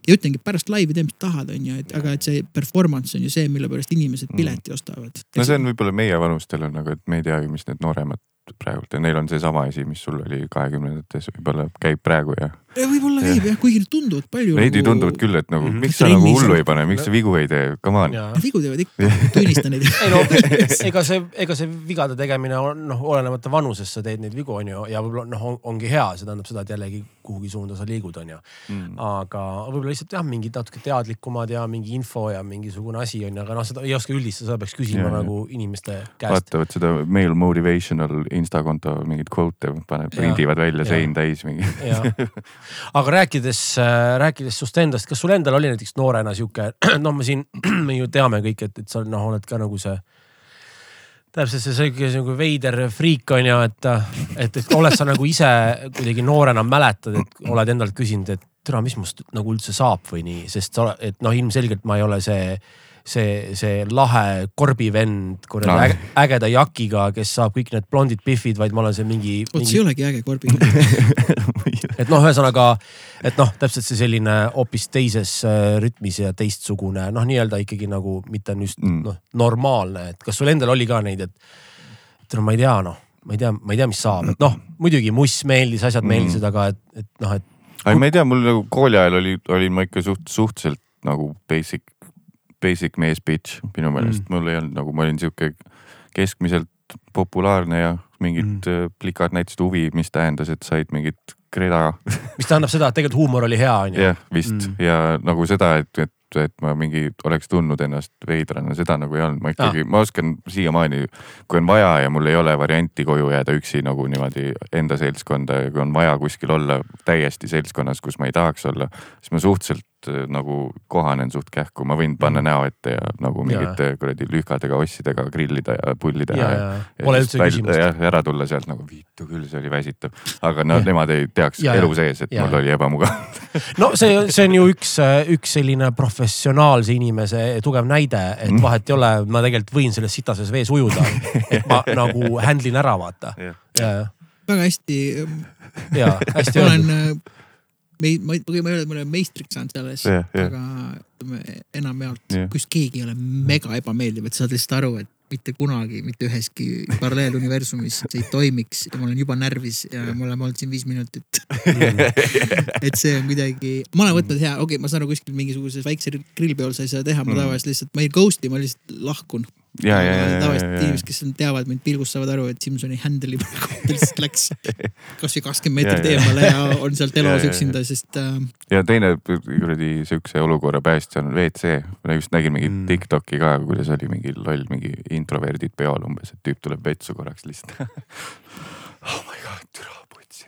Speaker 2: ja ütlengi pärast laivi tee, mis tahad, onju, et aga et see performance on ju see, mille pärast inimesed
Speaker 3: Mm.
Speaker 2: pileti ostavad.
Speaker 3: no see on võib-olla meie vanustel on nagu, et me ei tea ju, mis need nooremad praegult ja neil on seesama asi, mis sul oli kahekümnendates, võib-olla käib praegu ja
Speaker 2: võib-olla käib jah, kuigi need tunduvad palju.
Speaker 3: veidi tunduvad küll, et nagu
Speaker 1: Mhm.
Speaker 3: miks sa nagu hullu
Speaker 2: on-
Speaker 3: ei pane, miks sa vigu ei tee, come on.
Speaker 2: vigu teevad ikka, tunnistan neid.
Speaker 1: ei no ega see, ega see vigade tegemine on noh, olenemata vanusest sa teed neid vigu, onju, ja võib-olla noh on,, ongi hea, see tähendab seda, et jällegi kuhugi suunda sa liigud, onju.
Speaker 3: Mm.
Speaker 1: aga võib-olla lihtsalt jah, mingid natuke teadlikumad ja mingi info ja mingisugune asi onju, aga noh, seda ei oska üldistada, seda peaks küsima
Speaker 3: Ja,
Speaker 1: ja,
Speaker 3: ja.
Speaker 1: nagu inimeste käest.
Speaker 3: vaatavad seda male motivational insta konto mingeid quote'e, paneb, prindivad välja
Speaker 1: Ja.
Speaker 3: sein täis mingi.
Speaker 1: aga rääkides, rääkides sust endast, kas sul endal oli näiteks noorena sihuke, noh, me siin, me ju teame kõik, et, et sa noh, oled ka nagu see täpselt see sihuke nagu veider friik on ju, et, et, et oled sa nagu ise kuidagi noorena mäletad, et oled endalt küsinud, et türa, mis must nagu üldse saab või nii, sest sa et noh, ilmselgelt ma ei ole see see, see lahe korbivend kuradi
Speaker 3: No.
Speaker 1: äge, ägeda jakiga, kes saab kõik need blondid pihvid, vaid ma olen see mingi,
Speaker 2: vot see ei
Speaker 1: mingi
Speaker 2: olegi äge korbi.
Speaker 1: et noh, ühesõnaga, et noh, täpselt see selline hoopis teises äh, rütmis ja teistsugune noh, nii-öelda ikkagi nagu mitte on just
Speaker 3: Mm.
Speaker 1: noh, normaalne, et kas sul endal oli ka neid, et, et no ma ei tea, noh, ma ei tea, ma ei tea, mis saab, et noh, muidugi muss meeldis, asjad
Speaker 3: Mm.
Speaker 1: meeldisid, aga et, et noh, et
Speaker 3: ei, ma ei tea, mul nagu kooli ajal oli, olin ma ikka suht, suhteliselt nagu basic, basic mees bitch minu meelest mm., mul ei olnud nagu, ma olin sihuke keskmiselt populaarne ja mingid
Speaker 1: Mm.
Speaker 3: mm. plikad näitasid huvi, mis tähendas, et said mingit kreda.
Speaker 1: mis tähendab seda, et tegelikult huumor oli hea, onju.
Speaker 3: jah, vist
Speaker 1: Mm.
Speaker 3: ja nagu seda, et, et, et ma mingi oleks tundnud ennast veidrana, seda nagu ei olnud, ma ikkagi ah., ma oskan siiamaani, kui on vaja ja mul ei ole varianti koju jääda üksi nagu niimoodi enda seltskonda ja kui on vaja kuskil olla täiesti seltskonnas, kus ma ei tahaks olla, siis ma suhteliselt äh, nagu kohanen suht kähku, ma võin panna
Speaker 1: Mm.
Speaker 3: näo ette ja nagu mingite kuradi lühkadega ossidega grillida ja pulli teha
Speaker 1: ja, ja pole üldse küsimust.
Speaker 3: jah, ära tulla sealt nagu viitu küll, see oli väsitav. aga no
Speaker 1: Jah.
Speaker 3: nemad ei teaks
Speaker 1: Ja,
Speaker 3: ja,
Speaker 1: ja.
Speaker 3: elu sees, et
Speaker 1: Ja,
Speaker 3: ja, mul
Speaker 1: ja.
Speaker 3: oli ebamugav.
Speaker 1: no see, see on ju üks, üks selline professionaalse inimese tugev näide, et
Speaker 3: Mm.
Speaker 1: vahet ei ole, ma tegelikult võin selles sitases vees ujuda. et ma nagu handle in ära, vaata. Ja, ja,
Speaker 2: väga hästi,
Speaker 1: ja hästi
Speaker 2: ma olen
Speaker 1: öeldud.,
Speaker 2: me, ma ma ei ole, ma olen meistriks saanud selles,
Speaker 3: Jah, jah.
Speaker 2: aga ütleme enamjaolt
Speaker 3: Jah.,
Speaker 2: kus keegi ei ole mega ebameeldiv, et sa saad lihtsalt aru, et mitte kunagi, mitte üheski paralleeluniversumis see ei toimiks ja ma olen juba närvis ja me oleme olnud siin viis minutit. et see on kuidagi, ma olen võtnud hea, okei okay,, ma saan aru kuskil mingisuguses väikse grillpeol sa ei saa teha, ma
Speaker 3: Mm.
Speaker 2: tavaliselt lihtsalt, ma ei ghost'i, ma lihtsalt lahkun.
Speaker 3: ja, ja, ja, ja,
Speaker 2: tavaliselt inimesed, kes teavad mind pilgust, saavad aru, et Simsoni ta lihtsalt läks kasvõi kakskümmend meetrit eemale ja on sealt
Speaker 3: ja.
Speaker 2: üksinda, sest äh,
Speaker 3: ja teine kuradi siukse olukorra päästja on WC. ma just nägin mingit
Speaker 1: Mm.
Speaker 3: Tiktoki ka, kuidas oli mingi loll, mingi introverdid peol umbes, et tüüp tuleb vetsu korraks lihtsalt. oh my god, türa putsi.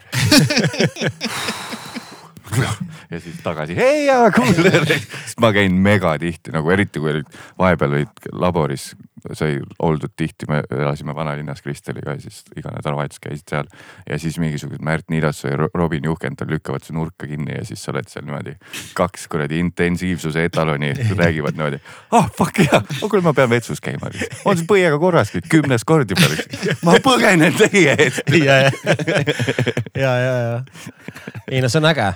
Speaker 3: ja siis tagasi, hei ja sest ma käin mega tihti nagu eriti kui vahepeal olid laboris, sai oldud tihti, me elasime vanalinnas Kristeliga ja siis iga nädalavahetus käisid seal. ja siis mingisugused Märt Niidassoo ja Ro- Robin Juhkental lükkavad su nurka kinni ja siis sa oled seal niimoodi kaks kuradi intensiivsuse etaloni räägivad niimoodi. ah oh, fuck jaa, kuule ma pean vetsus käima. on see põiega korras nüüd kümnes kord juba. ma põgenen teie eest.
Speaker 1: ja, ja, ja, ja. ei no see on äge.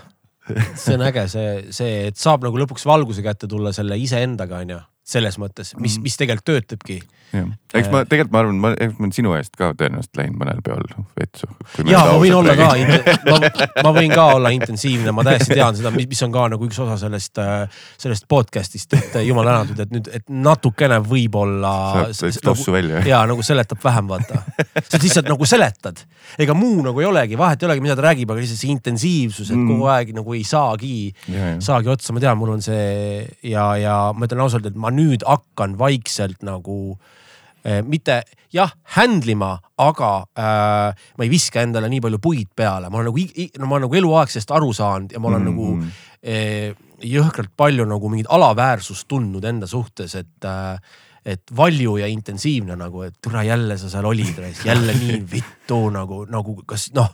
Speaker 1: see on äge, see, see, et saab nagu lõpuks valguse kätte tulla selle iseendaga onju, selles mõttes, mis, mis tegelikult töötabki.
Speaker 3: eks ma tegelikult ma arvan, ma, eks ma olen sinu eest ka tõenäoliselt läinud mõnel peol vetsu.
Speaker 1: ja ma võin olla ka, ma, ma võin ka olla intensiivne, ma täiesti tean seda, mis, mis on ka nagu üks osa sellest, sellest podcast'ist, et jumal tänatud, et nüüd, et natukene võib-olla.
Speaker 3: tossu välja.
Speaker 1: ja nagu seletab vähem, vaata. sa lihtsalt nagu seletad, ega muu nagu ei olegi, vahet ei olegi, mida ta räägib, aga lihtsalt see intensiivsus, et
Speaker 3: Mm.
Speaker 1: kogu aeg nagu ei saagi, saagi otsa, ma tean, mul on see ja, ja ma ütlen ausalt, et ma nüüd hakkan vaikselt nagu eh, mitte jah, handle ima, aga äh, ma ei viska endale nii palju puid peale, ma olen nagu, no ma olen nagu eluaeg sellest aru saanud ja ma olen mm -hmm. nagu eh, jõhkralt palju nagu mingit alaväärsust tundnud enda suhtes, et äh, et valju ja intensiivne nagu, et türa jälle sa seal olid, jälle nii vittu nagu, nagu kas noh,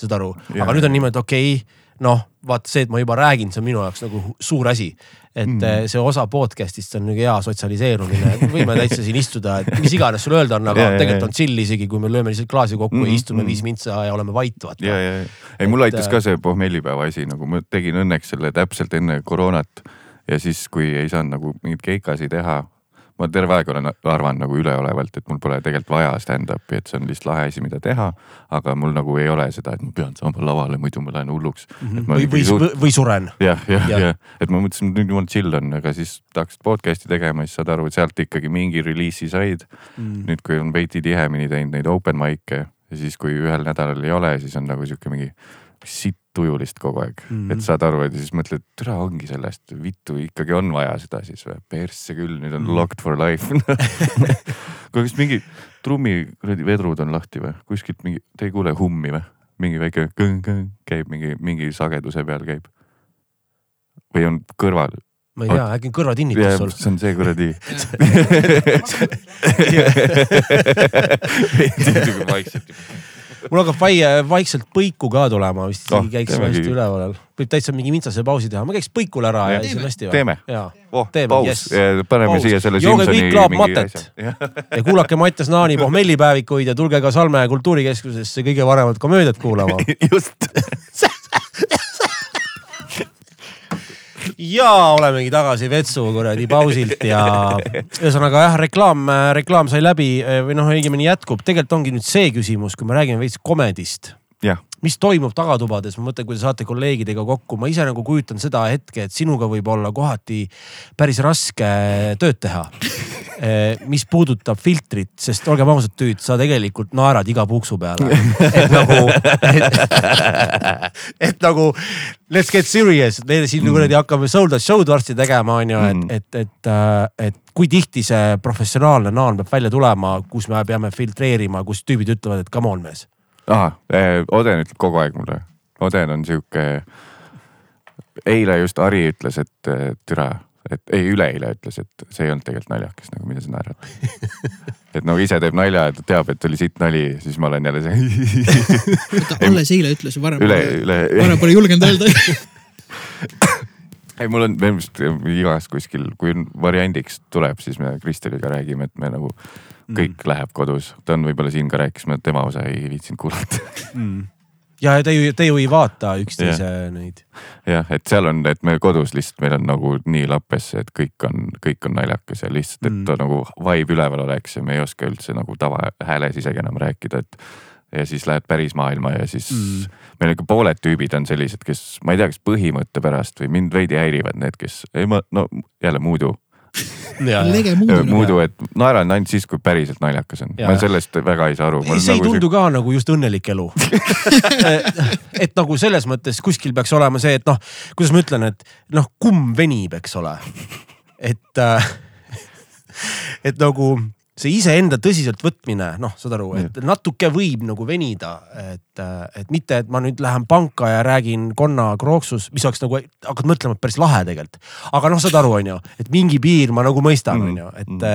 Speaker 1: saad aru, aga nüüd on niimoodi, okei okay,, noh, vaata see, et ma juba räägin, see on minu jaoks nagu suur asi. et mm. see osa podcast'ist on nagu hea sotsialiseerumine, võime täitsa siin istuda, et mis iganes sul öelda on, aga
Speaker 3: jaa,
Speaker 1: tegelikult
Speaker 3: jaa.
Speaker 1: on chill isegi, kui me lööme lihtsalt klaasi kokku mm, ja istume
Speaker 3: mm.
Speaker 1: viis mintsa ja oleme vait, vaata.
Speaker 3: ja, ja, ja ei mul aitas ka see pohmellipäeva asi nagu ma tegin õnneks selle täpselt enne koroonat ja siis, kui ei saanud nagu mingeid keikasi teha ma terve aeg olen arvanud nagu üleolevalt, et mul pole tegelikult vaja stand-up'i, et see on lihtsalt lahe asi, mida teha. aga mul nagu ei ole seda, et ma pean saama lavale, muidu ma lähen hulluks.
Speaker 1: Mhm. või, või, või, või suren.
Speaker 3: jah, jah,
Speaker 1: Jah.
Speaker 3: jah, et ma mõtlesin, et nüüd jumala chill on, aga siis hakkasid podcast'i tegema, siis saad aru, et sealt ikkagi mingi reliisi said.
Speaker 1: Mm.
Speaker 3: nüüd, kui on veidi tihemini teinud neid open mic'e ja siis, kui ühel nädalal ei ole, siis on nagu sihuke mingi sitt tujulist kogu aeg mm. -hmm. et saad aru, et siis mõtled, türa ongi sellest, vittu ikkagi on vaja seda siis või, persse küll, nüüd on mm. locked for life. kuule, kas mingi trummi kuradi vedrud on lahti või, kuskilt mingi, te ei kuule hummi või? mingi väike kõng-kõng käib mingi, mingi sageduse peal käib. või on kõrval,
Speaker 1: ma ei tea, äkki on kõrvatinnitus sul.
Speaker 3: see on see kuradi vaikselt.
Speaker 1: mul hakkab vaie, vaikselt põiku ka tulema, vist
Speaker 3: Oh,
Speaker 1: käiks hästi üleval. võib täitsa mingi vintsase pausi teha, ma käiks põikul ära ja siis on hästi.
Speaker 3: teeme. oh,
Speaker 1: teeme,
Speaker 3: paus yes., paneme
Speaker 1: Paus.
Speaker 3: siia selle
Speaker 1: Jooge
Speaker 3: Simsoni
Speaker 1: kõik klaap matet. ja kuulake Mattias Naani pohmellipäevikuid ja tulge ka Salme kultuurikeskusesse kõige varemat komöödiat kuulama.
Speaker 3: just
Speaker 1: ja olemegi tagasi vetsu kuradi pausilt ja ühesõnaga jah, reklaam, reklaam sai läbi või noh, õigemini jätkub. tegelikult ongi nüüd see küsimus, kui me räägime veits komedist mis toimub tagatubades, ma mõtlen, kui te saate kolleegidega kokku, ma ise nagu kujutan seda hetke, et sinuga võib olla kohati päris raske tööd teha. mis puudutab filtrit, sest olgem ausad, tüüd, sa tegelikult naerad iga puksu peale. et nagu, et nagu let's get serious, me siin
Speaker 3: Mm.
Speaker 1: kuradi hakkame sold out show'd varsti tegema, on ju, et, et, et, et kui tihti see professionaalne naan peab välja tulema, kus me peame filtreerima, kus tüübid ütlevad, et come on mees
Speaker 3: ahah, Oden ütleb kogu aeg mulle, Oden on sihuke. eile just Ari ütles, et eh, türa, et ei, üleeile ütles, et see ei olnud tegelikult naljakas nagu, mida sa naerad. et nagu ise teeb nalja ja ta teab, et oli sitt nali, siis ma olen jälle see
Speaker 2: ta alles eile ütles, varem
Speaker 3: üle,
Speaker 2: pole,
Speaker 3: üle.
Speaker 2: varem pole julgenud öelda.
Speaker 3: ei, mul on minu meelest igas kuskil, kui variandiks tuleb, siis me Kristeliga räägime, et me nagu kõik mm. läheb kodus. ta on võib-olla siin ka rääkis, ma tema osa ei viitsinud kuulata.
Speaker 1: ja te ju, te ju ei vaata üksteise yeah. neid.
Speaker 3: jah, et seal on, et meil kodus lihtsalt meil on nagu nii lappes, et kõik on, kõik on naljakas ja lihtsalt, et
Speaker 1: Mm.
Speaker 3: ta nagu vibe üleval oleks ja me ei oska üldse nagu tavahääles isegi enam rääkida, et. ja siis lähed päris maailma ja siis
Speaker 1: Mm.
Speaker 3: mm. meil ikka pooled tüübid on sellised, kes ma ei tea, kas põhimõtte pärast või mind veidi häirivad need, kes ei ma no jälle muudu,
Speaker 2: muudu.
Speaker 3: muudu, et naeran ainult siis, kui päriselt naljakas on. Ma sellest väga ei saa aru.
Speaker 1: see ei tundu ka nagu just õnnelik elu et nagu selles mõttes kuskil peaks olema see, et noh, kuidas ma ütlen, et noh, kumb venib, eks ole. et äh,, et nagu see iseenda tõsiseltvõtmine, noh, saad aru, et natuke võib nagu venida, et, et mitte, et ma nüüd lähen panka ja räägin konna krooksus, mis oleks nagu, hakkad mõtlema, et päris lahe tegelikult. aga noh, saad aru, on ju, et mingi piir ma nagu mõistan, on ju, et,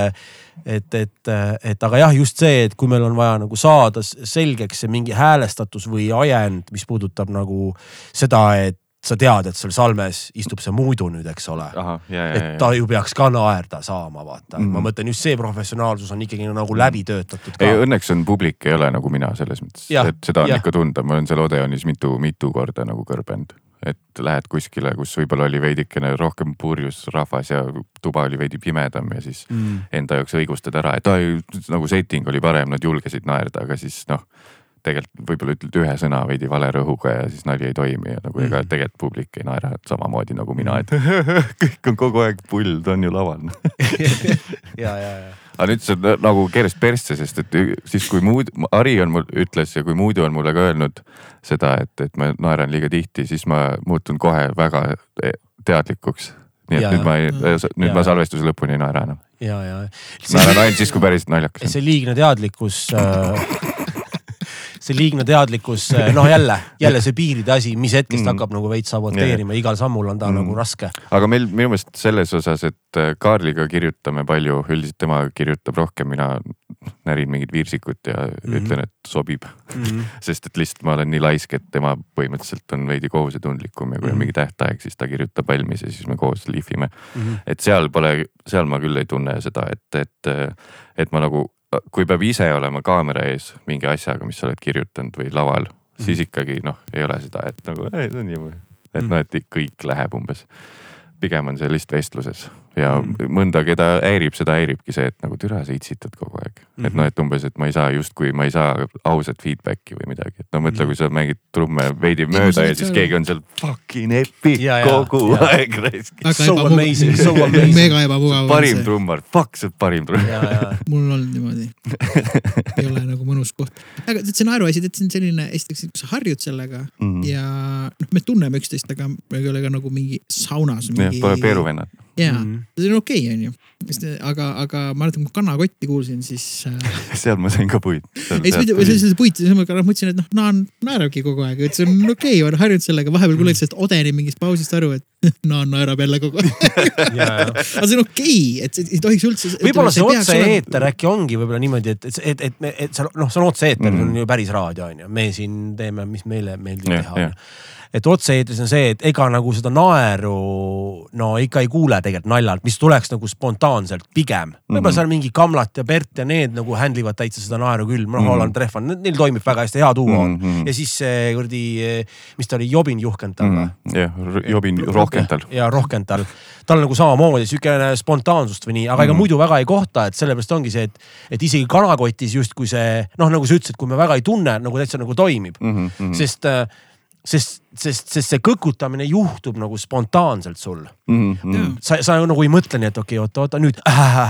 Speaker 1: et, et, et aga jah, just see, et kui meil on vaja nagu saada selgeks see mingi häälestatus või ajend, mis puudutab nagu seda, et sa tead, et seal salmes istub see muidu nüüd, eks ole
Speaker 3: ja, ja,
Speaker 1: et ta ju peaks ka naerda saama, vaata mm, ma mõtlen just see professionaalsus on ikkagi nagu läbi töötatud
Speaker 3: ei
Speaker 1: ka.
Speaker 3: õnneks on publik ei ole nagu mina selles mõttes, et seda on
Speaker 1: jah.
Speaker 3: ikka tunda, ma olen seal Odeonis mitu, mitu korda nagu kõrbenud. et lähed kuskile, kus võib-olla oli veidikene rohkem purjus rahvas ja tuba oli veidi pimedam ja siis
Speaker 1: Mm.
Speaker 3: enda jaoks õigustad ära, et ai, nagu setting oli parem, nad julgesid naerda, aga siis noh. Tegelikult võib-olla ütled ühe sõna veidi vale rõhuga ja siis nali ei toimi ja nagu ega
Speaker 1: Mm.
Speaker 3: tegelikult publik ei naera samamoodi nagu mina, et kõik on kogu aeg pull, ta on ju laval
Speaker 1: ja, ja, ja.
Speaker 3: aga nüüd see on nagu keeras persse, sest et ü- siis kui muud, Ari on mul ütles ja kui Muudu on mulle ka öelnud seda, et, et ma naeran liiga tihti, siis ma muutun kohe väga e- teadlikuks. nii et
Speaker 1: Ja,
Speaker 3: nüüd ma ei, nüüd
Speaker 1: Ja,
Speaker 3: ma salvestuse lõpuni ei naera enam.
Speaker 1: ja, ja.
Speaker 3: naeran ainult siis, kui päriselt naljakas on.
Speaker 1: see liigne teadlikkus äh, see liigne teadlikkus, noh jälle, jälle see piiride asi, mis hetkest
Speaker 3: Mm.
Speaker 1: mm. hakkab nagu veits saboteerima, igal sammul on ta
Speaker 3: Mm.
Speaker 1: mm. nagu raske.
Speaker 3: aga meil minu meelest selles osas, et äh, Kaarliga kirjutame palju, üldiselt tema kirjutab rohkem, mina närin mingit viirsikut ja mm. -hmm. ütlen, et sobib.
Speaker 1: Mm -hmm.
Speaker 3: sest et lihtsalt ma olen nii laisk, et tema põhimõtteliselt on veidi kohusetundlikum ja kui on
Speaker 1: Mhm.
Speaker 3: mingi tähtaeg, siis ta kirjutab valmis ja siis me koos lihvime.
Speaker 1: Mm -hmm.
Speaker 3: et seal pole, seal ma küll ei tunne seda, et, et, et ma nagu, kui peab ise olema kaamera ees mingi asjaga, mis sa oled kirjutanud või laval mm, -hmm. siis ikkagi noh, ei ole seda, et nagu ei, see on nii, et
Speaker 1: Mhm.
Speaker 3: noh, et kõik läheb umbes. pigem on see lihtsalt vestluses ja mm. -hmm. mõnda, keda häirib, seda häiribki see, et nagu türa sa itsitad kogu aeg mm. -hmm. et
Speaker 1: Mhm.
Speaker 3: noh, et umbes, et ma ei saa justkui, ma ei saa ausat feedback'i või midagi, et no mõtle,
Speaker 1: Mhm.
Speaker 3: kui sa mängid trumme veidi mööda
Speaker 2: sain
Speaker 3: ja siis keegi on seal fucking epic
Speaker 1: Ja, ja,
Speaker 3: kogu
Speaker 1: ja.
Speaker 3: aeg raisk.
Speaker 1: So amazing, so amazing.
Speaker 2: mega ebamugav.
Speaker 3: parim trummar, fuck, sa oled parim trummar.
Speaker 1: ja, ja,
Speaker 2: mul on olnud niimoodi. ei ole nagu mõnus koht. aga see naeruasi, tead, see on selline, esiteks, kui sa harjud sellega
Speaker 3: Mhm.
Speaker 2: ja noh, me tunneme üksteist, aga me ei ole ka nagu mingi saunas.
Speaker 3: jah, pole peeruvennad.
Speaker 2: jaa,
Speaker 1: Mhm.
Speaker 2: see on okei, onju. aga, aga ma mäletan, kui kanakotti kuulsin, siis äh.
Speaker 3: seal ma sain ka puid.
Speaker 2: ei, see oli see oli puit ja siis ma ka mõtlesin, et noh, Naan naerabki kogu aeg, et see on okei okay,, olen harjunud sellega, vahepeal kuuled sellest Odeni mingist pausist aru, et no naerab jälle kogu aeg. aga see on okei okay,, et see ei tohiks üldse.
Speaker 1: võib-olla see otse-eeter äkki ongi võib-olla niimoodi, et, et, et, et, et sa noh, see on otse-eeter mm,
Speaker 3: Mhm.
Speaker 1: see on ju päris raadio on ju, me siin teeme, mis meile meeldib teha on
Speaker 3: jah.
Speaker 1: ju et otse-eetris on see, et ega nagu seda naeru no ikka ei kuule tegelikult naljalt, mis tuleks nagu spontaanselt pigem. võib-olla
Speaker 3: Mhm.
Speaker 1: seal mingi Kamlat ja Bert ja need nagu handle ivad täitsa seda naeru küll, noh
Speaker 3: Mhm.
Speaker 1: Holland Trehvan, neil toimib väga hästi, hea duo on mm. -hmm. ja siis see kuradi, mis ta oli, Jobin Juhkental või?
Speaker 3: jah, Jobin Rohkental.
Speaker 1: ja Rohkental, tal nagu samamoodi siukene spontaansust või nii, aga ega
Speaker 3: Mhm.
Speaker 1: muidu väga ei kohta, et sellepärast ongi see, et, et isegi kanakotis justkui see noh, nagu sa ütlesid, kui me väga ei tunne, nagu täitsa nagu toimib mm, -hmm. sest, sest, sest, sest see kõkutamine juhtub nagu spontaanselt sul.
Speaker 3: Mhm,
Speaker 1: sa, sa nagu ei mõtle nii, et okei okay,, oota, oota nüüd.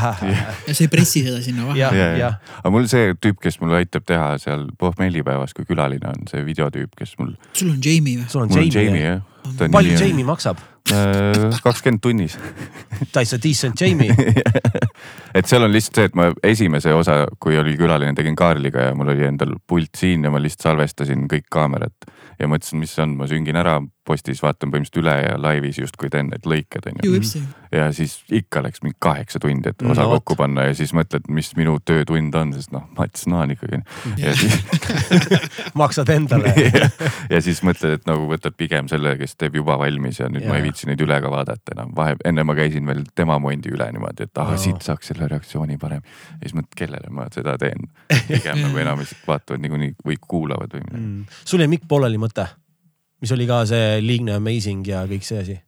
Speaker 2: ja sa ei pressi seda sinna vahele.
Speaker 1: jah,
Speaker 3: aga mul see tüüp, kes mul aitab teha seal pohmellipäevas, kui külaline on see videotüüp, kes mul,
Speaker 2: sul on Jamie või?
Speaker 1: sul on Jamie,
Speaker 3: Jamie
Speaker 1: Jamie.
Speaker 3: jah.
Speaker 1: palju Jamie maksab?
Speaker 3: kakskümmend tunnis.
Speaker 1: täitsa decent Jamie.
Speaker 3: et seal on lihtsalt see, et ma esimese osa, kui oli külaline, tegin Kaarliga ja mul oli endal pult siin ja ma lihtsalt salvestasin kõik kaamerat ja mõtlesin, mis see on, ma süngin ära postis, vaatan põhimõtteliselt üle ja laivis justkui teen need lõiked onju.
Speaker 2: Jupsi.
Speaker 3: Ja siis ikka läks mingi kaheksa tundi, et osa
Speaker 1: No
Speaker 3: no, kokku panna ja siis mõtled, mis minu töötund on, sest noh, Mats Naan ikkagi. ja siis
Speaker 1: maksad endale.
Speaker 3: ja siis mõtled, et nagu võtad pigem selle, kes teeb juba valmis ja nüüd ja. ma ei viitsi neid üle ka vaadata enam. vahe, enne ma käisin veel tema mondi üle niimoodi, et ah
Speaker 1: Aa.
Speaker 3: siit saaks selle reaktsiooni parem. ja siis mõtled, kellele ma seda teen. pigem nagu enamasti vaatavad niikuinii või kuulavad või midagi.
Speaker 1: mm.. sul jäi Mikk pooleli mõte, mis oli ka see liigne amazing ja kõik see asi.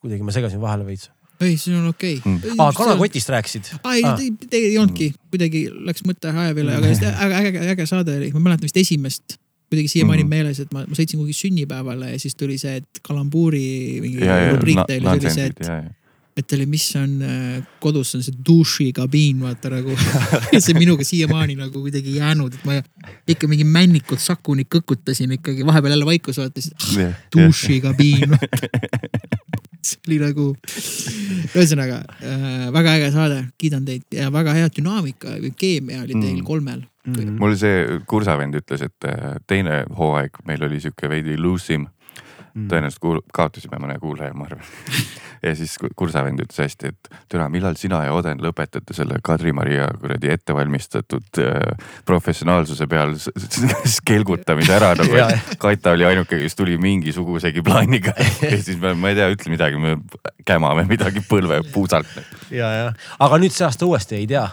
Speaker 1: kuidagi ma segasin vahele veits.
Speaker 2: ei, see on okei
Speaker 3: Mm.
Speaker 2: okay.
Speaker 1: aa, kanakotist rääkisid?
Speaker 2: aa ei
Speaker 1: Aa.,
Speaker 2: tegelikult ei olnudki, kuidagi läks mõte haja peale, aga just äge, äge, äge saade oli, ma mäletan vist esimest, kuidagi siiamaani mm -hmm. meeles, et ma, ma sõitsin kuhugi sünnipäevale ja siis tuli see, et kalambuuri mingi
Speaker 3: ja,
Speaker 2: rubriik teil oli see, et,
Speaker 3: ja, ja.
Speaker 2: et oli, mis on äh, kodus on see dušikabiin, vaata nagu. see on minuga siiamaani nagu kuidagi jäänud, et ma ikka mingi männikud Sakuni kõkutasin ikkagi, vahepeal jälle vaikus vaatasin,
Speaker 3: Jah,
Speaker 2: dušikabiin. see oli nagu, ühesõnaga äh, väga äge saade, kiidan teid ja väga hea dünaamika või keemia oli teil
Speaker 3: Mm.
Speaker 2: kolmel.
Speaker 1: Mhm.
Speaker 3: mul see kursavend ütles, et äh, teine hooaeg meil oli sihuke veidi loose im.
Speaker 1: Mm.
Speaker 3: tõenäoliselt kuul-, kaotasime mõne kuulaja, ma arvan. ja siis ku- kursavend ütles hästi, et türa, millal sina ja Oden lõpetate selle Kadri-Maria kuradi ettevalmistatud äh, professionaalsuse peal kelgutamise ära nagu
Speaker 1: Jaa..
Speaker 3: Kaita oli ainuke, kes tuli mingisugusegi plaaniga ja siis me, ma ei tea, ütle midagi, me kämame midagi põlve puusalt.
Speaker 1: ja, ja, aga nüüd see aasta uuesti ei tea.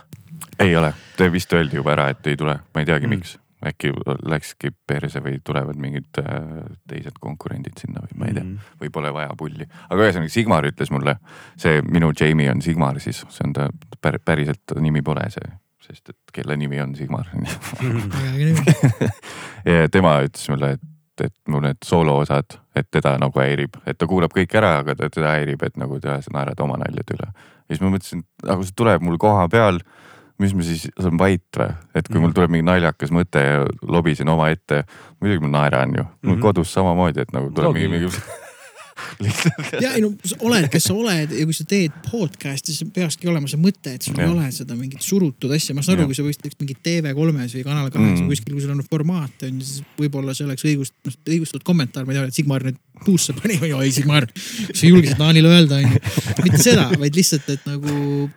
Speaker 3: ei ole, vist öeldi juba ära, et ei tule, ma ei teagi
Speaker 1: Mm.
Speaker 3: mm. Äkki läkski perse või tulevad mingid äh, teised konkurendid sinna või ma ei tea
Speaker 1: Mm.
Speaker 3: mm. või pole vaja pulli. aga ühesõnaga Sigmar ütles mulle, see minu Jamie on Sigmar siis, see on ta pär, päriselt nimi pole see, sest et kelle nimi on Sigmar. ja tema ütles mulle, et, et mu need sooloosad, et teda nagu häirib, et ta kuulab kõik ära, aga teda häirib, et nagu ta, sa naerad oma naljade üle. ja siis ma mõtlesin, aga see tuleb mul koha peal mis ma siis, on vait või, et kui mul tuleb mingi naljakas mõte ja lobisen omaette, muidugi ma naeran ju, mul
Speaker 1: Mhm.
Speaker 3: kodus samamoodi, et nagu tuleb mingi,
Speaker 1: Loogiline.
Speaker 3: mingi lihtsalt
Speaker 2: ja ei no oled, kes sa oled ja kui sa teed podcast'i, siis peakski olema see mõte, et sul ei
Speaker 3: Jah.
Speaker 2: ole seda mingit surutud asja, ma saan aru, kui sa võiksid mingit TV3-s või Kanal kahes
Speaker 3: Mm.
Speaker 2: kuskil, kui sul on formaat on ju, siis võib-olla see oleks õigust, noh õigustatud kommentaar, ma ei tea, et Sigmar nüüd puusse pani oi Sigmar, sa julgesid Naanile öelda on ju. mitte seda, vaid lihtsalt, et nagu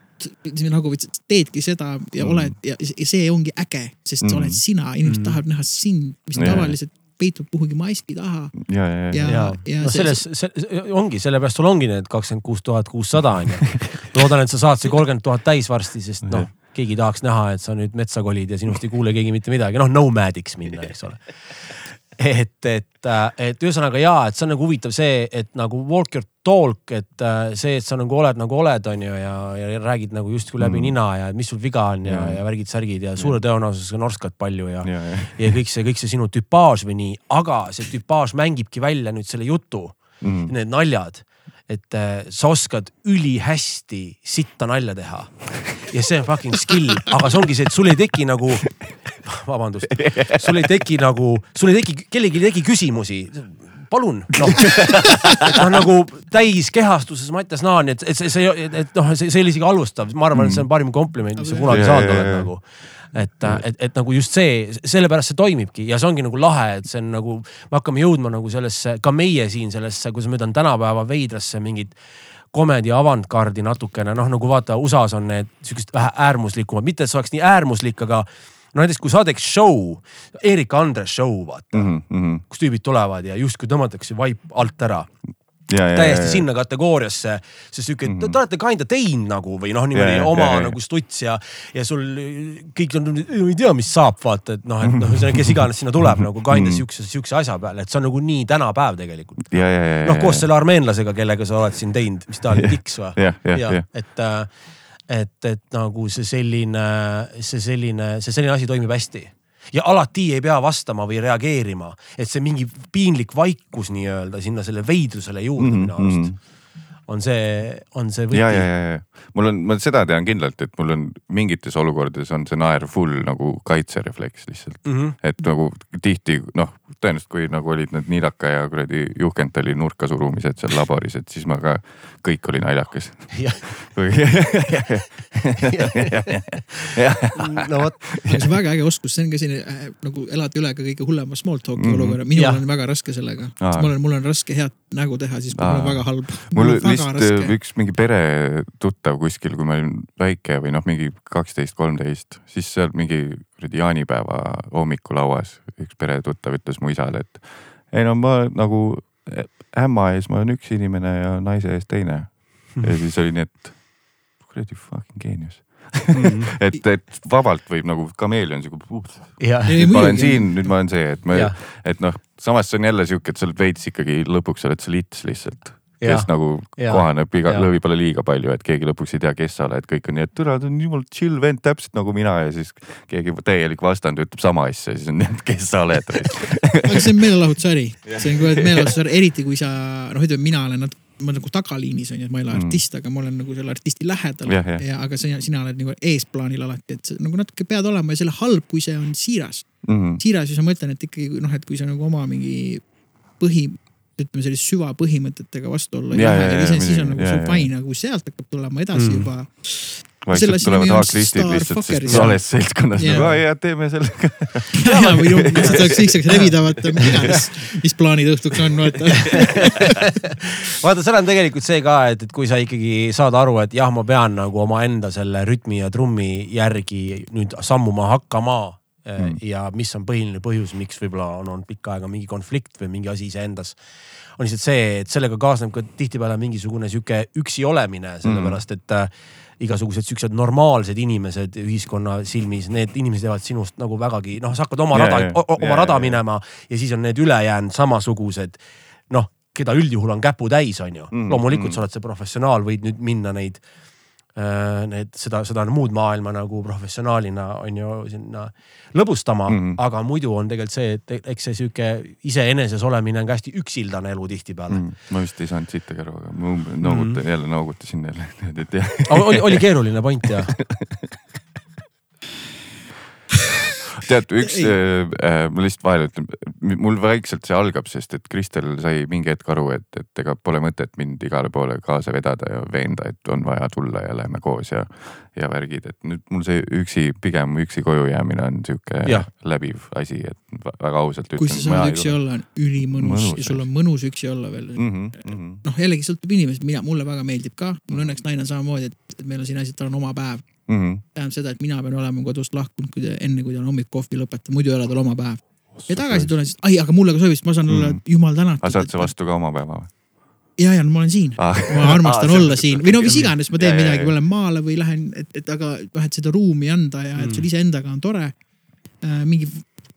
Speaker 2: nagu sa teedki seda ja
Speaker 3: Mm.
Speaker 2: oled ja, ja see ongi äge, sest sa
Speaker 3: Mm.
Speaker 2: oled sina, inimesed
Speaker 1: Mm.
Speaker 2: tahavad näha sind, mis
Speaker 3: Jaa.
Speaker 2: tavaliselt peitub kuhugi maski taha
Speaker 3: ja, ja, ja,
Speaker 2: ja
Speaker 1: ja,
Speaker 2: ja
Speaker 1: no selles, see ongi, sellepärast sul ongi need kakskümmend kuus tuhat kuussada on ju. loodan, et sa saad see kolmkümmend tuhat täis varsti, sest noh, keegi tahaks näha, et sa nüüd metsa kolid ja sinust ei kuule keegi mitte midagi, noh nomad'iks minna, eks ole. et, et, et ühesõnaga jaa, et see on nagu huvitav see, et nagu walk your talk, et äh, see, et sa nagu oled nagu oled, on ju, ja, ja räägid nagu justkui läbi
Speaker 3: Mm.
Speaker 1: nina ja mis sul viga on ja
Speaker 3: Jaa.,
Speaker 1: ja värgid-särgid ja suure tõenäosusega norskad palju ja
Speaker 3: ja, ja,
Speaker 1: ja kõik see, kõik see sinu tüpaaž või nii, aga see tüpaaž mängibki välja nüüd selle jutu,
Speaker 3: mm.
Speaker 1: need naljad. et äh, sa oskad ülihästi sitta nalja teha ja see on fucking skill, aga see ongi see, et sul ei teki nagu, vabandust, sul ei teki nagu, sul ei teki, kellelgi ei teki küsimusi. Palun noh. Noh nagu täiskehastuses Mattias Naan, et, et see, see, et noh, see, see oli isegi halvustav, ma arvan, et see on parim kompliment, mis sa kunagi saanud oled nagu et, et, et nagu just see, sellepärast see toimibki ja see ongi nagu lahe, et see on nagu, me hakkame jõudma nagu sellesse, ka meie siin sellesse, kuidas ma ütlen, tänapäeva veidrasse mingit komedi avantgardi natukene, noh nagu vaata, USA-s on need siuksed vähe äärmuslikumad, mitte et see oleks nii äärmuslik, aga no näiteks kui sa teeks show, Erik Andres show vaata mm, -hmm. kus tüübid tulevad ja justkui tõmmatakse vaip alt ära Ja, ja, täiesti ja, ja. sinna kategooriasse, sest sihuke mm, -hmm. te olete kinda teinud nagu või noh, niimoodi ja, oma ja, ja. nagu stuts ja, ja sul kõik on, ei tea, mis saab, vaata, et noh, et noh, kes iganes sinna tuleb nagu kinda mm -hmm. siukse, siukse asja peale, et see on nagu nii tänapäev tegelikult. noh, koos selle armeenlasega, kellega sa oled siin teinud, mis ta oli, Dix või? et äh, et, et nagu see selline, see selline, see selline asi toimib hästi ja alati ei pea vastama või reageerima, et see mingi piinlik vaikus nii-öelda sinna selle veidrusele juurde mm -hmm. minu arust mhm on see, on see
Speaker 3: võti. ja, ja, ja, ja mul on, ma seda tean kindlalt, et mul on mingites olukordades on see naer full nagu kaitserefleks lihtsalt mm. -hmm. et nagu tihti noh, tõenäoliselt kui nagu olid need Niidaka ja kuradi Juhkentali nurka surumised seal laboris, et siis ma ka, kõik oli naljakas.
Speaker 2: no vot. see on väga äge oskus, see on ka selline äh, nagu elada üle ka kõige hullema small talk'i mm -hmm. olukorra, minul ja. on väga raske sellega. mul on, mul on raske head nägu teha, siis mul on väga halb.
Speaker 3: mul vist üks mingi peretuttav kuskil, kui ma olin väike või noh, mingi kaksteist, kolmteist, siis seal mingi kuradi jaanipäeva hommikulauas üks peretuttav ütles mu isale, et ei no ma nagu ämma ees ma olen üks inimene ja naise ees teine. ja siis oli nii, et kuradi fucking geenius -hmm. et, et vabalt võib nagu kameelion sihuke. nüüd ma olen siin, nüüd ma olen see, et ma, et noh, samas see on jälle sihuke, et sa oled veits ikkagi lõpuks oled sa lits lihtsalt kes nagu ja, kohaneb iga peale liiga palju, et keegi lõpuks ei tea, kes sa oled, kõik on nii, et türa, ta on jumal chill vend, täpselt nagu mina ja siis keegi täielik vastand ütleb sama asja, siis on nii, et kes sa oled
Speaker 2: aga see on meelelahutusäri, see on meelelahutusäri, eriti kui sa noh, ütleme, mina olen natuke ma nagu tagaliinis on ju, et ma ei ole mm. artist, aga ma olen nagu selle artisti lähedal ja, ja. ja aga sina, sina oled nagu eesplaanil alati, et sa nagu natuke pead olema ja selle halb, kui see on siiras mm. -hmm. siiras ja ma mõtlen, et ikkagi noh, et kui sa nagu oma mingi põhi, ütleme sellist süvapõhimõtetega vastu olla. ja, ja, ja, siis on nagu fine, aga kui sealt hakkab tulema edasi mm. juba.
Speaker 3: vaikselt tulevad haaklistid lihtsalt, sest vales seltskonnas yeah. nagu, aa jaa, teeme sellega
Speaker 2: ja, ja või noh, lihtsalt saaks lihtsalt levida, vaata, mis iganes, mis plaanid õhtuks on, vaata
Speaker 1: vaata, seal on tegelikult see ka, et, et kui sa ikkagi saad aru, et jah, ma pean nagu omaenda selle rütmi ja trummi järgi nüüd sammuma hakkama mm. ja mis on põhiline põhjus, miks võib-olla on olnud pikka aega mingi konflikt või mingi asi iseendas. on lihtsalt see, et sellega kaasneb ka tihtipeale mingisugune sihuke üksi olemine, sellepärast et äh, igasugused siuksed normaalsed inimesed ühiskonna silmis, need inimesed jäävad sinust nagu vägagi noh, sa hakkad oma yeah, rada yeah,, oma yeah, rada yeah, minema ja siis on need ülejäänud samasugused noh, keda üldjuhul on käputäis, on ju mm,. loomulikult mm. sa oled see professionaal, võid nüüd minna neid Äh, need seda, seda muud maailma nagu professionaalina on ju sinna lõbustama mm, -hmm. aga muidu on tegelikult see, et eks see sihuke iseeneses olemine on ka hästi üksildane elu tihtipeale mm.
Speaker 3: -hmm. ma vist ei saanud sittagi aru, aga ma noogutan mm -hmm. jälle noogutasin jälle, et jah.
Speaker 1: oli, oli keeruline point jah
Speaker 3: tead, üks äh,, äh, ma lihtsalt vahele ütlen, mul vaikselt see algab, sest et Kristel sai mingi hetk aru, et, et ega pole mõtet mind igale poole kaasa vedada ja veenda, et on vaja tulla ja lähme koos ja, ja värgid, et nüüd mul see üksi, pigem üksi koju jäämine on sihuke läbiv asi, et väga ausalt
Speaker 2: ütlen. kui sa saad üksi olla, on ülimõnus mõnus, ja sul on mõnus üksi olla veel mm -hmm,. Mm -hmm. noh, jällegi sõltub inimesest, mina, mulle väga meeldib ka, mul õnneks naine on samamoodi, et, et meil on siin asi, et tal on oma päev mm -hmm. tähendab seda, et mina pean olema kodust lahkunud, kui ta enne, kui ta on hommik kohvi lõpetanud, muidu ei ole tal oma päev. ja tagasi tulen siis, ai, aga mulle ka sobib, sest ma saan mm -hmm. olla jumal tänatud.
Speaker 3: aga saad sa vastu ka oma päeva või?
Speaker 2: ja, ja no ma olen siin ah., ma armastan ah, olla siin või no mis iganes, ma teen ja, midagi, lähen maale või lähen, et, et aga noh, et seda ruumi anda ja et sul mm. iseendaga on tore äh,. mingi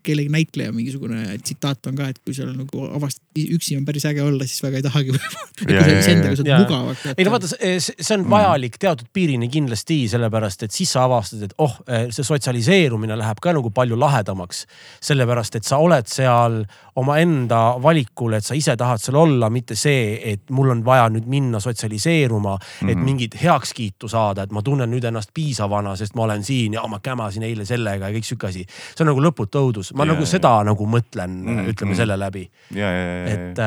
Speaker 2: kellegi näitleja mingisugune tsitaat on ka, et kui seal nagu avastad, üksi on päris äge olla, siis väga ei tahagi iseendaga saad mugavalt.
Speaker 1: ei no vaata, see on vajalik teatud piirini kindlasti, sellepärast et siis sa avastad, et oh, see sotsialiseerumine läheb ka nagu palju lahedamaks. sellepärast, et sa oled seal omaenda valikul, et sa ise tahad seal olla, mitte see, et mul on vaja nüüd minna sotsialiseeruma mm, -hmm. et mhm. mingit heakskiitu saada, et ma tunnen nüüd ennast piisavana, sest ma olen siin ja ma kämasin eile sellega ja kõik sihuke asi. see on nagu lõputu õudus ma
Speaker 3: Ja,
Speaker 1: nagu
Speaker 3: ja,
Speaker 1: seda nagu mõtlen
Speaker 3: Mm,
Speaker 1: ütleme
Speaker 3: mm.
Speaker 1: selle läbi,
Speaker 3: ja, ja, ja,
Speaker 1: et,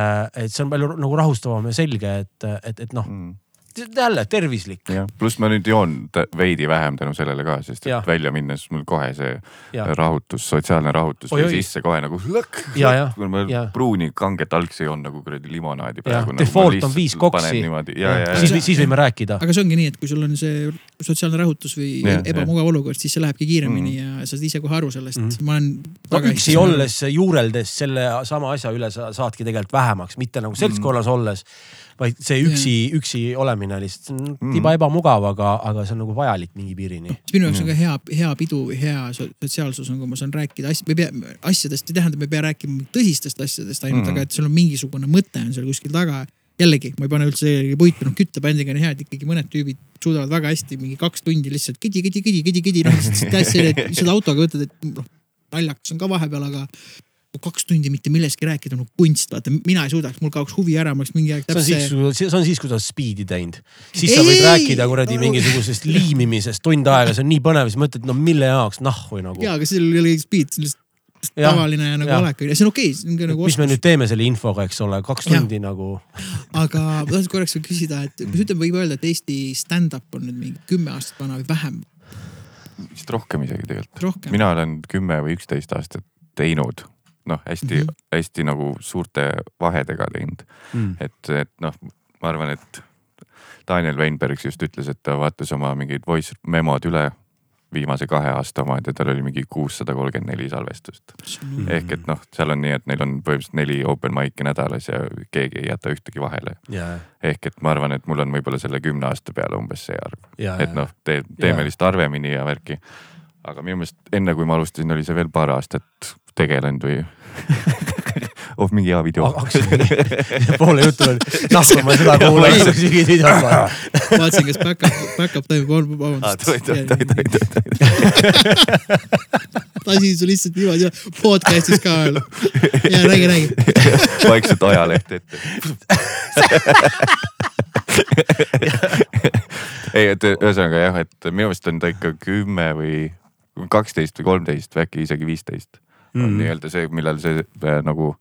Speaker 1: et see on palju nagu rahustavam ja selge, et, et, et noh,
Speaker 3: ja.
Speaker 1: Jälle tervislik
Speaker 3: pluss ma nüüd joon veidi vähem tänu sellele ka, sest et
Speaker 1: Jah.
Speaker 3: välja minnes mul kohe see
Speaker 1: ja,
Speaker 3: rahutus, sotsiaalne rahutus
Speaker 1: Oi,
Speaker 3: tuli
Speaker 1: oi.
Speaker 3: sisse kohe nagu lõkk.
Speaker 1: Ja, ja,
Speaker 3: kui ma
Speaker 1: ja.
Speaker 3: pruuni kanget algsi joon nagu kuradi limonaadi praegu. nagu
Speaker 1: default on viis koksi.
Speaker 3: ja, ja,
Speaker 1: siis
Speaker 3: ja,
Speaker 1: siis võime rääkida.
Speaker 2: aga see ongi nii, et kui sul on see sotsiaalne rahutus või
Speaker 3: Jah,
Speaker 2: ebamugav olukord, siis see lähebki kiiremini ja sa saad ise kohe aru sellest
Speaker 1: Mhm..
Speaker 2: ma olen.
Speaker 1: no üksi. olles, juureldes selle sama asja üle sa saadki tegelikult vähemaks, mitte nagu seltskonnas olles, vaid see üksi, üksi olemine lihtsalt on tiba ebamugav, aga, aga see on nagu vajalik mingi piirini.
Speaker 2: mis minu jaoks on ka hea, hea pidu, hea so- sotsiaalsus on, kui ma saan rääkida asj-, me ei pea, asjadest ei tähenda, me ei pea rääkima tõsistest asjadest ainult mm, aga et sul on mingisugune mõte on seal kuskil taga. jällegi, ma ei pane üldse puitu, noh küttebändiga on hea, et ikkagi mõned tüübid suudavad väga hästi mingi kaks tundi lihtsalt kidi, kidi, kidi, kidi, kidi, noh lihtsalt täitsa, et seda autoga võtad, et noh naljakas on ka vahepeal, aga kaks tundi mitte millestki rääkida on nagu kunst, vaata, mina ei suudaks, mul kaoks huvi ära, ma oleks mingi aeg
Speaker 1: see on siis
Speaker 2: täpselt,.
Speaker 1: see on siis, kui sa oled speed'i teinud. siis sa
Speaker 2: Ei,
Speaker 1: võid
Speaker 2: ei,
Speaker 1: rääkida kuradi
Speaker 2: no-
Speaker 1: mingisugusest liimimisest tund aega, see on nii põnev, siis mõtled, no mille jaoks nahhu nagu.
Speaker 2: jaa, aga seal ei ole speed, see on lihtsalt
Speaker 1: Jah,
Speaker 2: tavaline nagu
Speaker 1: jah.
Speaker 2: olek on ju, see on okei okay,, see on ka nagu
Speaker 1: mis me nüüd teeme selle infoga, eks ole, kaks tundi nagu.
Speaker 2: aga ma tahtsin korraks veel küsida, et kas ütleme, võib öelda, et Eesti stand-up on nüüd mingi kümme aastat vana või vähem,
Speaker 3: vist rohkem isegi tegelikult. mina olen kümme või üksteist aastat teinud, noh, hästi mm. -hmm. hästi nagu suurte vahedega teinud,
Speaker 1: Mm.
Speaker 3: et, et noh, ma arvan, et Daniel Weinberg just ütles, et ta vaatas oma mingid voice memod üle, viimase kahe aasta omad ja tal oli mingi kuussada kolmkümmend neli salvestust.
Speaker 1: Mm.
Speaker 3: ehk et noh, seal on nii, et neil on põhimõtteliselt neli open mic'i nädalas ja keegi ei jäta ühtegi vahele.
Speaker 1: ja,
Speaker 3: ehk et ma arvan, et mul on võib-olla selle kümne aasta peale umbes see arv,
Speaker 1: ja,
Speaker 3: et noh, tee, teeme
Speaker 1: Jaa.
Speaker 3: lihtsalt harvemini ja värki. aga minu meelest enne, kui ma alustasin, oli see veel paar aastat tegelenud või oh, mingi hea video.
Speaker 1: poole jutu oli, nahku ma seda kuulan, siis mingid videod vaatan.
Speaker 2: vaatasin, kas back-up, back-up toimub, vabandust. lasin su lihtsalt niimoodi podcast'is ka veel. ja räägi, räägi.
Speaker 3: vaikselt ajaleht ette. ei, et ühesõnaga jah, et minu meelest on ta ikka kümme või kaksteist või kolmteist või äkki isegi viisteist on
Speaker 1: Mm.
Speaker 3: nii-öelda see, millal see äh, nagu,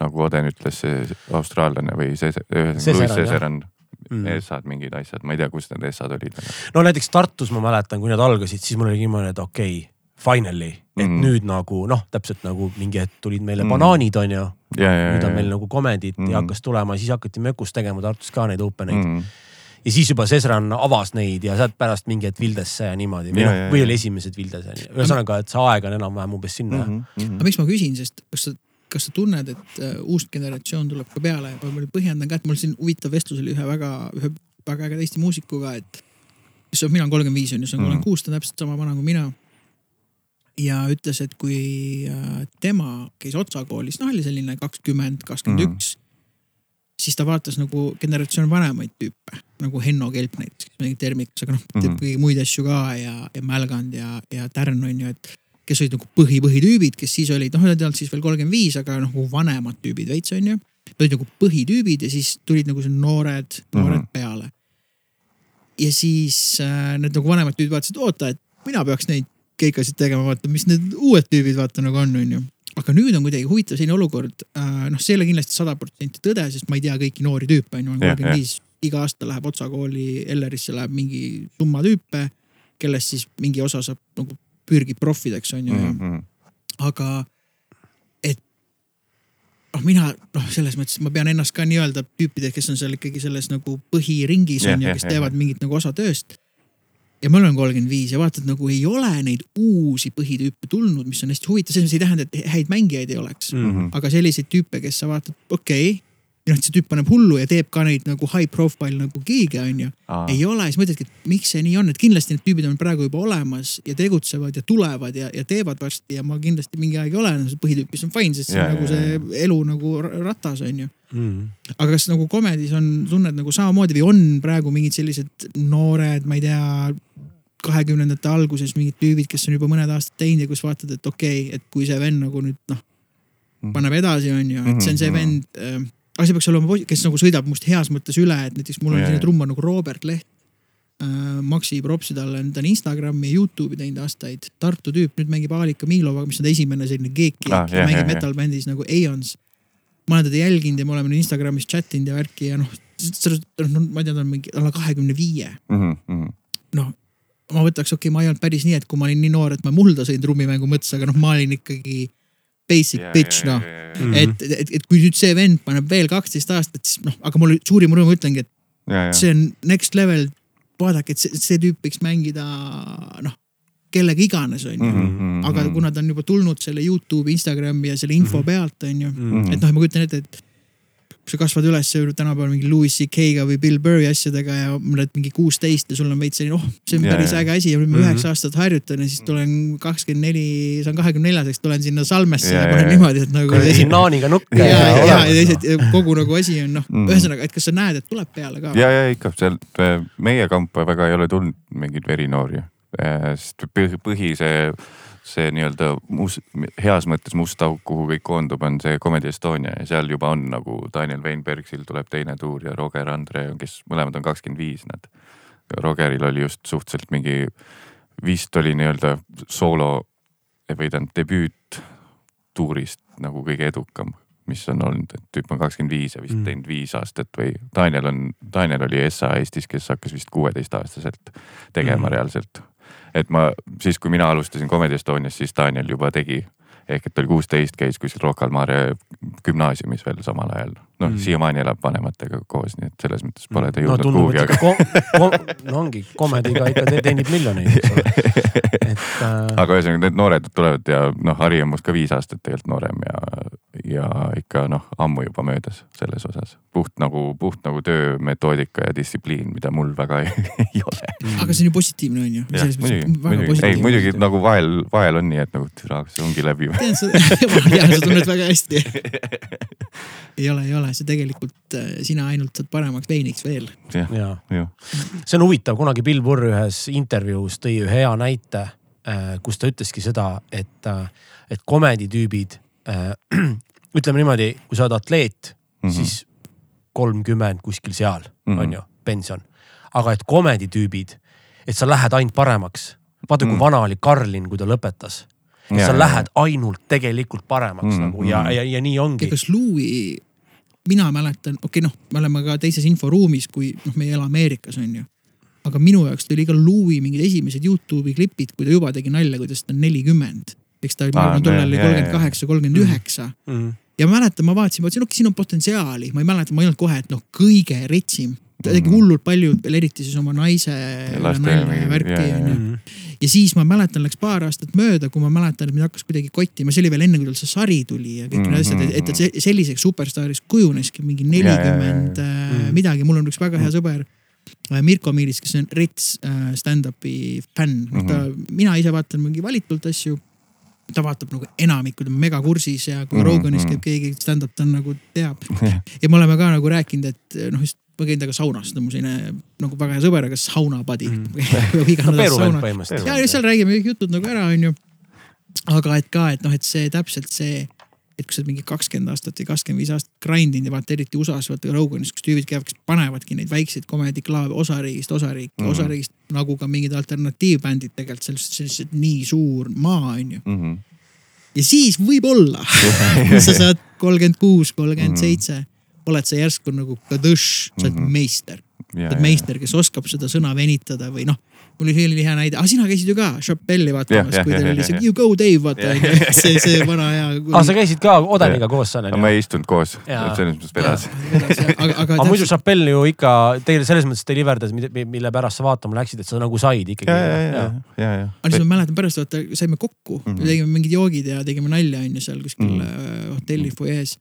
Speaker 3: nagu Oden ütles, see austraallane või see, Louis
Speaker 1: jah.
Speaker 3: Cesaran
Speaker 1: Mm.
Speaker 3: essad, mingid asjad, ma ei tea, kust need essad olid.
Speaker 1: no näiteks Tartus ma mäletan, kui need algasid, siis mul oli niimoodi, et okei okay,, finally, et mm.
Speaker 3: Mhm.
Speaker 1: nüüd nagu noh, täpselt nagu mingi hetk tulid meile mm.
Speaker 3: Mhm.
Speaker 1: banaanid, onju.
Speaker 3: ja, ja,
Speaker 1: nüüd on meil nagu komedit mm.
Speaker 3: Mhm.
Speaker 1: ja hakkas tulema, siis hakati Mökus tegema Tartus ka neid open eid mm..
Speaker 3: Mm.
Speaker 1: ja siis juba Sesran avas neid ja sealt pärast mingi hetk Vildesse ja niimoodi või
Speaker 3: Ja,
Speaker 1: noh
Speaker 3: ja,,
Speaker 1: või
Speaker 3: ja.
Speaker 1: oli esimesed Vildes onju. ühesõnaga, et see aeg on enam-vähem umbes sinna mm.
Speaker 3: Mhm.
Speaker 2: aga miks ma küsin, sest kas sa, kas sa tunned, et uh, uus generatsioon tuleb ka peale ja ma põhjendan ka, et mul siin huvitav vestlus oli ühe väga, ühe väga ägeda Eesti muusikuga, et kes on, mina olen kolmkümmend viis on ju, see on kolmkümmend kuus, ta on täpselt sama vana kui mina. ja ütles, et kui uh, tema käis Otsa koolis, noh oli selline kakskümmend, kakskümmend üks, siis ta vaatas nagu generatsioon vanemaid tüüpe nagu Henno Kelp näiteks, kes mängib Termikas, aga noh, teeb
Speaker 3: Mhm.
Speaker 2: kõiki muid asju ka ja, ja Mälgand ja, ja Tärn on ju, et kes olid nagu põhi, põhitüübid, kes siis olid, noh, nad ei olnud siis veel kolmkümmend viis, aga nagu vanemad tüübid veits on ju. Nad olid nagu põhitüübid ja siis tulid nagu see noored, noored mm. -hmm. peale. ja siis äh, need nagu vanemad tüübid vaatasid, oota, et mina peaks neid keikasid tegema, vaata, mis need uued tüübid vaata nagu on, on ju aga nüüd on kuidagi huvitav selline olukord, noh, see ei ole kindlasti sada protsenti tõde, sest ma ei tea kõiki noori tüüpe on ju, olen kolmkümmend viis, iga aasta läheb Otsa kooli Ellerisse läheb mingi summa tüüpe, kellest siis mingi osa saab nagu pürgib proffideks on ju mm. -hmm. aga et noh, mina noh, selles mõttes ma pean ennast ka nii-öelda tüüpideks, kes on seal ikkagi selles nagu põhiringis
Speaker 3: Jah,
Speaker 2: on ju, kes
Speaker 3: jah,
Speaker 2: teevad mingit nagu osa tööst ja ma olen kolmkümmend viis ja vaatad nagu ei ole neid uusi põhitüüpe tulnud, mis on hästi huvitav, mõttes ei tähenda, et häid mängijaid ei oleks mm..
Speaker 3: Mhm.
Speaker 2: aga selliseid tüüpe, kes sa vaatad, okei okay,, ja noh, see tüüp paneb hullu ja teeb ka neid nagu high profile nagu giig'e on ju. ei ole, siis mõtledki, et miks see nii on, et kindlasti need tüübid on praegu juba olemas ja tegutsevad ja tulevad ja, ja teevad varsti ja ma kindlasti mingi aeg ei ole enam see põhitüüp, mis on fine, sest see on nagu see elu nagu ra- ratas on ju
Speaker 1: mm..
Speaker 2: aga kas nagu komedis on, tunned nagu samamoodi või on praegu mingid sellised noored, ma ei tea, kahekümnendate alguses mingid tüübid, kes on juba mõned aastad teinud ja kus vaatad, et okei okay,, et kui see vend nagu nüüd noh, paneb edasi, on ju, et see on see
Speaker 3: Mhm.
Speaker 2: vend äh, aga see peaks olema, kes nagu sõidab must heas mõttes üle, et näiteks mul on selline trummar nagu Robert Leht. äh, Maxi propsi talle, ta on Instagrami ja Youtube'i teinud aastaid. Tartu tüüp, nüüd mängib Alika Miilovaga, mis on ta esimene selline geek
Speaker 3: Ah,
Speaker 2: mängib
Speaker 3: jah,
Speaker 2: metal bändis nagu Aeons. ma olen teda jälginud ja me oleme Instagramis chat inud ja värki ja noh, noh, ma ei tea, ta on mingi alla kahekümne viie.
Speaker 3: Mhm,
Speaker 2: noh, ma võtaks, okei okay,, ma ei olnud päris nii, et kui ma olin nii noor, et ma mulda sõin trummimängu mõttes, aga noh, ma olin ikkagi basic yeah, bitch noh.
Speaker 1: Mhm.
Speaker 2: et, et, et kui nüüd see vend paneb veel kaksteist aastat, siis noh, aga mul suurim rõõm, ütlengi, et see on next level. vaadake, et see, see tüüp võiks mängida noh, kellega iganes, on ju.
Speaker 3: Mhm,
Speaker 2: aga kuna ta on juba tulnud selle Youtube'i, Instagrami ja selle info pealt, on ju, et noh, ma kujutan ette, et kui sa kasvad üles tänapäeval mingi Louis CK-ga või Bill Burri asjadega ja oled mingi kuusteist ja sul on veits selline, oh, see on päris
Speaker 3: ja.
Speaker 2: äge asi ja nüüd ma
Speaker 1: Mhm.
Speaker 2: üheksa aastat harjutan ja siis tulen kakskümmend neli, saan kahekümne neljaseks, tulen sinna Salmesse ja,
Speaker 3: Ja,
Speaker 2: panen niimoodi, et nagu
Speaker 1: naaniga nukke
Speaker 2: ja, ja, ja, teised kogu nagu asi on noh
Speaker 3: Mhm.
Speaker 2: mm., ühesõnaga, et kas sa näed, et tuleb peale ka?
Speaker 3: ja, ja ikka sealt äh, meie kampa väga ei ole tulnud mingeid verinoori. sest põhi, põhi see, see nii-öelda mus-, heas mõttes must auk, kuhu kõik koondub, on see Comedy Estonia ja seal juba on nagu Daniel Weinbergsil tuleb teine tuur ja Roger Andre, kes mõlemad on kakskümmend viis nad. Rogeril oli just suhteliselt mingi, vist oli nii-öelda soolo või tähendab debüüt tuurist nagu kõige edukam mis on olnud, et tüüp on kakskümmend viis ja vist
Speaker 1: Mm.
Speaker 3: teinud viis aastat või Daniel on, Daniel oli SA Eestis, kes hakkas vist kuueteistaastaselt tegema
Speaker 1: mm.
Speaker 3: reaalselt. Et ma siis, kui mina alustasin Comedy Estonias, siis Daniel juba tegi ehk et ta oli kuusteist, käis kuskil Rocca al Mare gümnaasiumis veel samal ajal. noh
Speaker 1: Mm.
Speaker 3: mm., siiamaani elab vanematega koos, nii et selles mõttes pole ta
Speaker 1: no
Speaker 3: jõudnud
Speaker 1: tundub,
Speaker 3: kuhugi, aga
Speaker 1: kom, no ongi, komediga ikka te- teenib miljoneid, eks ole. et äh,
Speaker 3: aga ühesõnaga need noored tulevad ja noh, Harri on must ka viis aastat tegelikult noorem ja, ja ikka noh, ammu juba möödas selles osas. puht nagu, puht nagu töömetoodika ja distsipliin, mida mul väga ei, ei ole.
Speaker 2: aga see on ju positiivne on ju.
Speaker 3: muidugi, muidugi, ei muidugi nagu vahel, vahel on nii, et nagu türa, see ongi läbi.
Speaker 2: seda, ma tean, sa tunned väga hästi. ei ole, ei ole, see tegelikult äh, sina ainult saad paremaks veiniks veel.
Speaker 3: jah,
Speaker 1: ja
Speaker 3: jah,
Speaker 1: see on huvitav, kunagi Bill Burr ühes intervjuus tõi ühe hea näite, kus ta ütleski seda, et, et komeditüübid, ütleme niimoodi, kui sa oled atleet mm,
Speaker 3: Mhm.
Speaker 1: -hmm. siis kolmkümmend kuskil seal mm,
Speaker 3: Mhm.
Speaker 1: -hmm. on ju, pension. aga et komeditüübid, et sa lähed ainult paremaks. vaata, kui
Speaker 3: Mm.
Speaker 1: vana oli Karlin, kui ta lõpetas.
Speaker 3: Ja,
Speaker 1: sa lähed ainult tegelikult paremaks
Speaker 3: Mm,
Speaker 1: nagu ja
Speaker 3: mm.,
Speaker 1: ja, ja nii ongi.
Speaker 2: kas Louis, mina mäletan, okei okay, noh, me oleme ka teises inforuumis, kui noh, me ei ela Ameerikas on ju. aga minu jaoks tuli ka Louis mingid esimesed Youtube'i klipid, kui ta juba tegi nalja, kuidas ta on nelikümmend. eks ta oli, ma arvan, tollal oli kolmkümmend kaheksa, kolmkümmend üheksa
Speaker 1: Mm.
Speaker 2: ja mäletan, ma vaatasin, vaatasin, okei, siin on potentsiaali, ma ei mäleta, ma ei olnud kohe, et noh, kõige retsim. ta tegi
Speaker 3: Mhm.
Speaker 2: hullult palju veel eriti siis oma naise nalja ja värki onju
Speaker 1: Mm.
Speaker 2: ja siis ma mäletan, läks paar aastat mööda, kui ma mäletan, et mind hakkas kuidagi kottima, see oli veel enne, kui tal see sari tuli ja kõik need
Speaker 3: Mhm,
Speaker 2: asjad, et ta se- selliseks superstaariks kujuneski mingi nelikümmend äh,
Speaker 1: Mhm.
Speaker 2: midagi, mul on üks väga hea sõber. Mirko Miilis, kes on rets äh, stand-up'i fänn mm, -hmm. ta, mina ise vaatan mingi valitult asju. Ta vaatab nagu enamikku, ta on megakursis ja kui mm -hmm. Roganis
Speaker 3: mhm.
Speaker 2: käib keegi stand-up, ta on nagu teab. ja me oleme ka nagu rääkinud, et noh, just ma käin temaga saunas, ta on mu selline nagu väga hea sõber, aga saunapadi mm.. iga
Speaker 1: no
Speaker 2: nädal sauna ja seal räägime kõik jutud nagu ära, onju. aga et ka, et noh, et see täpselt see, et kui sa oled mingi kakskümmend aastat või kakskümmend viis aastat grind inud ja vaata eriti USA-s, vaata Roganis, kus tüübid käivad, kes panevadki neid väikseid komediklaave osariigist osariiki mm,
Speaker 3: Mhm.
Speaker 2: -hmm. osariigist nagu ka mingid alternatiivbändid tegelikult, sellest, see on lihtsalt nii suur maa, onju.
Speaker 3: Mhm.
Speaker 2: ja siis võib-olla, sa saad kolmkümmend kuus, kolmkümmend
Speaker 3: Mhm.
Speaker 2: seitse, oled sa järsku nagu kadõš, sa oled
Speaker 3: Mhm.
Speaker 2: meister sa oled meister, kes oskab seda sõna venitada või noh, mul oli selline hea näide, ah sina käisid ju ka Chappelle'i vaatamas
Speaker 3: Jah,,
Speaker 2: kui
Speaker 3: jah,
Speaker 2: teil
Speaker 3: jah,
Speaker 2: oli see. You go Dave vaata
Speaker 3: Jah,
Speaker 2: onju, see, see vana hea.
Speaker 1: aa, Ah, sa käisid ka Odaniga koos seal
Speaker 3: aga
Speaker 1: onju
Speaker 3: ma? ei istunud koos, selles mõttes vedas.
Speaker 2: aga, aga
Speaker 1: aga muidu Chappelle ju ikka teile selles mõttes deliverdas, mille pärast sa vaatama läksid, et sa nagu said ikkagi.
Speaker 3: ja, ja, ja, ja, ja.
Speaker 2: aga siis ma mäletan pärast vaata saime kokku mm,
Speaker 3: Mhm.
Speaker 2: -hmm. tegime mingid joogid ja tegime nalja onju seal kuskil mm
Speaker 3: Mhm.
Speaker 2: -hmm. hotelli fuajees.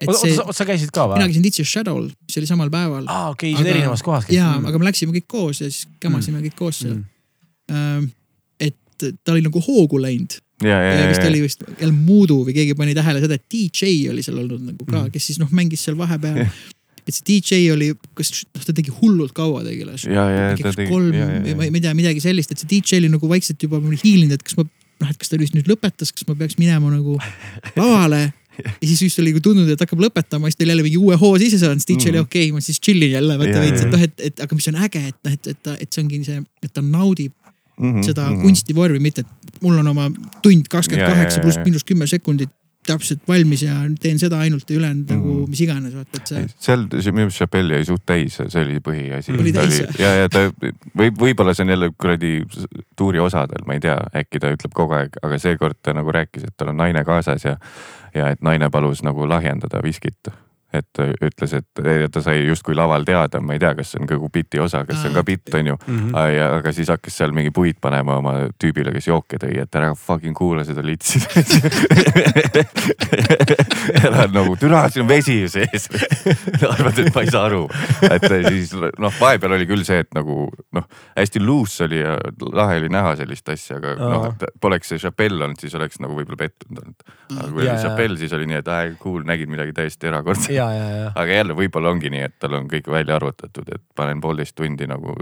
Speaker 2: Et
Speaker 1: oota, sa käisid ka
Speaker 2: mina
Speaker 1: või?
Speaker 2: käisin Ditches Shadow'l, see oli samal päeval.
Speaker 1: aa, okei,
Speaker 2: Aga-
Speaker 1: erinevas kohas
Speaker 2: ja,
Speaker 1: käisid.
Speaker 2: aga me läksime kõik koos ja siis kämasime kõik koos seal
Speaker 1: Mm..
Speaker 2: et ta oli nagu hoogu läinud
Speaker 3: ja, ja,
Speaker 2: ja vist oli, vist El Mudu või keegi pani tähele seda, et DJ oli seal olnud nagu ka, kes siis noh, mängis seal vahepeal. et see DJ oli, kas noh, ta tegi hullult kaua tegeles. kolm,
Speaker 3: ja,
Speaker 2: ma
Speaker 3: ja,
Speaker 2: ei tea, midagi sellist, et see DJ oli nagu vaikselt juba mul hiilinud, et kas ma noh, et kas ta vist nüüd lõpetas, kas ma peaks minema nagu lavale ja siis just oli nagu tundnud, et hakkab lõpetama, siis oli jälle mingi uue hoo sisse saanud, siis DJ oli
Speaker 3: Mhm.
Speaker 2: okei okay,, ma siis chill'in jälle vaata veits, et noh, et, et aga mis on äge, et noh, et, et ta, et see ongi see, et ta naudib
Speaker 3: Mhm,
Speaker 2: seda kunstivormi, mitte et mul on oma tund kakskümmend kaheksa pluss miinus kümme sekundit täpselt valmis ja teen seda ainult ja ülejäänud nagu
Speaker 3: Mhm.
Speaker 2: mis iganes vaata, et see.
Speaker 3: seal minu meelest Chappelle jäi suht täis, see oli põhiasi.
Speaker 2: Oli täis, jah?
Speaker 3: ja, ja ta võib, võib-olla see on jälle kuradi tuuri osadel, ma ei tea, äkki ta ütleb kogu aeg, aga seekord ta nagu rääkis, et tal on naine kaasas ja, ja et naine palus nagu lahjendada viskit. Et ta ütles, et ta sai justkui laval teada, ma ei tea, kas see on kogu biti osa, kas see on ka bitt, on ju
Speaker 1: Mhm.
Speaker 3: ja aga siis hakkas seal mingi puid panema oma tüübile, kes jooke tõi, et ära fucking kuula seda litsi ära nagu, türa, siin on vesi ju sees arvad, et ma ei saa aru. et siis noh, vahepeal oli küll see, et nagu noh, hästi loose oli ja lahe oli näha sellist asja, aga noh, et poleks see Chappelle olnud, siis oleks nagu võib-olla pettunud olnud. aga kui oli. Chappelle, siis oli nii, et aa cool, nägid midagi täiesti erakordset. Aga jälle võib-olla ongi nii, et tal on kõik välja arvutatud, et panen poolteist tundi nagu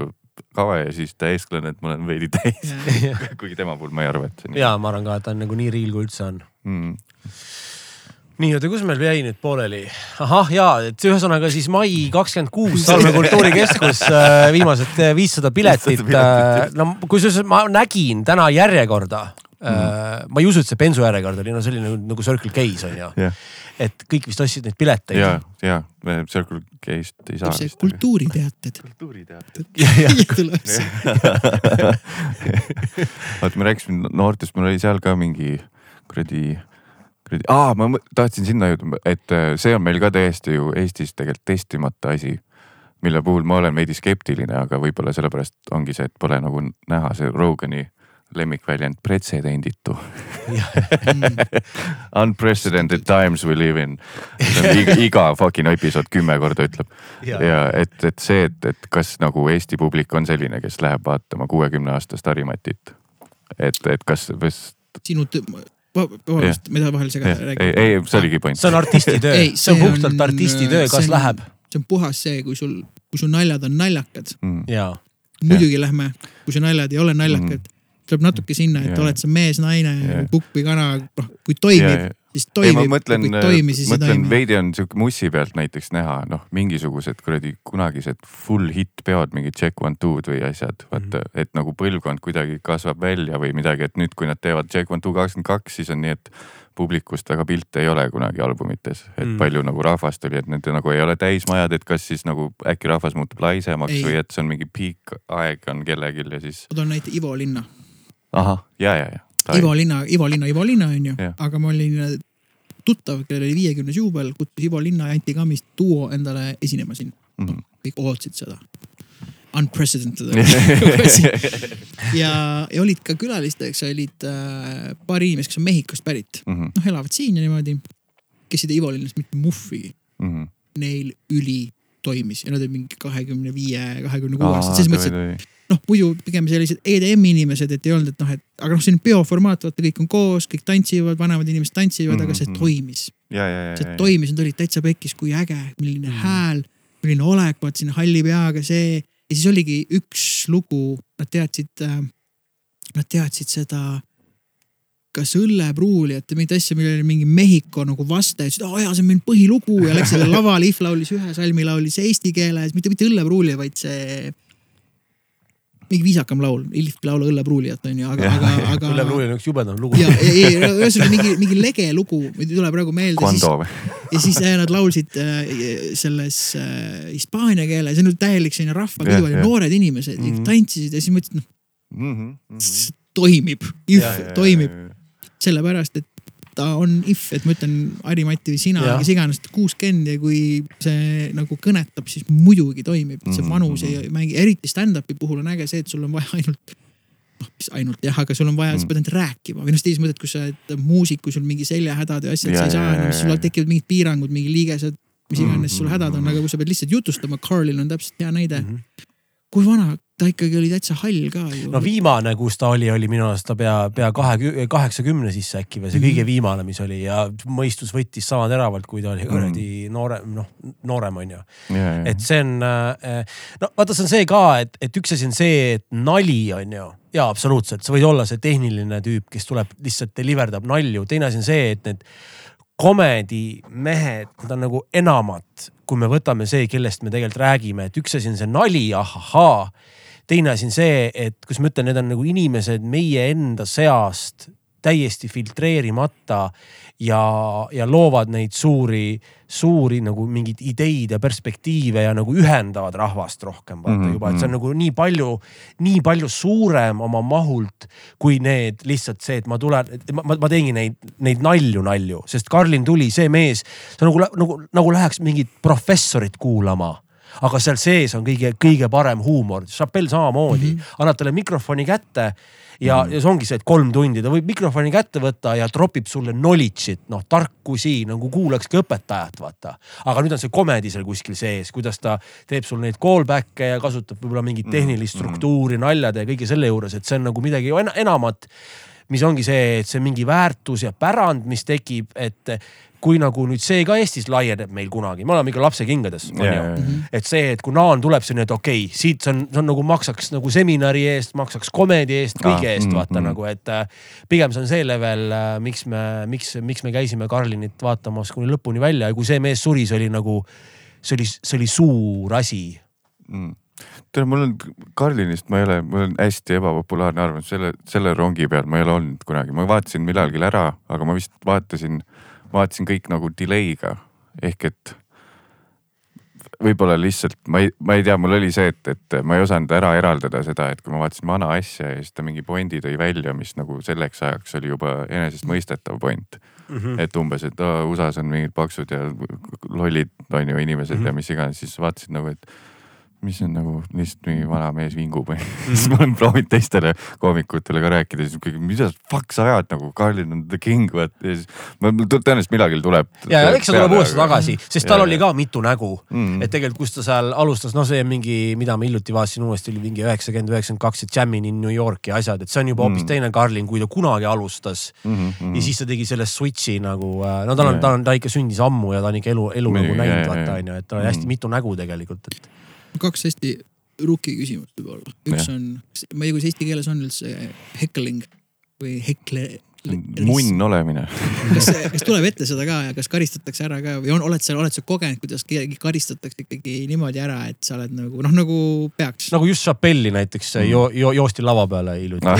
Speaker 3: kava ja siis täisklen, et ma olen veidi täis. kuigi tema puhul ma ei arva, et see nii
Speaker 1: ja ma arvan ka, et ta on nagu nii real kui üldse on.
Speaker 3: mm.
Speaker 1: nii, oota, kus meil jäi nüüd pooleli? ahah, ja, et ühesõnaga siis mai kakskümmend kuus Salme kultuurikeskus, äh, viimased viissada piletit.
Speaker 3: 500 piletit.
Speaker 1: no kusjuures ma nägin täna järjekorda mm.. ma ei usu, et see bensujärjekord oli, no see oli nagu, nagu Circle K-s on ju
Speaker 3: jah,
Speaker 1: et kõik vist ostsid neid pileteid.
Speaker 3: ja, ja me Circle K-st ei saa vist.
Speaker 2: kultuuriteated see.
Speaker 3: vaata, me rääkisime noortest, mul oli seal ka mingi kuradi, kuradi, aa, ma tahtsin sinna jõuda, et äh, see on meil ka täiesti ju Eestis tegelikult testimata asi mille puhul ma olen veidi skeptiline, aga võib-olla sellepärast ongi see, et pole nagu näha see Rogani lemmikväljend pretsedenditu. Unprecedented times we live in. iga, iga fucking episood kümme korda ütleb
Speaker 1: Ja.
Speaker 3: ja, ja et, et see, et, et kas nagu Eesti publik on selline, kes läheb vaatama kuuekümne aastast Harimatit. et, et kas, kas,
Speaker 2: sinu, vabandust, ma ei taha vahele segada,
Speaker 3: ei,
Speaker 2: räägi.
Speaker 3: ei, see oligi point.
Speaker 1: see on artisti töö
Speaker 2: Ei,,
Speaker 1: see on
Speaker 2: see
Speaker 1: puhtalt artisti töö,
Speaker 2: see
Speaker 1: kas
Speaker 2: on-
Speaker 1: läheb
Speaker 2: see on puhas see, kui sul, kui su naljad on naljakad,
Speaker 3: Mm.
Speaker 1: ja
Speaker 2: muidugi lähme, kui su naljad ei ole naljakad, tuleb natuke sinna, et
Speaker 3: Jaa.
Speaker 2: oled sa mees, naine
Speaker 3: Jaa.,
Speaker 2: kukk või kana, noh kui toimib, siis
Speaker 3: ei, ma
Speaker 2: toimib,
Speaker 3: mõtlen
Speaker 2: kui, ei ei
Speaker 3: mõtlen
Speaker 2: toimi.
Speaker 3: veidi on sihuke mussi pealt näiteks näha, noh, mingisugused kuradi kunagised full hit peod, mingid Check One Two'd või asjad, vaata,
Speaker 2: Mhm.
Speaker 3: et nagu põlvkond kuidagi kasvab välja või midagi, et nüüd, kui nad teevad Check One Two kakskümmend kaks, siis on nii, et publikust väga pilte ei ole kunagi albumites, et
Speaker 1: Mm.
Speaker 3: palju nagu rahvast oli, et need nagu ei ole täismajad, et kas siis nagu äkki rahvas muutub laisemaks
Speaker 2: Ei.
Speaker 3: või et see on mingi peak aeg on kellelgi ja siis
Speaker 2: ma toon näite Ivo Linna.
Speaker 3: ahah, ja, ja, ja.
Speaker 2: Ivo Linna, Ivo Linna, Ivo Linna on ju aga ma olin äh, tuttav, kellel oli viiekümnes juubel, kutsus Ivo Linna ja Anti Kammist duo endale esinema siin.
Speaker 3: Mhm.
Speaker 2: kõik ootasid seda. Unprecedented ja, ja olid ka külalisteks olid äh, paar inimest, kes on Mehhikost pärit,
Speaker 3: Mhm,
Speaker 2: noh elavad siin ja niimoodi. kes ei tee Ivo Linnast mitte muhvigi,
Speaker 3: mhm.
Speaker 2: neil üli toimis ja nad olid mingi kahekümne viie, kahekümne kuue aastased, selles mõttes, et noh, muidu pigem sellised EDM inimesed, et ei olnud, et noh, et aga noh, see on peoformaat, vaata kõik on koos, kõik tantsivad, vanemad inimesed tantsivad mm, -hmm. aga see
Speaker 3: Mhm.
Speaker 2: toimis.
Speaker 3: ja, ja, ja,
Speaker 2: see toimis, nad olid täitsa pekkis, kui äge, milline mm. hääl, milline olek, vaat sinna halli peaga see. ja siis oligi üks lugu, nad teadsid äh,, nad teadsid seda kas õllepruulijat või mingit asja, millel oli mingi Mehhiko nagu vaste, ütlesid, aa jaa, see on meil põhilugu ja läksid lavale, If laulis ühe salmi, laulis eesti keeles, mitte, mitte õllepruulija, vaid see mingi viisakam laul, Ilf laula õllepruulijat onju, aga, aga, aga.
Speaker 1: Ülle Pruulil on üks jubedam lugu.
Speaker 2: ja, ei, ei, ühesõnaga mingi, mingi lege lugu, ei tule praegu meelde, ja siis äh, nad laulsid äh, selles äh, hispaania keeles, see on nüüd täielik selline rahvapidu noored inimesed mm. -hmm. tantsisid ja siis mõtlesid, noh
Speaker 3: Mhm,
Speaker 2: see toimib, if
Speaker 1: Ja, ja, ja,
Speaker 2: toimib, sellepärast et ta on if, et ma ütlen Harri-Mati või sina kes iganes, kuuskümmend ja kui see nagu kõnetab, siis muidugi toimib, see
Speaker 3: Mhm,
Speaker 2: vanus
Speaker 3: mhm.
Speaker 2: ei mängi, eriti stand-up'i puhul on äge see, et sul on vaja ainult noh, mis ainult jah, aga sul on vaja, sa
Speaker 3: Mhm.
Speaker 2: pead ainult rääkima või noh, teises mõttes, kus sa oled muusik, kui sul mingi seljahädad ja asjad,
Speaker 3: Ja,
Speaker 2: sa ei saa enam,
Speaker 3: ja,
Speaker 2: sul tekivad mingid piirangud, mingi liigesed, mis iganes sul
Speaker 3: Mhm,
Speaker 2: hädad on, aga kui sa pead lihtsalt jutustama, Carlil on täpselt hea näide.
Speaker 1: Mhm.
Speaker 2: kui vana ta ikkagi oli täitsa hall ka ju.
Speaker 1: no viimane, kus ta oli, oli minu arust ta pea, pea kahe, kaheksakümne sisse äkki või see kõige viimane, mis oli ja mõistus võttis sama teravalt, kui ta oli kuradi noorem, noh noorem on ju. et see on, no vaata, see on see ka, et, et üks asi on see, et nali on ju, jaa, absoluutselt, sa võid olla see tehniline tüüp, kes tuleb lihtsalt deliver dab nalju, teine asi on see, et need komedimehed, nad on nagu enamat, kui me võtame see, kellest me tegelikult räägime, et üks asi on see nali, ahahaa. Teine asi on see, et kus ma ütlen, need on nagu inimesed meie enda seast täiesti filtreerimata ja, ja loovad neid suuri, suuri nagu mingeid ideid ja perspektiive ja nagu ühendavad rahvast rohkem vaata mm -hmm. juba, et see on nagu nii palju, nii palju suurem oma mahult kui need lihtsalt see, et ma tulen, ma, ma teengi neid, neid nalju, nalju, sest Karlin tuli, see mees, see nagu, nagu, nagu läheks mingit professorit kuulama aga seal sees on kõige, kõige parem huumor. Chappelle samamoodi mm, -hmm. annad talle mikrofoni kätte ja mm., ja see ongi see, et kolm tundi ta võib mikrofoni kätte võtta ja tropib sulle knowledge'it, noh tarkusi nagu kuulakski õpetajat, vaata. aga nüüd on see komedi seal kuskil sees, kuidas ta teeb sul neid callback'e ja kasutab võib-olla mingit mm, tehnilist mm. struktuuri naljade ja kõige selle juures, et see on nagu midagi enamat mis ongi see, et see mingi väärtus ja pärand, mis tekib, et kui nagu nüüd see ka Eestis laieneb meil kunagi, me oleme ikka lapsekingades yeah,. Yeah, yeah. et see, et kui Naan tuleb, see on, et okei okay,, siit see on, see on nagu maksaks nagu seminari eest, maksaks komedi eest, kõige ah, eest mm, vaata mm. nagu, et äh, pigem see on see level, äh, miks me, miks, miks me käisime Karlinit vaatamas kuni lõpuni välja ja kui see mees suri, see oli nagu, see oli, see oli suur asi
Speaker 3: mm tead, mul on Karlinist, ma ei ole, mul on hästi ebapopulaarne arvamus selle, selle rongi peal ma ei ole olnud kunagi, ma vaatasin millalgi ära, aga ma vist vaatasin vaatasin kõik nagu delay'ga ehk et võib-olla lihtsalt ma ei, ma ei tea, mul oli see, et, et ma ei osanud ära eraldada seda, et kui ma vaatasin vana asja ja siis ta mingi pointi tõi välja, mis nagu selleks ajaks oli juba enesestmõistetav point mm. -hmm. et umbes, et oh, USA-s on mingid paksud ja lollid on ju inimesed mm -hmm. ja mis iganes, siis vaatasin nagu, et mis on nagu lihtsalt mingi vana mees vingub või siis ma olen proovinud teistele koomikutele ka rääkida, siis kõik, mida fuck sa ajad nagu, Carlin on the king, vaat. ja siis ma tõenäoliselt millalgi tuleb.
Speaker 1: ja, ja eks see tuleb uuesti tagasi, sest tal ja, oli ka mitu nägu mm.. et tegelikult, kus ta seal alustas, noh, see mingi, mida ma hiljuti vaatasin uuesti, oli mingi üheksakümmend, üheksakümmend kaks, see Jammin in New York ja asjad, et see on juba hoopis mm. teine Carlin, kui ta kunagi alustas mm. -hmm. ja siis ta tegi selle switch'i nagu, äh, no tal on, ta on, ta ikka sündis ammu ja ta on ikka elu, elu nagu näinud, vaata on ju, et tal on hästi mm. mitu nägu tegelikult, et
Speaker 2: kaks hästi rookie küsimust võib-olla. üks ja. on, ma ei tea, kuidas eesti keeles on üldse heckling või hekle
Speaker 3: munn olemine
Speaker 2: kas, kas tuleb ette seda ka ja kas karistatakse ära ka või on, oled sa, oled sa kogenud, kuidas kedagi karistatakse ikkagi niimoodi ära, et sa oled nagu noh, nagu peaks.
Speaker 1: nagu just Chappelli näiteks mm. jo, jo, joosti lava peale hiljuti no..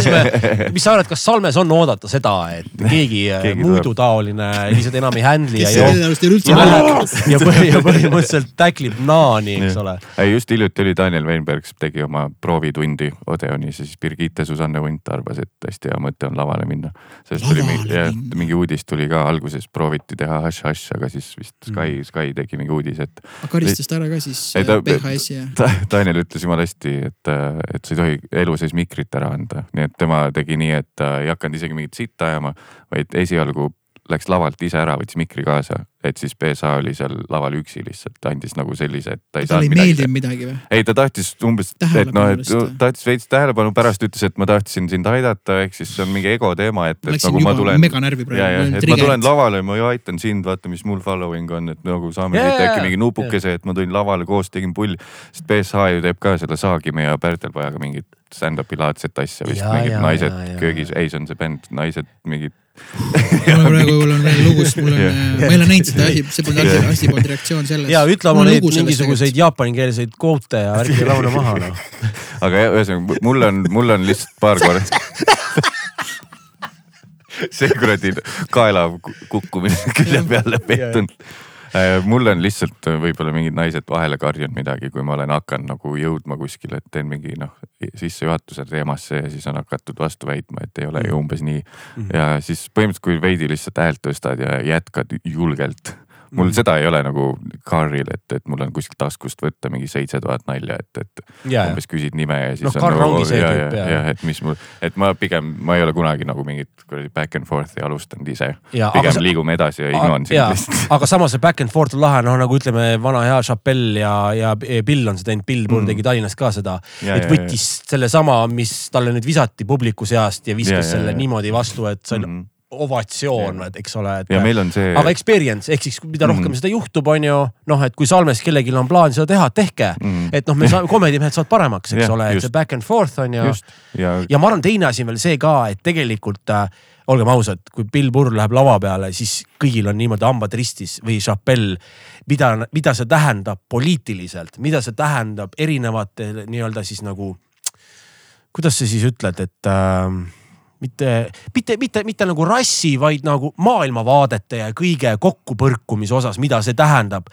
Speaker 1: mis sa arvad, kas Salmes on oodata seda, et keegi, keegi muidu taoline lihtsalt enam ei handle'i ja, ja, ja, ja põhimõtteliselt täklib naani, eks ole.
Speaker 3: ei, just hiljuti oli Daniel Weinberg tegi oma proovitundi Odeonis ja siis Birgitte Susanne Vunt arvas, et hästi hea mõte on laval lavale minna. sellest tuli mingi, jah, mingi uudis tuli ka alguses prooviti teha hash-hash, aga siis vist Sky mm., Sky tegi mingi uudise, et.
Speaker 2: karistas ta ära ka siis ei, ta, PHS-i ja
Speaker 3: ta,? Daniel ütles jumala hästi, et, et sa ei tohi elu sees mikrit ära anda, nii et tema tegi nii, et ta ei hakanud isegi mingit sitta ajama, vaid esialgu läks lavalt ise ära, võttis mikri kaasa, et siis BSA oli seal laval üksi lihtsalt, andis nagu sellise, et ta ei
Speaker 2: saanud midagi. talle ei meeldinud midagi või?
Speaker 3: ei, ta tahtis umbes, et noh, et tahtis veits tähelepanu, pärast ütles, et ma tahtsin sind aidata, ehk siis see on mingi ego teema, et, et nagu ma tulen.
Speaker 2: meganärvi
Speaker 3: praegu. et ma tulen lavale, ma ju aitan sind, vaata, mis mul following on, et nagu saame yeah, siit äkki mingi nupukese, et ma tulin lavale koos, tegin pulli. sest BSA ju teeb ka selle Saagimäe ja Pärtelpajaga mingit stand-up'i laadset asja vist, mingid ja, naised ja, ja, köögis, ei, see on see bänd, naised mingid
Speaker 2: mul praegu mul on veel lugus, mul on, ma ei ole näinud seda asi, see polnud asi, asi poolt reaktsioon selles.
Speaker 1: ja ütle oma neid mingisuguseid jaapanikeelseid kvoote ja ärge laula maha noh.
Speaker 3: aga ühesõnaga mul on, mul on lihtsalt paar korda see kuradi kaela kukkumine külje peale pettunud. Äh, mul on lihtsalt äh, võib-olla mingid naised vahele karjunud midagi, kui ma olen hakanud nagu jõudma kuskile, et teen mingi noh sissejuhatuse teemasse ja siis on hakatud vastu väitma, et ei ole ju umbes nii. -hmm. ja siis põhimõtteliselt, kui veidi lihtsalt häält tõstad ja jätkad julgelt mul mm. seda ei ole nagu Carril, et, et mul on kuskilt taskust võtta mingi seitse tuhat nalja, et, et yeah. umbes küsid nime ja siis
Speaker 1: no, on Carl nagu, ja, ja,
Speaker 3: ja, ja et mis mul, et ma pigem, ma ei ole kunagi nagu mingit kuradi back and forth'i alustanud ise. pigem sa, liigume edasi ja ignon sind lihtsalt.
Speaker 1: aga samas see back and forth on lahe, noh nagu ütleme, vana hea Chappelle ja, ja Bill on seda teinud, Bill Burr mm. tegi Tallinnas ka seda. et võttis sellesama, mis talle nüüd visati publiku seast ja viskas ja, selle ja, niimoodi vastu, et see on mm -hmm ovatsioon, eks ole, et.
Speaker 3: ja meil on see.
Speaker 1: aga experience ehk siis mida rohkem mm. seda juhtub, on ju, noh, et kui Salmes kellelgi on plaan seda teha, tehke mm.. et noh, me saame, komedimehed saavad paremaks, eks ja, ole, et see back and forth on ju. ja, ja ma arvan, teine asi on veel see ka, et tegelikult äh, olgem ausad, kui Bill Burr läheb lava peale, siis kõigil on niimoodi hambad ristis või Chappelle. mida, mida see tähendab poliitiliselt, mida see tähendab erinevate nii-öelda siis nagu, kuidas sa siis ütled, et äh, mitte, mitte, mitte, mitte nagu rassi, vaid nagu maailmavaadete ja kõige kokkupõrkumise osas, mida see tähendab.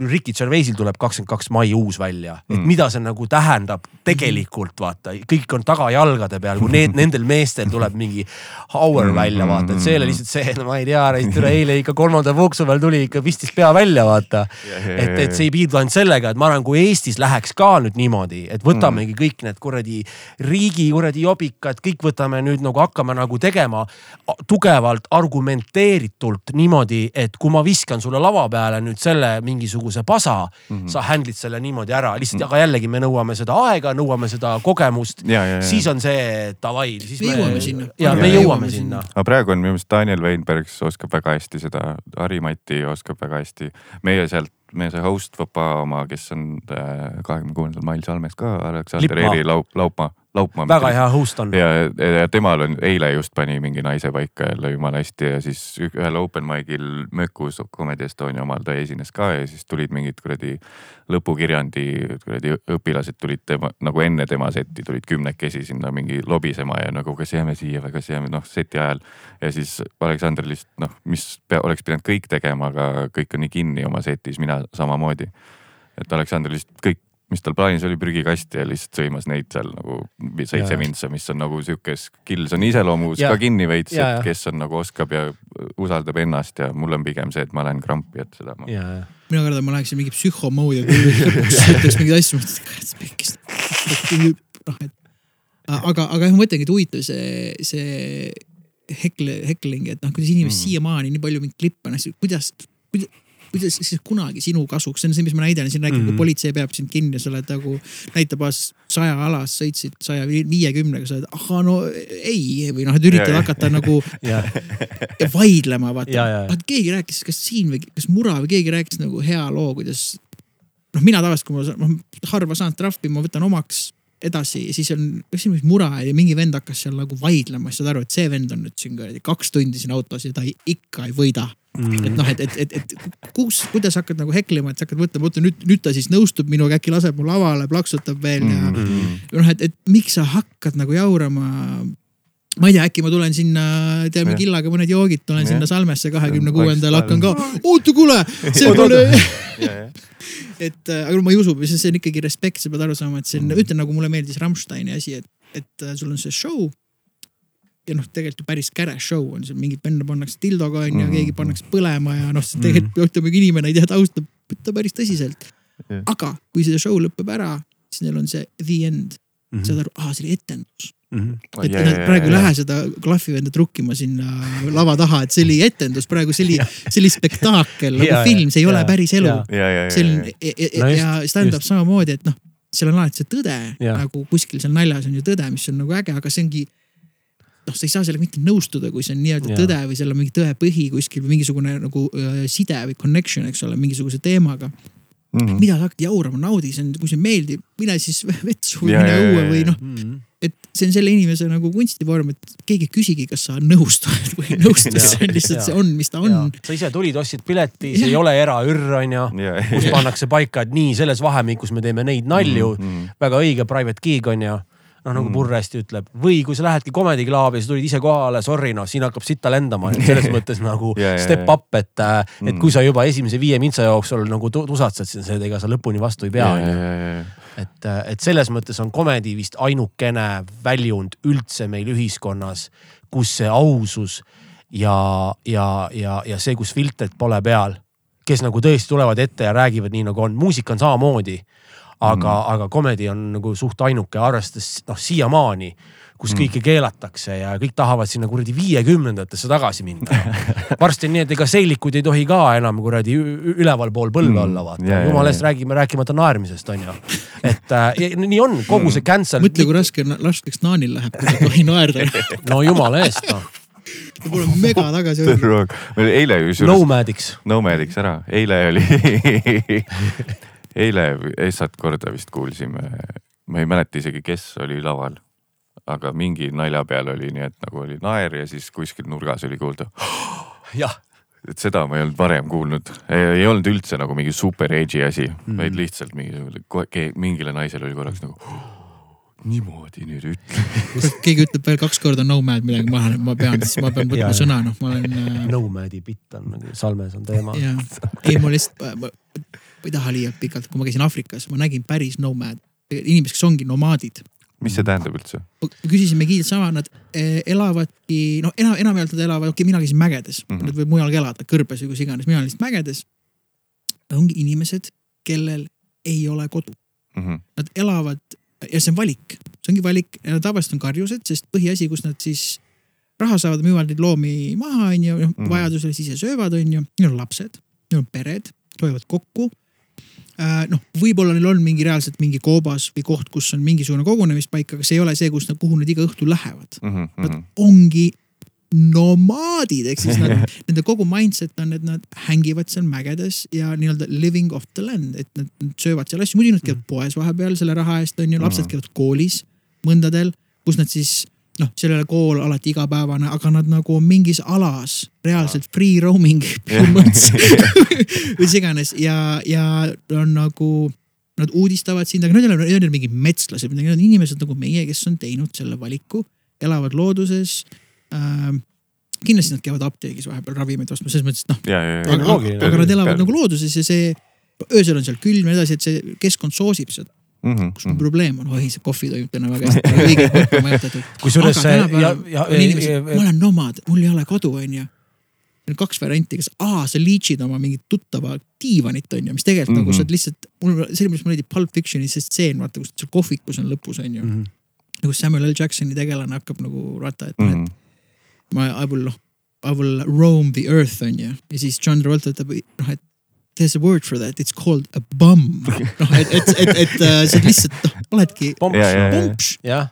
Speaker 1: Ricky Gervaisil tuleb kakskümmend kaks mai uus välja, et mm. mida see nagu tähendab tegelikult vaata, kõik on tagajalgade peal, kui need, nendel meestel tuleb mingi hour mm, välja vaata, et see ei ole lihtsalt see, no ma ei tea, eile ikka kolmanda vooksu peal tuli ikka pistis pea välja vaata. et, et see ei piirdu ainult sellega, et ma arvan, kui Eestis läheks ka nüüd niimoodi, et võtamegi mm. kõik need kuradi riigi kuradi jobikad, kõik võtame nüüd nagu hakkame nagu tegema tugevalt argumenteeritult niimoodi, et kui ma viskan sulle lava peale nüüd selle mingisuguse pasa mm, -hmm. sa handle'id selle niimoodi ära, lihtsalt mm, -hmm. aga jällegi me nõuame seda aega, nõuame seda kogemust. siis on see davai, siis
Speaker 2: me, me jõuame sinna.
Speaker 1: ja me jõuame sinna.
Speaker 3: aga praegu on minu meelest Daniel Weinberg oskab väga hästi seda, Harri-Mati oskab väga hästi, meie sealt meie see host Võpa oma, kes on äh, kahekümne kuuendal mail Salmes ka, Aleksander Eeri Laup, Laupmaa Laupmaa.
Speaker 1: väga hea host on.
Speaker 3: ja, ja temal on, eile just pani mingi naise paika jälle jumala hästi ja siis ühel open mic'il Mökus Comedy Estonia omal ta esines ka ja siis tulid mingid kuradi lõpukirjandi kuradi õpilased tulid tema nagu enne tema setti tulid kümnekesi sinna mingi lobisema ja nagu kas jääme siia või kas jääme noh seti ajal. ja siis Aleksander lihtsalt noh, mis pea, oleks pidanud kõik tegema, aga kõik on nii kinni oma setis, mina samamoodi. et Aleksander lihtsalt kõik mis tal plaanis oli, prügikasti ja lihtsalt sõimas neid seal nagu seitse vintsa, mis on nagu sihuke skills on iseloomus ja. ka kinni veits, et kes on nagu oskab ja usaldab ennast ja mul on pigem see, et ma lähen krampi, et seda ma.
Speaker 2: mina kardan, ma läheksin mingi psühhomoodi ütleks mingeid asju, noh et aga, aga jah, ma mõtlengi, et huvitav see, see hekle, hekling, et noh, kuidas inimesed mm. siiamaani nii palju mingeid klippe, noh kuidas, kuidas kuidas siis kunagi sinu kasuks, see on see, mis ma näidan siin räägin mm, -hmm. kui mhm. politsei peab sind kinni, sa oled nagu näitab saja alas, sõitsid saja viiekümnega, sa oled, ahah, no ei või noh, et üritad hakata nagu vaidlema, vaata. vaat keegi rääkis, kas siin või kas Mura või keegi rääkis nagu hea loo, kuidas noh, mina tavaliselt, kui ma noh, harva saan trahvi, ma võtan omaks edasi siis on, kas siin oli mura ja mingi vend hakkas seal nagu vaidlema, siis saad aru, et see vend on nüüd siin kuradi kaks tundi siin autos ja ta ei, ikka ei võida mm.. et noh, et, et, et, et kus, kuidas hakkad nagu heklima, et sa hakkad mõtlema, oota nüüd, nüüd ta siis nõustub minuga, äkki laseb mu lavale, plaksutab veel ja mm. -hmm. noh, et, et miks sa hakkad nagu jaurama ma ei tea, äkki ma tulen sinna, teeme killaga mõned joogid, tulen ja. sinna Salmesse kahekümne kuuendal, hakkan ka, oota kuule, see pole et äh, aga ma ei usu, see on ikkagi respekt, sa pead aru saama, et see on mm., ütlen nagu mulle meeldis Rammsteini asi, et, et äh, sul on see show. Ja noh, tegelikult ju päris käre show on seal, mingid venda pannakse dildoga onju mm., keegi pannakse põlema ja noh, tegelikult mm. ütleme, kui inimene ei tea tausta, võtta päris tõsiselt yeah.. aga kui see show lõpeb ära, siis neil on see the end mm. -hmm. saad aru, aa, see oli etendus Mm -hmm. et nad praegu ei lähe seda klahvivenda trukkima sinna lava taha, et see oli etendus, praegu see oli, see oli spektaakel nagu film, see ei ole päris elu. see on ja, ja, no ja stand-up samamoodi, et noh, seal on alati see tõde nagu kuskil seal naljas on ju tõde, mis on nagu äge, aga see ongi. Noh, sa ei saa sellega mitte nõustuda, kui see on nii-öelda tõde või seal on mingi tõe põhi kuskil või mingisugune nagu äh, side või connection, eks ole, mingisuguse teemaga mm. -hmm. mida sa hakkad jaurama, naudi, see on, kui see meeldib, mine siis vetsu või mine õue või noh mm. -hmm et see on selle inimese nagu kunstivorm, et keegi ei küsigi, kas sa nõustud või ei nõustu, see on lihtsalt, see on, mis ta on.
Speaker 1: sa ise tulid, ostsid pileti, see ei ole eraürr, onju, kus pannakse paika, et nii selles vahemikus me teeme neid nalju mm. -hmm. väga õige private gig onju noh, nagu Purr mm. hästi ütleb või kui sa lähedki Comedy Clubi, sa tulid ise kohale, sorry noh, siin hakkab sitta lendama, et selles mõttes nagu yeah, step yeah, up, et yeah., et mm. kui sa juba esimese viie mintsa jooksul nagu tusatsed, siis ega sa lõpuni vastu ei pea yeah,. et, et selles mõttes on Comedy vist ainukene väljund üldse meil ühiskonnas, kus see ausus ja, ja, ja, ja see, kus filtrit pole peal, kes nagu tõesti tulevad ette ja räägivad nii nagu on, muusika on samamoodi aga mm., aga komedi on nagu suht ainuke, arvestades noh siiamaani, kus mm. kõike keelatakse ja kõik tahavad sinna kuradi viiekümnendatesse tagasi minna varsti on nii, et ega seilikud ei tohi ka enam kuradi ülevalpool põlve mm. olla, vaata yeah,. jumala eest räägime, rääkimata naermisest on ju. et äh, nii on, kogu see cancel.
Speaker 2: mõtle, kui raske, raskeks naanil läheb, kui ei tohi naerda
Speaker 1: no jumala eest noh
Speaker 2: ta pole mega tagasi
Speaker 3: hoidnud. eile kusjuures.
Speaker 1: Nomadics.
Speaker 3: Nomadics ära, eile oli eile esat korda vist kuulsime, ma ei mäleta isegi, kes oli laval. aga mingi nalja peal oli nii, et nagu oli naer ja siis kuskil nurgas oli kuulda.
Speaker 1: jah,
Speaker 3: et seda ma ei olnud varem kuulnud, ei olnud üldse nagu mingi super edgy asi mm. -hmm. vaid lihtsalt mingi, mingile naisele oli korraks nagu niimoodi nüüd ütle.
Speaker 2: keegi ütleb veel kaks korda nomad midagi maha, ma pean, siis ma pean võtma sõna, noh, ma olen äh,
Speaker 1: Nomad'i bitt on nagu Salmes on teema.
Speaker 2: ei, ma lihtsalt, ma ei taha liialt pikalt, kui ma käisin Aafrikas, ma nägin päris nomad, inimesed, kes ongi nomaadid.
Speaker 3: mis see tähendab üldse?
Speaker 2: küsisime giidilt sama, nad eh, elavadki, noh, enam, enamjaolt nad elavad, okei okay,, mina käisin mägedes mm. -hmm. nad võib mujalgi elada, kõrbes või kus iganes, mina olin lihtsalt mägedes. ongi inimesed, kellel ei ole kodu,
Speaker 3: Mm -hmm.
Speaker 2: nad elavad ja see on valik, see ongi valik ja tavaliselt on karjused, sest põhiasi, kus nad siis raha saavad, müüvad neid loomi maha, onju, noh
Speaker 3: Mhm.
Speaker 2: vajadusel siis ise söövad, onju, neil on lapsed, neil on pered, tulevad kokku äh, noh, võib-olla neil on mingi reaalselt mingi koobas või koht, kus on mingisugune kogunemispaik, aga see ei ole see, kus nad, kuhu nad iga õhtu lähevad.
Speaker 3: Mm
Speaker 2: Nad
Speaker 3: -hmm.
Speaker 2: ongi nomaadid, ehk siis nad, nende kogu mindset on, et nad hängivad seal mägedes ja nii-öelda living off the land, et nad nad söövad seal asju, muidu nad käivad poes vahepeal selle raha eest on ju, lapsed käivad koolis mõndadel, kus nad siis noh, seal ei ole kool alati igapäevane, aga nad nagu on mingis alas reaalselt free roaming põhimõtteliselt mis iganes. Ja, ja on nagu nad uudistavad sind, aga need ei ole, need ei ole mingid metslased, need on inimesed nagu meie, kes on teinud selle valiku, elavad looduses äh,. kindlasti nad käivad apteegis vahepeal ravimeid ostmas, selles mõttes, et noh,
Speaker 3: ja, ja, ja.
Speaker 2: aga, aga nad elavad nagu looduses ja see öösel on seal külm ja nii edasi, et see keskkond soosib seda,
Speaker 3: mm. -hmm.
Speaker 2: kus probleem on, oi see kohvi toimub täna väga hästi, kõigil kokku majutatud.
Speaker 1: kusjuures
Speaker 2: aga
Speaker 1: see
Speaker 2: on ma olen nomad, mul ei ole kodu, onju. on kaks varianti, kas A, sa leech'id oma mingit tuttava diivanit, onju, mis tegelikult mm -hmm. nagu
Speaker 3: Mhm.
Speaker 2: sa oled lihtsalt, mul, sellepärast mulle meeldib Pulp Fictioni see stseen, vaata, kus seal kohvikus on lõpus, onju mm..
Speaker 1: Mhm.
Speaker 2: nagu Samuel L Jacksoni tegelane hakkab nagu vaata, et
Speaker 3: Mm
Speaker 2: mm.
Speaker 3: -hmm.
Speaker 2: Ma, I will noh, I will roam the earth onju. Ja siis John Travolta ütleb noh, et there's a word for that, it's called a bum. noh, et, et, et, et äh, sa lihtsalt noh, oledki
Speaker 1: pomps.
Speaker 3: Ja, ja, ja.
Speaker 1: jah,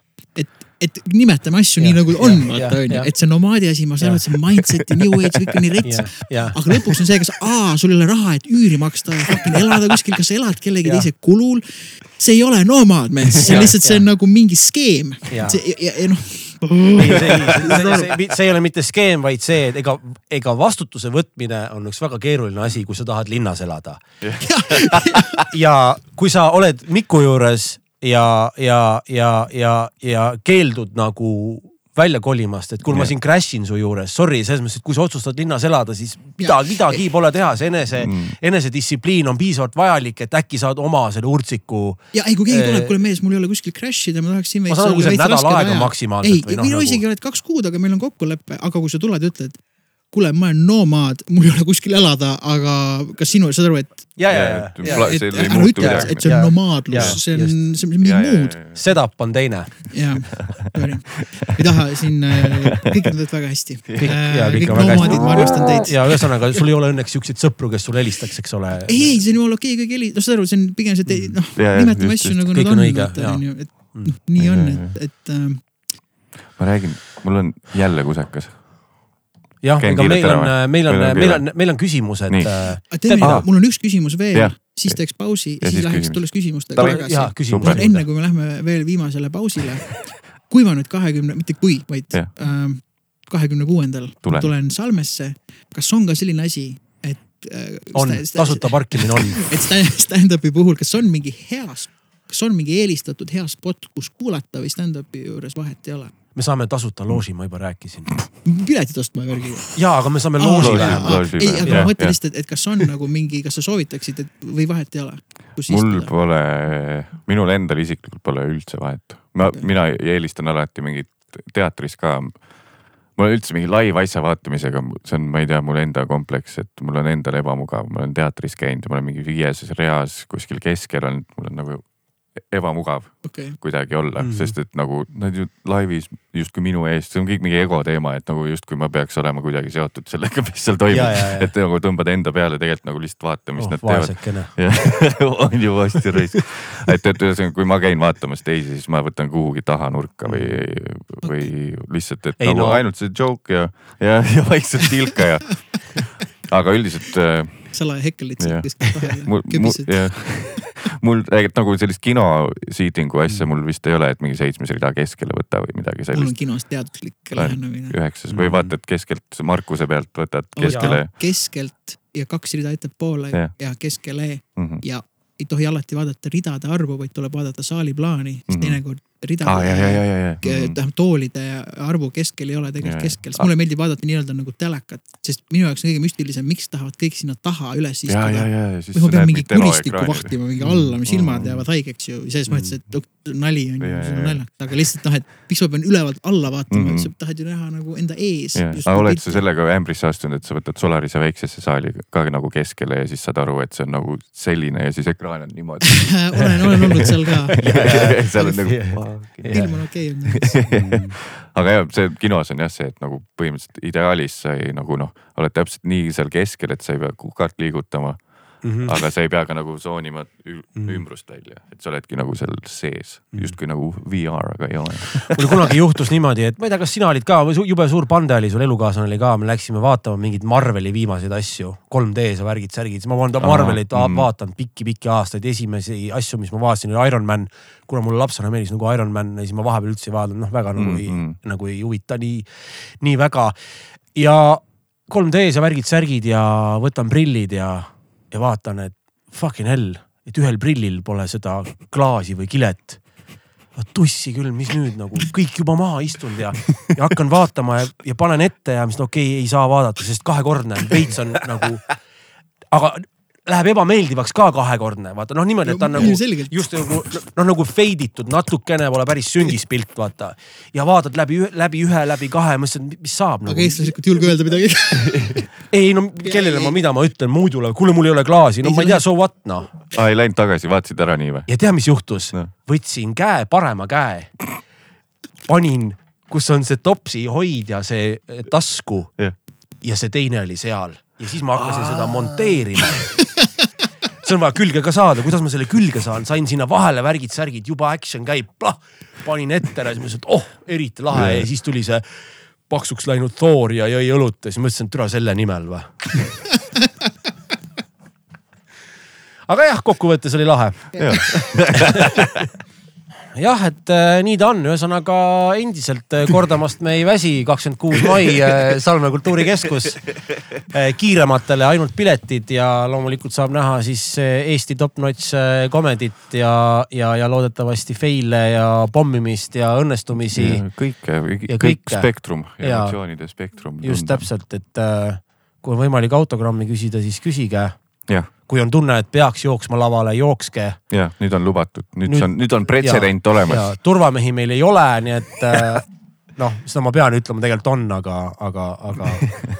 Speaker 2: et nimetame asju
Speaker 1: Jah,
Speaker 2: nii nagu on, vaata onju,
Speaker 1: jah.
Speaker 2: et see nomaadi asi, ma saan aru, et see mindset ja new age kõik on nii rets
Speaker 1: ja, ja
Speaker 2: aga lõpuks on see, kas aa, sul ei ole raha, et üüri maksta ja elada kuskil, kas sa elad kellegi teise kulul. see ei ole nomaad, mees, see on lihtsalt, see on nagu mingi skeem. Ja, ja noh,
Speaker 1: ei, see, see, see, see ei ole mitte skeem, vaid see, et ega, ega vastutuse võtmine on üks väga keeruline asi, kui sa tahad linnas elada. ja kui sa oled Miku juures ja, ja, ja, ja, ja keeldud nagu välja kolimast, et kuule, ma siin crash in su juures, sorry, selles mõttes, et kui sa otsustad linnas elada, siis midagi, midagi pole teha, see enese
Speaker 3: Mm.
Speaker 1: enesedistsipliin on piisavalt vajalik, et äkki saad oma selle urtsiku
Speaker 2: ja ei, kui keegi
Speaker 1: Eh,
Speaker 2: tuleb, kuule mees, mul ei ole kuskil crash ida, ma tahaks siin
Speaker 1: Ma saan aru, kui see on nädal aega maksimaalselt
Speaker 2: ei,
Speaker 1: noh,
Speaker 2: no
Speaker 1: nagu-
Speaker 2: isegi oled kaks kuud, aga meil on kokkulepe, aga kui sa tuled ja ütled, kuule, ma olen nomaad, mul ei ole kuskil elada, aga kas sinu, saad aru, et
Speaker 1: ja, ja,
Speaker 3: Ja,
Speaker 1: ja,
Speaker 3: et
Speaker 2: ära ütle,
Speaker 3: midagi.
Speaker 2: et see on nomaadlus see on, see on mingi muud.
Speaker 1: setup on teine.
Speaker 2: sorry, ei taha siin, kõik teevad väga hästi.
Speaker 1: Kõik- on hästi.
Speaker 2: nomaadid, ma armastan teid.
Speaker 1: ja ühesõnaga, sul ei ole õnneks siukseid sõpru, kes sulle helistaks, eks ole.
Speaker 2: ei, ei, see on jumala okei, kõik heli, noh, saad aru, see on pigem see, et noh,
Speaker 3: jaa,
Speaker 2: nimetame asju nagu nad
Speaker 1: on
Speaker 2: on, vaata
Speaker 1: jaa.
Speaker 2: onju, et noh, nii on, et, et äh,
Speaker 3: ma räägin, mul on jälle kusekas.
Speaker 1: jah, ega meil on meil on meil on, meil on küsimused äh,.
Speaker 2: aga teeme
Speaker 3: Aa.
Speaker 2: nii, mul on üks küsimus veel siis teeks pausi
Speaker 3: Ja
Speaker 2: ja siis
Speaker 3: siis
Speaker 2: läheks, tulles küsimustega tagasi enne kui me lähme veel viimasele pausile, kui ma nüüd kahekümne, mitte kui, vaid
Speaker 3: Jah.
Speaker 2: kahekümne kuuendal
Speaker 3: Tulen.
Speaker 2: Salmesse, kas on ka selline asi, et äh,
Speaker 1: on tasuta parkimine on.
Speaker 2: et sta- stand-up'i puhul, kas on mingi hea, kas on mingi eelistatud hea spot, kus kuulata või stand-up'i juures vahet ei ole?
Speaker 1: Me saame tasuta looži, ma juba rääkisin.
Speaker 2: piletid ostma värgi.
Speaker 1: ja, aga me saame looži vähemalt.
Speaker 2: ei, aga ma mõtlen lihtsalt, et kas on nagu mingi, kas sa soovitaksid, et või vahet ei ole?
Speaker 3: mul pole, minul endal isiklikult pole üldse vahet. ma, mina eelistan alati mingit teatris ka. mul on üldse mingi live asja vaatamisega, see on, ma ei tea, mul enda kompleks, et mul on endal ebamugav, ma olen teatris käinud ja ma olen mingi viies reas kuskil keskel olnud, mul on nagu ebamugav
Speaker 2: okei,
Speaker 3: kuidagi olla mm. -hmm. sest et nagu nad ju laivis justkui minu eest, see on kõik mingi ego teema, et nagu justkui ma peaks olema kuidagi seotud sellega, mis seal toimub et nagu tõmbad enda peale tegelikult nagu lihtsalt vaata, mis
Speaker 1: oh,
Speaker 3: nad teevad. on ju vasti raisk. et, et ühesõnaga, kui ma käin vaatamas teisi, siis ma võtan kuhugi taha nurka või, või lihtsalt, et
Speaker 1: Ei,
Speaker 3: ei, nagu
Speaker 1: no-
Speaker 3: no. ainult see joke ja, ja, ja vaikselt tilka ja. aga üldiselt äh,
Speaker 2: salaja hekkelid seal
Speaker 3: mul,
Speaker 2: vahel,
Speaker 3: mul tegelikult nagu sellist kino seating'u asja mul vist ei ole, et mingi seitsmes rida keskele võta või midagi
Speaker 2: mul on
Speaker 3: sellist.
Speaker 2: kinos teaduslik lähenemine.
Speaker 3: üheksas või vaatad keskelt Markuse pealt võtad keskele
Speaker 2: keskelt ja kaks rida ettepoole
Speaker 3: Jah.
Speaker 2: ja keskele
Speaker 3: mm. -hmm.
Speaker 2: ja ei tohi alati vaadata ridade arvu, vaid tuleb vaadata saali plaani, sest
Speaker 3: Mhm.
Speaker 2: teinekord ridade
Speaker 3: ah, ja, ja, ja, ja, ja.
Speaker 2: tähendab toolide arvu keskel ei ole tegelikult
Speaker 3: Jaa.
Speaker 2: keskel, sest mulle meeldib vaadata nii-öelda nagu telekat, sest minu jaoks on kõige müstilisem, miks tahavad kõik sinna taha üles
Speaker 3: ja, ja,
Speaker 2: istuda.
Speaker 3: ja, ja siis
Speaker 2: või ma pean mingi
Speaker 3: ekraani.
Speaker 2: vahtima mingi alla, mu silmad
Speaker 3: Mm.
Speaker 2: jäävad haigeks ju, selles mõttes, et nali on ju, see on naljakas, aga lihtsalt noh, et miks ma pean ülevalt alla vaatama
Speaker 3: Mhm.
Speaker 2: mm, -hmm. sa tahad ju näha nagu enda ees.
Speaker 3: aga oled sa sellega ämbrisse astunud, et sa võtad Solarise väiksesse saali ka nagu keskele ja siis saad aru, et see on nagu selline ja siis ekraan on niimoodi.
Speaker 2: olen, olen olnud seal ka.
Speaker 3: seal on nagu
Speaker 2: ilm on okei olnud.
Speaker 3: aga jah, see kinos on jah see, et nagu põhimõtteliselt ideaalis sa ei nagu noh, oled täpselt nii seal keskel, et sa ei pea kukart liigutama,
Speaker 1: Mhm.
Speaker 3: aga sa ei pea ka nagu zoonima ü-
Speaker 1: Mhm.
Speaker 3: ümbrust välja, et sa oledki nagu seal sees
Speaker 1: Mhm.
Speaker 3: justkui nagu VR, aga ei ole.
Speaker 1: mul kunagi juhtus niimoodi, et ma ei tea, kas sina olid ka jube suur pande oli sul elukaaslane oli ka, me läksime vaatama mingeid Marveli viimaseid asju, 3D-s ja värgid-särgid, siis ma olen Marvelit
Speaker 3: mm.
Speaker 1: vaadanud pikki-pikki aastaid, esimesi asju, mis ma vaatasin oli Ironman. kuna mulle lapsena meeldis nagu Ironman ja siis ma vahepeal üldse ei vaadanud, noh väga nagu
Speaker 3: Mm,
Speaker 1: ei
Speaker 3: mm.,
Speaker 1: nagu ei huvita nii, nii väga. ja 3D-s ja värgid-särgid ja võtan prillid ja, ja vaatan, et fucking hell, et ühel prillil pole seda klaasi või kilet tussi küll, mis nüüd nagu kõik juba maha istunud ja, ja hakkan vaatama ja, ja panen ette ja mis no okei okay,, ei saa vaadata, sest kahekordne veits on nagu, aga läheb ebameeldivaks ka kahekordne, vaata noh, niimoodi, et ta on nagu
Speaker 2: ilmselgelt.
Speaker 1: just nagu noh, nagu fade itud natukene, pole päris süngis pilt, vaata. ja vaatad läbi, läbi ühe, läbi kahe, mõtlesin, et mis saab
Speaker 2: aga
Speaker 1: nagu.
Speaker 2: eestlaslikult ei julge öelda midagi.
Speaker 1: ei no kellele ma, mida ma ütlen muudule, kuule, mul ei ole klaasi, no
Speaker 2: Ei,
Speaker 1: ma ei tea, so what noh.
Speaker 3: aa, ei läinud tagasi, vaatasid ära nii või?
Speaker 1: ja tea, mis juhtus
Speaker 3: Noh.?
Speaker 1: võtsin käe, parema käe, panin, kus on see topsi hoidja, see eh, tasku
Speaker 3: Jah.
Speaker 1: ja see teine oli seal ja siis ma hakkasin seda monteerima. see on vaja külge ka saada, kuidas ma selle külge saan, sain sinna vahele värgid-särgid, juba action käib, panin ette ja siis mõtlesin, et oh, eriti lahe ja siis tuli see paksuks läinud Thor ja jõi õlut ja siis mõtlesin, et türa selle nimel või. aga jah, kokkuvõttes oli lahe jah, et äh, nii ta on, ühesõnaga endiselt äh, kordamast me ei väsi, kakskümmend kuus mai äh, Salme kultuurikeskus äh,. kiirematele ainult piletid ja loomulikult saab näha siis äh, Eesti top-notch äh, comedit ja, ja, ja loodetavasti fail'e ja pommimist ja õnnestumisi.
Speaker 3: kõike,
Speaker 1: Ja
Speaker 3: kõik spektrum, emotsioonide spektrum.
Speaker 1: just. täpselt, et kui on võimalik autogrammi küsida, siis küsige. Kui on tunne, et peaks jooksma lavale, jookske.
Speaker 3: jah, nüüd on lubatud, nüüd see on, nüüd on pretsedent olemas.
Speaker 1: turvamehi meil ei ole, nii et äh, noh, seda ma pean ütlema, tegelikult on, aga, aga, aga,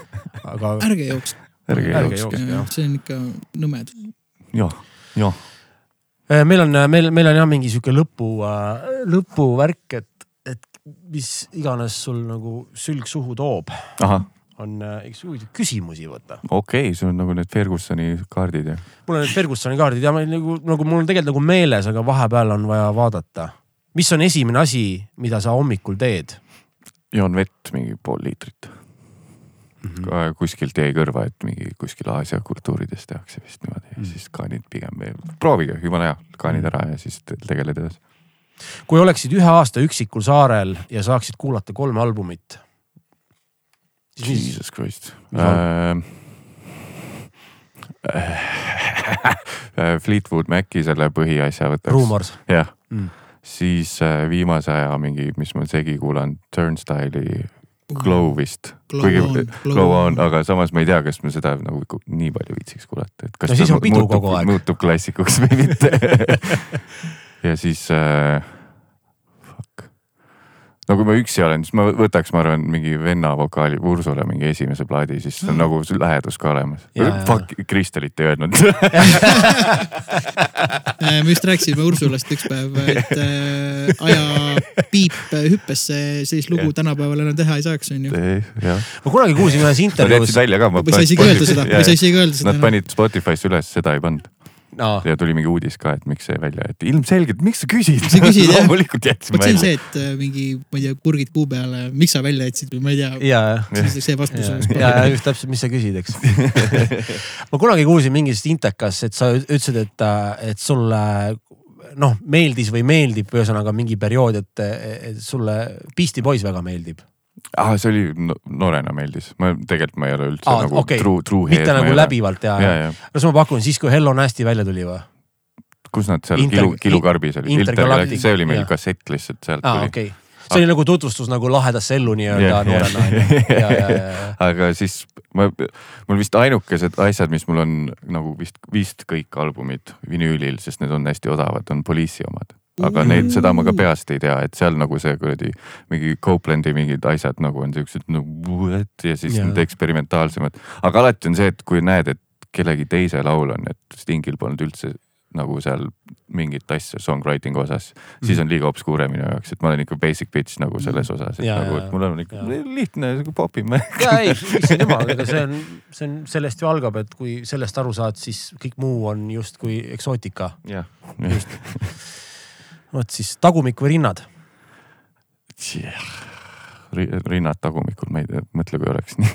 Speaker 1: aga
Speaker 2: ärge jookske,
Speaker 3: ärge
Speaker 1: ärge
Speaker 3: jookske.
Speaker 1: jah.
Speaker 2: see on ikka nõmed.
Speaker 3: jah, jah,
Speaker 1: Äh, meil on, meil, meil on jah mingi sihuke lõpu, lõpuvärk, et, et mis iganes sul nagu sülg suhu toob,
Speaker 3: ahah,
Speaker 1: on äh, üks huvitav küsimusi võtta.
Speaker 3: okei okay,, sul on nagu need Fergusoni kaardid ja.
Speaker 1: mul on need Fergusoni kaardid ja ma nagu, nagu mul on tegelikult nagu meeles, aga vahepeal on vaja vaadata. mis on esimene asi, mida sa hommikul teed?
Speaker 3: joon vett mingi pool liitrit.
Speaker 1: Mhm.
Speaker 3: kuskilt jäi kõrva, et mingi kuskil Aasia kultuurides tehakse vist niimoodi ja
Speaker 1: Mm.
Speaker 3: siis kaanid pigem veel, proovige, jumala hea, kaanid ära ja siis te- tegeled edasi.
Speaker 1: kui oleksid ühe aasta üksikul saarel ja saaksid kuulata kolme albumit,
Speaker 3: Jesus Christ äh,. Fleetwood Maci selle põhiasja võtaks.
Speaker 1: Rumors
Speaker 3: jah
Speaker 1: Mm.
Speaker 3: siis äh, viimase aja mingi, mis ma segi kuulan, Turnstile'i Glow vist. Kuigi
Speaker 2: on, Glow
Speaker 3: on, aga samas ma ei tea, kas ma seda nagu nii palju viitsiks kuulata, et kas
Speaker 1: No pidu
Speaker 3: muutub, muutub klassikuks või mitte. ja siis äh. No kui ma üksi olen, siis ma võtaks, ma arvan, mingi venna vokaali Ursula mingi esimese plaadi, siis on nagu see lähedus ka olemas. Fuck, Kristelit ei öelnud.
Speaker 2: Äh, me just rääkisime Ursulast üks päev, et äh, aja piip hüppesse sellist lugu tänapäeval enam teha ei saaks, onju.
Speaker 1: ma kunagi kuulsin ühes intervjuus
Speaker 3: jätsid, välja ka.
Speaker 2: või sa isegi öelda seda, või sa isegi öelda seda
Speaker 3: Nad. panid Spotify'sse üles, seda ei pannud.
Speaker 1: No.
Speaker 3: ja tuli mingi uudis ka, et miks see välja jäeti. ilmselgelt, miks sa küsid?
Speaker 2: sa küsid jah.
Speaker 3: loomulikult jätsin
Speaker 2: vot see on
Speaker 3: välja.
Speaker 2: see, et äh, mingi, ma ei tea, kurgid kuu peale, miks sa välja jätsid või ma ei tea.
Speaker 1: ja, ja
Speaker 2: siis see vastus on.
Speaker 1: ja, ja just täpselt, mis sa küsid, eks ma kunagi kuulsin mingist intekas, et sa ütlesid, et, et sulle noh, meeldis või meeldib, ühesõnaga mingi periood, et, et sulle Beastie Boys väga meeldib.
Speaker 3: Ah, see oli no, noorena meeldis, ma tegelikult ma ei ole üldse
Speaker 1: Aa,
Speaker 3: nagu
Speaker 1: okei.
Speaker 3: true, true
Speaker 1: mitte nagu läbivalt ja,
Speaker 3: ja,
Speaker 1: ja.
Speaker 3: ja.
Speaker 1: kas ma pakun siis, kui Hello Nasty välja tuli või?
Speaker 3: kus nad seal
Speaker 1: Inter-
Speaker 3: Kilu, Kilukarbis olid,
Speaker 1: Intergalactic,
Speaker 3: see oli meil
Speaker 1: jah.
Speaker 3: kassett lihtsalt sealt
Speaker 1: aa,
Speaker 3: tuli
Speaker 1: okay. see oli nagu tutvustus nagu lahedasse ellu nii-öelda noorena ja, ja, ja, ja.
Speaker 3: aga siis ma, mul vist ainukesed asjad, mis mul on nagu vist, vist kõik albumid vinüülil, sest need on hästi odavad, on Police'i omad. Aga neid, seda ma ka peast ei tea, et seal nagu see kuradi mingi Copelandi mingid asjad nagu on siuksed nagu what ja siis
Speaker 1: Jaa.
Speaker 3: need eksperimentaalsemad. aga alati on see, et kui näed, et kellegi teise laul on, et Stingil polnud üldse nagu seal mingit asja songwriting'u osas, siis on liiga obskuure minu jaoks, et ma olen ikka basic bitch nagu selles osas, et
Speaker 1: Jaa,
Speaker 3: nagu, et mul on ikka
Speaker 1: jaa.
Speaker 3: lihtne nagu popime
Speaker 1: ja ei, issand jumal, ega see on, see on, sellest ju algab, et kui sellest aru saad, siis kõik muu on justkui eksootika.
Speaker 3: jah,
Speaker 1: vot siis tagumik või rinnad?
Speaker 3: jah. rinnad tagumikul, ma ei tea, mõtle, kui oleks nii.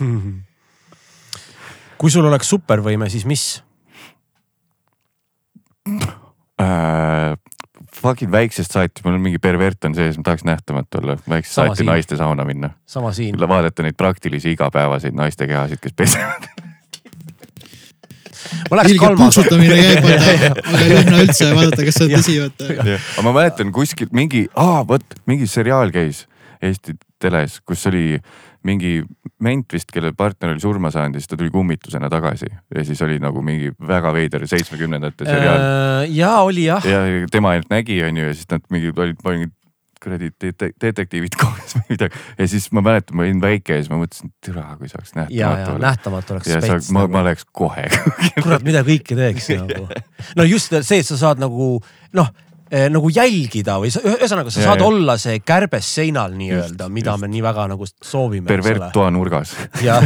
Speaker 1: kui sul oleks supervõime, siis mis?
Speaker 3: äh, fucking väiksest saati, mul on mingi pervert on sees, ma tahaks nähtamatu olla, väiksest saati naiste sauna minna.
Speaker 1: sama siin.
Speaker 3: vaadata neid praktilisi igapäevaseid naiste kehasid, kes pesevad.
Speaker 1: ma läheks kalma.
Speaker 2: puksutamine käib, aga ei lõhna üldse, vaadata, kas see on tõsi, vaata.
Speaker 3: aga ma mäletan kuskilt mingi, aa vot mingi seriaal käis Eesti teles, kus oli mingi ment vist, kelle partner oli surma saanud ja siis ta tuli kummitusena tagasi ja siis oli nagu mingi väga veider seitsmekümnendate seriaal
Speaker 1: Äh, ja oli jah.
Speaker 3: ja tema ainult nägi, onju, ja siis nad mingi olid mingid kuradi dete- detektiivid koos või midagi ja siis ma mäletan, ma olin väike ja siis ma mõtlesin, et türa, kui saaks nähtamatu olla.
Speaker 1: nähtamatu oleks
Speaker 3: ja
Speaker 1: spets
Speaker 3: ma,
Speaker 1: nagu.
Speaker 3: ma läheks kohe
Speaker 1: kurat, mida kõike teeks nagu. no just see, et sa saad nagu noh nagu jälgida või sa, ühesõnaga sa
Speaker 3: Ja,
Speaker 1: saad
Speaker 3: ja.
Speaker 1: olla see kärbes seinal nii-öelda, mida
Speaker 3: just.
Speaker 1: me nii väga nagu soovime.
Speaker 3: pervert toanurgas.
Speaker 1: ja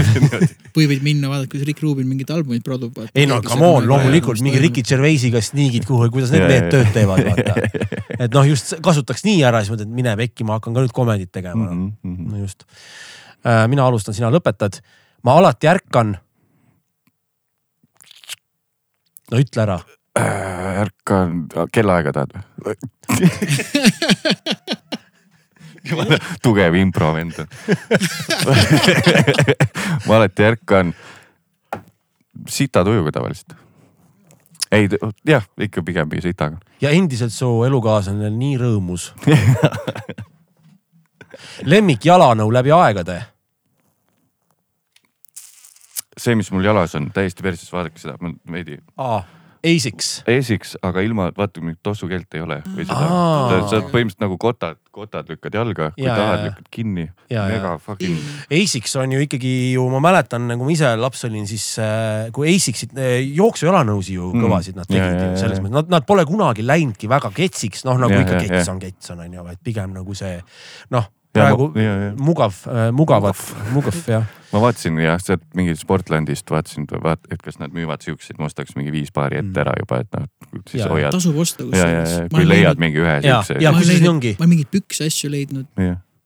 Speaker 2: või võid minna vaadata, kuidas Rick Rubin mingit albumit produb.
Speaker 1: ei no come on, loomulikult mingi Ricky Gervaisiga sniigid kuhu, kuidas need mehed tööd teevad, vaata. et noh, just kasutaks nii ära, siis mõtled, mine pekki, ma hakkan ka nüüd komedit tegema mm. -hmm. no just. mina alustan, sina lõpetad. ma alati ärkan. no ütle ära.
Speaker 3: ärkan, kellaaega tahad või? tugev improvend on. ma alati ärkan sita tujuga tavaliselt. ei, jah, ikka pigem sitaga.
Speaker 1: ja endiselt su elukaaslane on nii rõõmus. lemmik jalanõu läbi aegade.
Speaker 3: see, mis mul jalas on täiesti perses, vaadake seda, ma veidi
Speaker 1: aa, Asics.
Speaker 3: eesiks, aga ilma, vaata mingit tossukeelt ei ole. Või seda sa põhimõtteliselt nagu kotad, kotad lükkad jalga, kui
Speaker 1: Ja,
Speaker 3: tahad lükkad kinni. Mega fucking,
Speaker 1: Asics on ju ikkagi ju, ma mäletan, nagu ma ise laps olin, siis äh, kui Asicsid äh, jooksujalannõusi ju
Speaker 3: Mm.
Speaker 1: kõvasid nad tegid
Speaker 3: ja,
Speaker 1: ju selles mõttes, nad, nad pole kunagi läinudki väga ketsiks, noh nagu
Speaker 3: Ja,
Speaker 1: ikka kets on kets on onju, vaid pigem nagu see noh, praegu
Speaker 3: ma- ja, ja.
Speaker 1: mugav, mugavat, mugav jah.
Speaker 3: ma vaatasin jah, sealt mingit Sportlandist vaatasin, vaat-, et kas nad müüvad siukseid, ma ostaks mingi viis paari ette ära juba, et noh, siis
Speaker 1: Ja, ja.
Speaker 3: hoiad.
Speaker 2: tasub osta
Speaker 3: ja, ja, ja kui leiad. mingi ühe
Speaker 1: Ja,
Speaker 3: siukse.
Speaker 1: ja
Speaker 2: ma
Speaker 1: kusjuures ongi.
Speaker 2: leidnud, ma olen mingeid pükse asju leidnud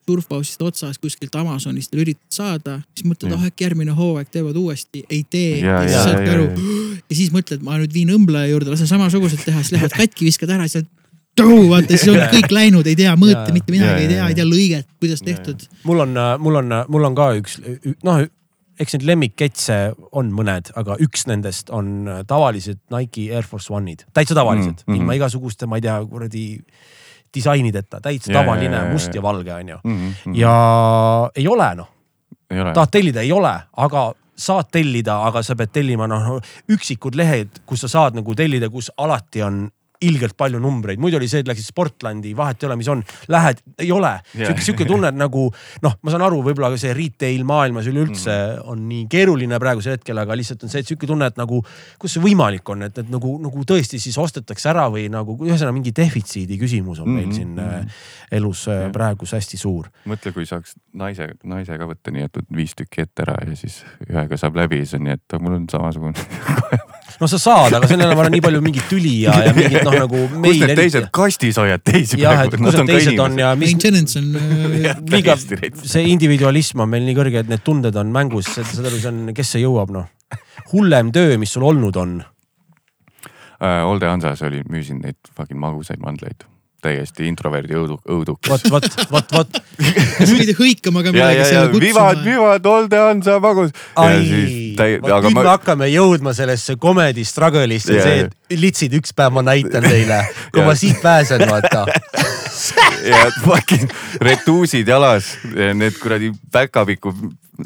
Speaker 2: surfpausist otsas kuskilt Amazonist üritad saada, siis mõtled,
Speaker 3: Ja.
Speaker 2: ah äkki järgmine hooaeg teevad uuesti, ei tee.
Speaker 3: Ja,
Speaker 2: ja siis
Speaker 1: ja,
Speaker 2: saadki
Speaker 3: ja,
Speaker 2: aru
Speaker 3: ja.
Speaker 2: ja siis mõtled, ma nüüd viin õmbleja juurde, lasen samasugused teha, siis lähevad katki, viskad ära, siis oled vaata, siis on kõik läinud, ei tea
Speaker 1: Ja,
Speaker 2: mõõta mitte midagi, ei tea, ei tea lõiget, kuidas tehtud.
Speaker 1: mul on, mul on, mul on ka üks noh, eks neid lemmikketse on mõned, aga üks nendest on tavalised Nike Air Force One'id, täitsa tavalised mm,,
Speaker 3: Mm, mhm.
Speaker 1: ilma igasuguste, ma ei tea, kuradi disainideta, täitsa
Speaker 3: Ja,
Speaker 1: tavaline
Speaker 3: ja, ja,
Speaker 1: must ja valge onju.
Speaker 3: ja
Speaker 1: ja ei ole noh,
Speaker 3: ei ole.
Speaker 1: tahad tellida, ei ole, aga saad tellida, aga sa pead tellima noh üksikud lehed, kus sa saad nagu tellida, kus alati on ilgelt palju numbreid, muidu oli see, et läksid Sportlandi, vahet ei ole, mis on, lähed, ei ole
Speaker 3: Jah.
Speaker 1: sihuke, sihuke tunne, nagu noh, ma saan aru, võib-olla see retail maailmas üleüldse
Speaker 3: Mhm.
Speaker 1: on nii keeruline praegusel hetkel, aga lihtsalt on see, et sihuke tunne, et nagu, kuidas see võimalik on, et, et nagu, nagu tõesti siis ostetakse ära või nagu ühesõnaga mingi defitsiidi küsimus on meil
Speaker 3: Mhm,
Speaker 1: siin
Speaker 3: mhm.
Speaker 1: äh, elus äh,
Speaker 3: Jah.
Speaker 1: praegu hästi suur.
Speaker 3: mõtle, kui saaks naise, naise ka võtta nii, et viis tükki ette ära ja siis ühega saab läbi, siis on nii, et mul on samasugune.
Speaker 1: no sa saad, aga see on arvan, nii palju mingit tüli ja, ja mingit noh, nagu
Speaker 3: kus need teised kastis hoiad teisi
Speaker 1: jah, et kus need teised on ja mis
Speaker 2: Maintenance on äh,
Speaker 1: liiga, see individualism on meil nii kõrge, et need tunded on mängus, saad aru, see on, kes see jõuab noh. hullem töö, mis sul olnud on.
Speaker 3: äh, Olde Hansas oli, müüsin neid fucking magusaid mandleid. Täiesti introverdi õudu, õuduk.
Speaker 1: vot, vot, vot, vot.
Speaker 2: kas pidi hõikama ka midagi
Speaker 3: ja
Speaker 2: selle
Speaker 3: vivad,
Speaker 2: kutsuma?
Speaker 3: vivad Olde magus. täi-
Speaker 1: vot
Speaker 3: aga
Speaker 1: nüüd me hakkame jõudma sellesse comedy struggle'isse, see, et litsid, üks päev ma näitan teile, kui ma siit pääsen, vaata.
Speaker 3: ja fucking retuusid jalas, need kuradi päkapiku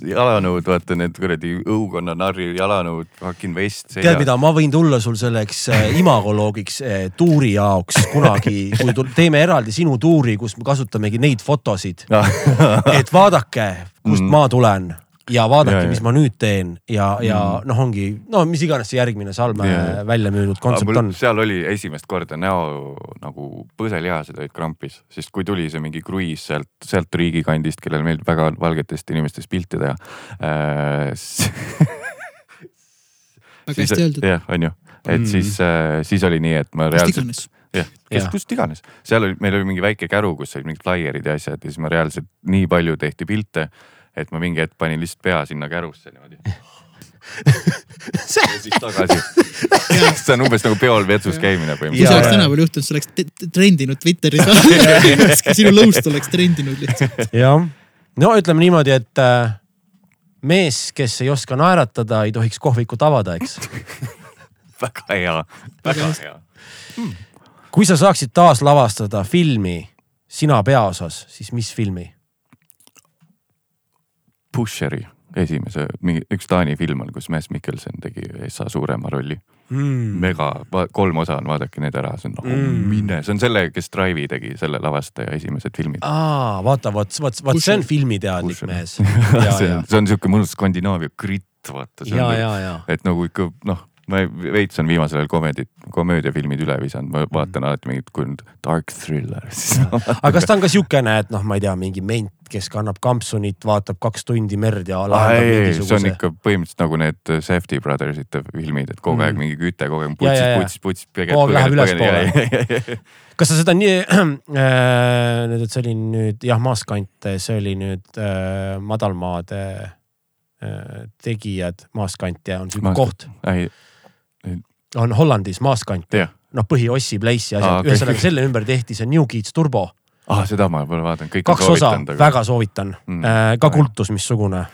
Speaker 3: jalanõud, vaata need kuradi õukonna narri jalanõud, fucking vest.
Speaker 1: tead mida, ma võin tulla sul selleks äh, imagoloogiks äh, tuuri jaoks kunagi, kui teeme eraldi sinu tuuri, kus me kasutamegi neid fotosid, et vaadake, kust
Speaker 3: Mm.
Speaker 1: ma tulen ja vaadake, mis ma nüüd teen ja, ja noh, ongi no mis iganes see järgmine Salme
Speaker 3: Ja, ja.
Speaker 1: välja müüdud kontsept on.
Speaker 3: seal oli esimest korda näo nagu põselihased olid krampis, sest kui tuli see mingi kruiis sealt, sealt riigikandist, kellel meeldib väga valgetest inimestest pilti teha äh,.
Speaker 2: väga hästi öeldud,
Speaker 3: jah, on ju, et
Speaker 1: Mm.
Speaker 3: siis äh,, siis oli nii, et ma reaalselt
Speaker 2: iganes.
Speaker 3: jah, kes kust iganes, seal oli, meil oli mingi väike käru, kus olid mingid flaierid ja asjad ja siis ma reaalselt nii palju tehti pilte, et ma mingi hetk panin lihtsalt pea sinna kärusse niimoodi. ja siis tagasi. see on umbes nagu peol vetsus käimine
Speaker 2: kui
Speaker 1: Ja-
Speaker 2: see oleks
Speaker 3: põhimõtteliselt.
Speaker 2: tänapäeval juhtunud, see oleks trendinud Twitteris. sinu lõust oleks trendinud lihtsalt.
Speaker 1: jah, no ütleme niimoodi, et äh, mees, kes ei oska naeratada, ei tohiks kohvikut avada, eks.
Speaker 3: väga hea, väga hea.
Speaker 1: kui sa saaksid taaslavastada filmi sina peaosas, siis mis filmi?
Speaker 3: Pusheri esimese, mingi üks Taani film on, kus Mads Mikkelson tegi Essa suurema rolli
Speaker 1: Mm.
Speaker 3: mega, kolm osa on, vaadake need ära, see on nagu
Speaker 1: Mm.
Speaker 3: mine, see on selle, kes Drive'i tegi, selle lavastaja esimesed filmid.
Speaker 1: aa, vaata, vot, vot, vot see on filmiteadlik mees.
Speaker 3: see on siuke mõnus Skandinaavia gritt, vaata.
Speaker 1: ja.
Speaker 3: et nagu ikka noh, ma veits on viimasel ajal komedit, komöödiafilmid üle visanud, ma vaatan alati mingit kui on dark thriller.
Speaker 1: aga kas ta on ka siukene, et noh, ma ei tea, mingi ment, kes kannab kampsunit, vaatab kaks tundi merd ja lahendab
Speaker 3: see on
Speaker 1: mingisuguse.
Speaker 3: ikka põhimõtteliselt nagu need Safety Brothersite filmid, et kogu aeg
Speaker 1: Mm.
Speaker 3: mingi küte, kogu aeg
Speaker 1: ja.
Speaker 3: putsis, putsis, putsis.
Speaker 1: Kogu aeg läheb ülespoole. kas sa seda nii äh,, nüüd, et see oli nüüd jah, Maaskant, see oli nüüd äh, madalmaade äh, tegijad, Maaskant ja on siuke koht,
Speaker 3: ei,
Speaker 1: on Hollandis Maaskant
Speaker 3: jah,
Speaker 1: noh, põhi-Ossi Place ja
Speaker 3: Aa,
Speaker 1: asjad
Speaker 3: okei.
Speaker 1: okay., ühesõnaga selle ümber tehti see New Kids Turbo,
Speaker 3: ah seda ma pole vaadanud, kõik
Speaker 1: kaks osa, väga soovitan
Speaker 3: Mm.
Speaker 1: mm., ka kultus missugune.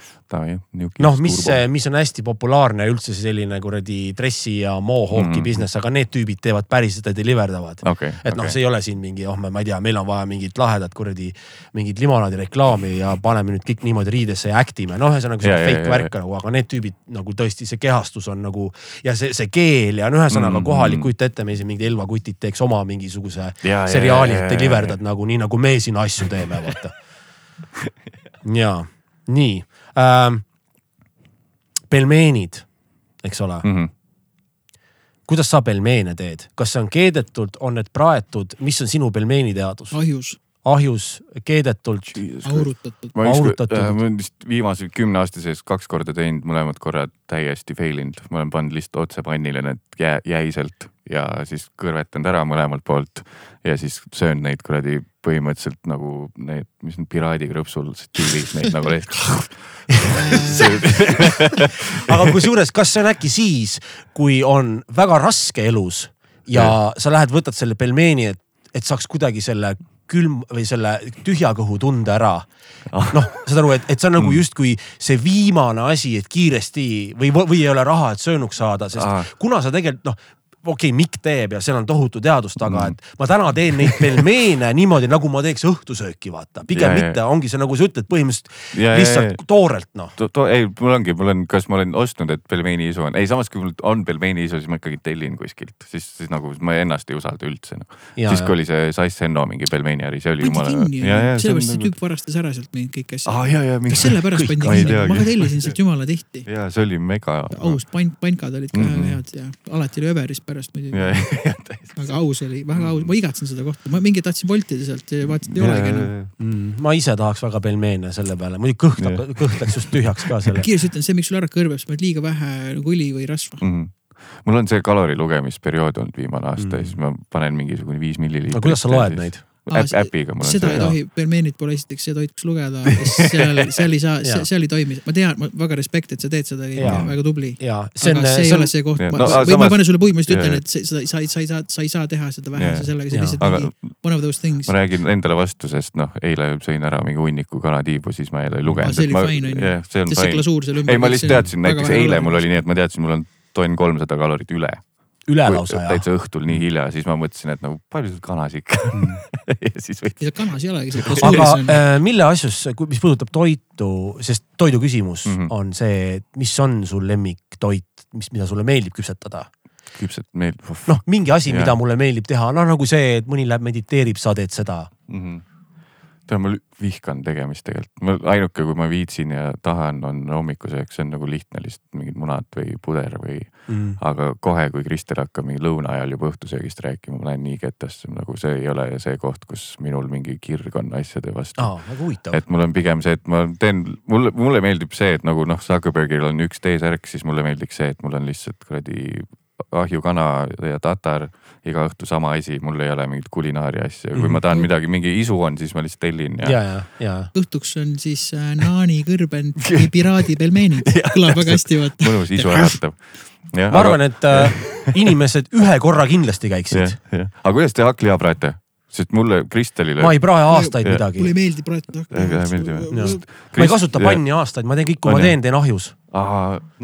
Speaker 1: noh, mis, mis on hästi populaarne üldse selline kuradi dressi ja mohawk'i
Speaker 3: Mm.
Speaker 1: business, aga need tüübid teevad päriselt ja deliver davad.
Speaker 3: okei,
Speaker 1: et noh, see ei ole siin mingi, oh, ma ei tea, meil on vaja mingit lahedat kuradi, mingit limonaadireklaami ja paneme nüüd kõik niimoodi riidesse ja act ime, noh, ühesõnaga see
Speaker 3: ja,
Speaker 1: fake
Speaker 3: ja,
Speaker 1: värk nagu, aga need tüübid nagu tõesti see kehastus on nagu ja see, see keel ja no ühesõnaga
Speaker 3: Mm,
Speaker 1: kohalik
Speaker 3: mm.,
Speaker 1: kujuta ette, meil siin mingid Elva kutid teeks oma mingisuguse
Speaker 3: ja,
Speaker 1: seriaali
Speaker 3: ja,, ja,
Speaker 1: deliverdad nagu nii nagu me siin asju teeme, vaata. ja nii ähm,. pelmeenid, eks ole mm.,
Speaker 3: Mhm.
Speaker 1: kuidas sa pelmeene teed, kas see on keedetult, on need praetud, mis on sinu pelmeeniteadus?
Speaker 2: ahjus,
Speaker 1: ahjus, keedetult,
Speaker 2: aurutatud.
Speaker 3: ma ükskord
Speaker 1: Aurutatud.
Speaker 3: äh,, ma olen vist viimase kümne aasta sees kaks korda teinud, mõlemad korrad täiesti fail inud, ma olen pannud lihtsalt otse pannile need jää, jäiselt ja siis kõrvetanud ära mõlemalt poolt ja siis söön neid kuradi põhimõtteliselt nagu need, mis need piraadikrõpsul stiilis neid nagu lihtsalt.
Speaker 1: aga kusjuures, kas see on äkki siis, kui on väga raske elus ja sa lähed, võtad selle pelmeeni, et, et saaks kuidagi selle külm või selle tühja kõhu tunde ära. noh, saad aru, et, et see on nagu
Speaker 3: Mm.
Speaker 1: justkui see viimane asi, et kiiresti või, või ei ole raha, et söönuks saada, sest
Speaker 3: Aa.
Speaker 1: kuna sa tegelikult noh, okei okay,, Mikk teeb ja seal on tohutu teadus taga
Speaker 3: Mm.
Speaker 1: et ma täna teen neid pelmeene niimoodi, nagu ma teeks õhtusööki, vaata. pigem
Speaker 3: Ja, ja.
Speaker 1: mitte, ongi see nagu sa ütled, põhimõtteliselt
Speaker 3: Ja, ja,
Speaker 1: lihtsalt
Speaker 3: ja.
Speaker 1: toorelt noh.
Speaker 3: to, to, ei, mul ongi, mul on, kas ma olen ostnud, et pelmeeni isu on, ei samas kui mul on pelmeeni isu, siis ma ikkagi tellin kuskilt, siis, siis nagu ma ennast ei usalda üldse no..
Speaker 1: Ja,
Speaker 3: siis
Speaker 1: ja.
Speaker 3: kui oli see Sais Senno mingi pelmeeni äri, see oli
Speaker 2: pandi kinni ju, sellepärast see tüüp varastas ära sealt neid kõiki asju
Speaker 3: ja, ja.
Speaker 2: kas sellepärast pandi
Speaker 3: ma ei
Speaker 2: kinni, ma ka tellisin sealt jumala tihti.
Speaker 3: ja see oli mega.
Speaker 2: aus, pankad olid ka
Speaker 3: Mhm.
Speaker 2: väga head ja alati oli Överist pärast muidugi.
Speaker 3: ja, ja, täiesti.
Speaker 2: väga aus oli, väga aus, ma igatsen seda kohta, ma mingi tahtsin voltida sealt vaatasin, et ei olegi enam.
Speaker 1: Mm, ma ise tahaks väga pelmeene selle peale, muidugi kõht hakkab, kõht läks just tühjaks ka selle.
Speaker 2: kiiresti ütlen, see, miks sul ära kõrbeb, sa paned liiga vähe nagu õli või rasva.
Speaker 3: Mhm. mul on see kalori lugemisperiood olnud viimane aasta
Speaker 1: Mm.
Speaker 3: ja siis ma panen mingisugune viis milliliitrit.
Speaker 1: no kuidas sa loed neid?
Speaker 3: äpp, äpiga
Speaker 2: seda ei tohi, pelmeenid pole esiteks, see tohib lugeda, seal, seal ei saa, seal ei toimi, ma tean, ma väga respekt, et sa teed seda kõike väga tubli.
Speaker 1: ja see on
Speaker 2: aga, see ei
Speaker 1: see
Speaker 2: ole see koht,
Speaker 3: no, aga
Speaker 2: või ma ei pane sulle puid, ma
Speaker 3: Jaa.
Speaker 2: ütlen, et sa, sa, sa ei, sa ei saa, sa ei saa teha seda vähese sellega, see on lihtsalt
Speaker 3: aga
Speaker 2: mingi one of those things
Speaker 3: ma. räägin endale vastu, sest noh, eile sõin ära mingi hunniku kanatiibu, siis ma jälle ei lugenud.
Speaker 2: see oli fine on ju,
Speaker 3: jah, see on
Speaker 2: sest see glasuur seal ümber.
Speaker 3: ei, ma lihtsalt teadsin, näiteks eile mul oli nii, et ma teadsin, mul on tonn kolmsada kalorit üle.
Speaker 1: Üle lausa ja.
Speaker 3: täitsa õhtul nii hilja, siis ma mõtlesin, et nagu palju sul kanas ikka
Speaker 1: Mm.
Speaker 3: ja siis võtsin.
Speaker 2: ei, kanas ei olegi,
Speaker 1: aga
Speaker 2: on.
Speaker 1: äh, mille asjus, mis puudutab toitu, sest toidu küsimus mm. -hmm. on see, et mis on sul lemmiktoit, mis, mida sulle meeldib küpsetada?
Speaker 3: küpset meeldib.
Speaker 1: noh, mingi asi, mida mulle meeldib teha, noh nagu see, et mõni läheb mediteerib, sa teed seda.
Speaker 3: Mhm. tead, ma vihkan tegemist tegelikult, ainuke, kui ma viitsin ja tahan, on hommikusööks, see on nagu lihtne lihtsalt mingid munad või puder või,
Speaker 1: Mm.
Speaker 3: aga kohe, kui Kristel hakkab mingi lõuna ajal juba õhtusöögist rääkima, ma lähen nii ketasse, nagu see ei ole see koht, kus minul mingi kirg on asjade vastu
Speaker 1: huvitav.
Speaker 3: et mul on pigem see, et ma teen, mulle, mulle meeldib see, et nagu noh, Zuckerbergil on üks T-särk, siis mulle meeldiks see, et mul on lihtsalt kuradi ahjukana ja tatar iga õhtu sama asi, mul ei ole mingit kulinaaria asja, kui ma tahan midagi, mingi isu on, siis ma lihtsalt tellin ja,
Speaker 1: ja, ja, ja.
Speaker 2: õhtuks on siis äh, naani kõrbeнд või piraadi pelmeenid, kõlab väga hästi, vaata.
Speaker 3: mõnus isu äratav.
Speaker 1: ma arvan, et äh, inimesed ühe korra kindlasti käiksid.
Speaker 3: aga kuidas te hakkliha praete? sest mulle Kristelile.
Speaker 1: ma ei prae aastaid midagi
Speaker 2: mulle ei meeldi
Speaker 3: meeldi või?
Speaker 1: ma ei kasuta panni aastaid, ma teen kõik, kui ma teen, teen ahjus.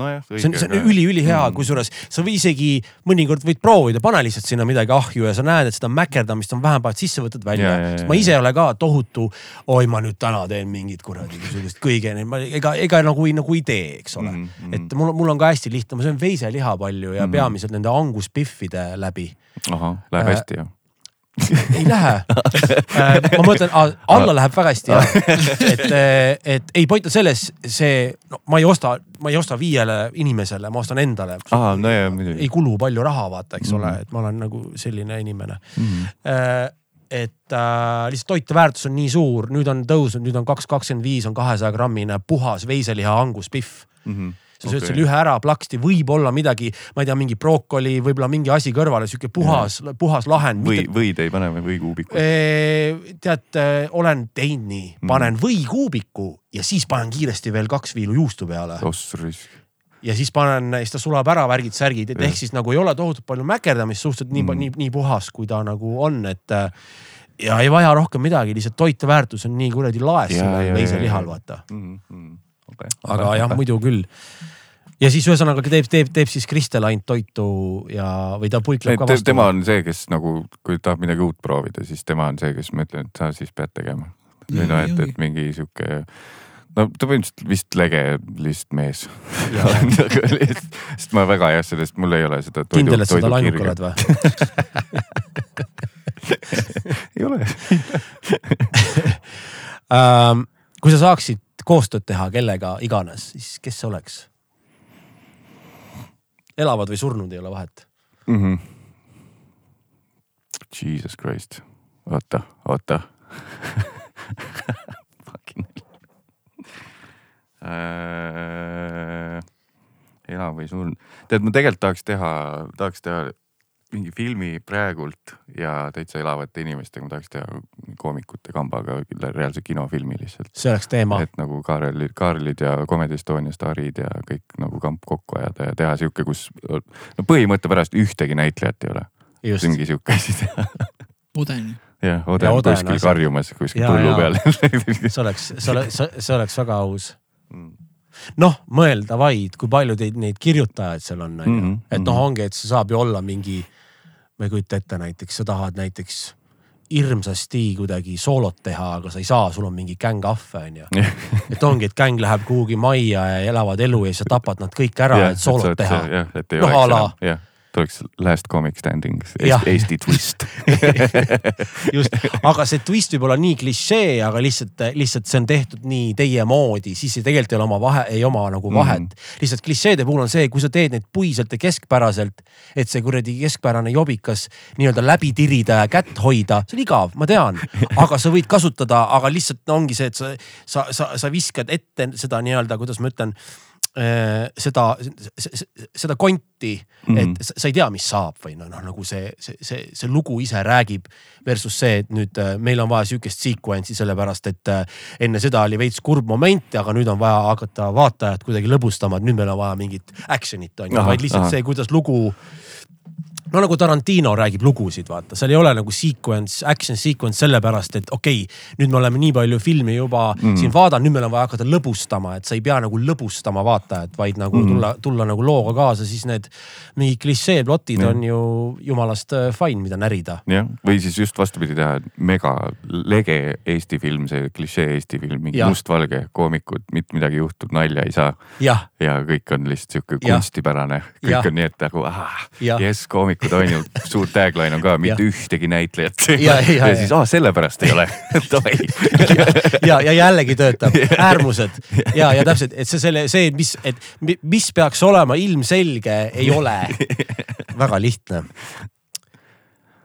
Speaker 3: nojah.
Speaker 1: see on, see on üliülihea mm., kusjuures sa või isegi mõnikord võid proovida, pane lihtsalt sinna midagi ahju ja sa näed, et seda mäkerdamist on vähem, paned sisse, võtad välja
Speaker 3: Ja, ja, ja..
Speaker 1: ma ise ei ole ka tohutu, oi, ma nüüd täna teen mingit kuradi niisugust kõige, ega, ega nagu nagu ei tee, eks ole mm. -hmm. et mul, mul on ka hästi lihtne, ma söön veiseliha palju ja mm. -hmm. peamiselt nende anguspiffide läbi.
Speaker 3: ahah, läheb
Speaker 1: Äh,
Speaker 3: hästi ju.
Speaker 1: Ei lähe. ma mõtlen, alla läheb väga hästi jah. et, et ei point on selles, see, no ma ei osta, ma ei osta viiele inimesele, ma ostan endale.
Speaker 3: aa, no ja muidugi
Speaker 1: ei. kulu palju raha, vaata, eks ole
Speaker 3: Mhm.,
Speaker 1: et ma olen nagu selline inimene.
Speaker 3: Mhm.
Speaker 1: et äh, lihtsalt toiteväärtus on nii suur, nüüd on tõusnud, nüüd on kaks kakskümmend viis on kahesaja grammine puhas veiseliha anguspiff. Sa sööd selle ühe ära plaksti, võib-olla midagi, ma ei tea, mingi brokoli, võib-olla mingi asi kõrvale, sihuke puhas, puhas lahend.
Speaker 3: või, võid ei pane või võikuubiku?
Speaker 1: tead, olen teinud nii, panen võikuubiku ja siis panen kiiresti veel kaks viilu juustu peale
Speaker 3: oss risk.
Speaker 1: ja siis panen, siis ta sulab ära, värgid-särgid, et
Speaker 3: Jah.
Speaker 1: ehk siis nagu ei ole tohutult palju mäkerdamist, suhteliselt nii
Speaker 3: Mm.
Speaker 1: mm., nii, nii puhas, kui ta nagu on, et äh, ja ei vaja rohkem midagi, lihtsalt toiteväärtus on nii kuradi laes sellel veiselihal, vaata.
Speaker 3: Mhm,
Speaker 1: aga jah, muidu küll. Ja siis ühesõnaga teeb, teeb, teeb siis Kristel ainult toitu ja, või ta puikleb ka vastu.
Speaker 3: tema on see, kes nagu, kui tahab midagi uut proovida, siis tema on see, kes ma ütlen, et sa siis pead tegema. või noh, et, et mingi sihuke no ta põhimõtteliselt vist lege lihtsalt mees. sest ma väga jah, sellest mul ei ole seda.
Speaker 1: kindel, et sa tal ainuke oled või?
Speaker 3: ei ole.
Speaker 1: Ähm, kui sa saaksid koostööd teha kellega iganes, siis kes see oleks? Elavad või surnud, ei ole vahet.
Speaker 3: mm. -hmm. Jesus Christ, oota, oota Fucking hell. elav või surnud, tead, ma tegelikult tahaks teha, tahaks teha mingi filmi praegult ja täitsa elavate inimestega, ma tahaks teha koomikute kambaga reaalse kinofilmi lihtsalt.
Speaker 1: see oleks teema.
Speaker 3: et nagu Kaarelid, Kaarlid ja Comedy Estonia staarid ja kõik nagu kamp kokku ajada ja teha sihuke, kus no põhimõtte pärast ühtegi näitlejat ei ole.
Speaker 1: just,
Speaker 3: mingi sihuke asi teha.
Speaker 2: Oden.
Speaker 3: jah, Ode
Speaker 1: Ja
Speaker 3: on
Speaker 1: Ode on
Speaker 3: kuskil
Speaker 1: asjad.
Speaker 3: karjumas kuskil põllu peal
Speaker 1: see oleks, see oleks, see oleks väga aus.
Speaker 3: Mm.
Speaker 1: noh, mõelda vaid, kui palju teid neid kirjutajaid seal on, onju
Speaker 3: Mhm,.
Speaker 1: et noh,
Speaker 3: mhm.
Speaker 1: ongi, et see saab ju olla mingi, ma ei kujuta ette näiteks, sa tahad näiteks hirmsasti kuidagi soolot teha, aga sa ei saa, sul on mingi gäng ahve, onju. et ongi, et gäng läheb kuhugi majja ja elavad elu ja sa tapad nad kõik ära, et soolot teha.
Speaker 3: et ei
Speaker 1: Noh, a la-
Speaker 3: jah, tuleks last comic standing. Eesti twist.
Speaker 1: just, aga see twist võib olla nii klišee, aga lihtsalt, lihtsalt see on tehtud nii teie moodi, siis ei tegelikult ei ole oma vahe, ei oma nagu vahet mm.
Speaker 3: Mhm.
Speaker 1: -hmm. lihtsalt klišeede puhul on see, kui sa teed neid puiselt ja keskpäraselt, et see kuradi keskpärane jobikas nii-öelda läbi tirida ja kätt hoida, see on igav, ma tean, aga sa võid kasutada, aga lihtsalt ongi see, et sa, sa, sa, sa viskad ette seda nii-öelda, kuidas ma ütlen seda, seda konti mm, et sa, sa ei tea, mis saab või noh no,, nagu see, see, see, see lugu ise räägib versus see, et nüüd äh, meil on vaja sihukest sequence'i, sellepärast et äh, enne seda oli veits kurb moment, aga nüüd on vaja hakata vaatajat kuidagi lõbustama, et nüüd meil on vaja mingit action'it on ju, vaid lihtsalt
Speaker 3: ahah.
Speaker 1: see, kuidas lugu no nagu Tarantino räägib lugusid, vaata, seal ei ole nagu sequence, action sequence sellepärast, et okei okay,, nüüd me oleme nii palju filmi juba mm. siin vaadanud, nüüd meil on vaja hakata lõbustama, et sa ei pea nagu lõbustama vaatajat, vaid nagu mm. tulla, tulla nagu looga kaasa, siis need mingid klišeeplotid on ju jumalast äh, fine, mida närida.
Speaker 3: jah, või siis just vastupidi teha, mega lege Eesti film, see klišee Eesti film, mingi mustvalge koomikud, mitte midagi juhtub, nalja ei saa ja kõik on lihtsalt sihuke kunstipärane, kõik
Speaker 1: Jah.
Speaker 3: on nii, et nagu ah, jess, koomikud on ju, suur tagline on ka, mitte ühtegi näitlejat.
Speaker 1: Ja, ja,
Speaker 3: ja
Speaker 1: ja.
Speaker 3: siis aa, sellepärast ei ole.
Speaker 1: Ja, ja jällegi töötab, äärmused. Ja, ja täpselt, et see selle, see, mis, et mi- mis peaks olema ilmselge, ei ole. Väga lihtne.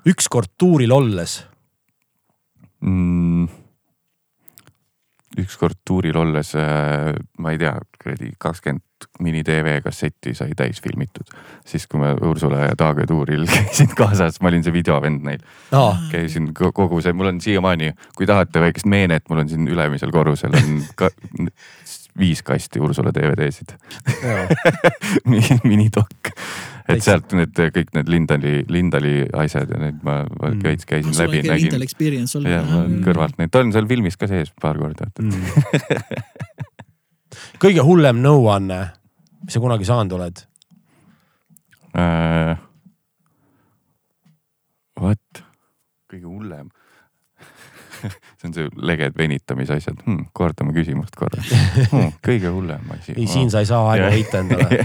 Speaker 1: ükskord tuuril olles.
Speaker 3: Mm,. ükskord tuuril olles äh,, ma ei tea, kuradi kakskümmend mini tv kassetti sai täis filmitud, siis kui ma Ursula ja Taage tuuril käisin kaasas, ma olin see videovend neil,
Speaker 1: no,.
Speaker 3: käisin ko- kogu see, mul on siiamaani, kui tahate väikest meenet, mul on siin ülemisel korrusel on ka, viis kasti Ursula DVD-sid minidokk. et sealt need kõik need Lindali, Lindali asjad ja need ma,
Speaker 1: Mm.
Speaker 3: käis, käisin
Speaker 2: on
Speaker 3: läbi, nägin
Speaker 2: Intel Experience
Speaker 3: ja ma
Speaker 2: olnud.
Speaker 3: kõrvalt neid, ta on seal filmis ka sees paar korda.
Speaker 1: Mm. Kõige hullem nõuanne, mis sa kunagi saanud oled?
Speaker 3: Äh, vot, kõige hullem. see on see leged venitamise asjad hmm,, kordame küsimust korra hmm. kõige hullem asi.
Speaker 1: ei, siin sa ei saa aega heita endale.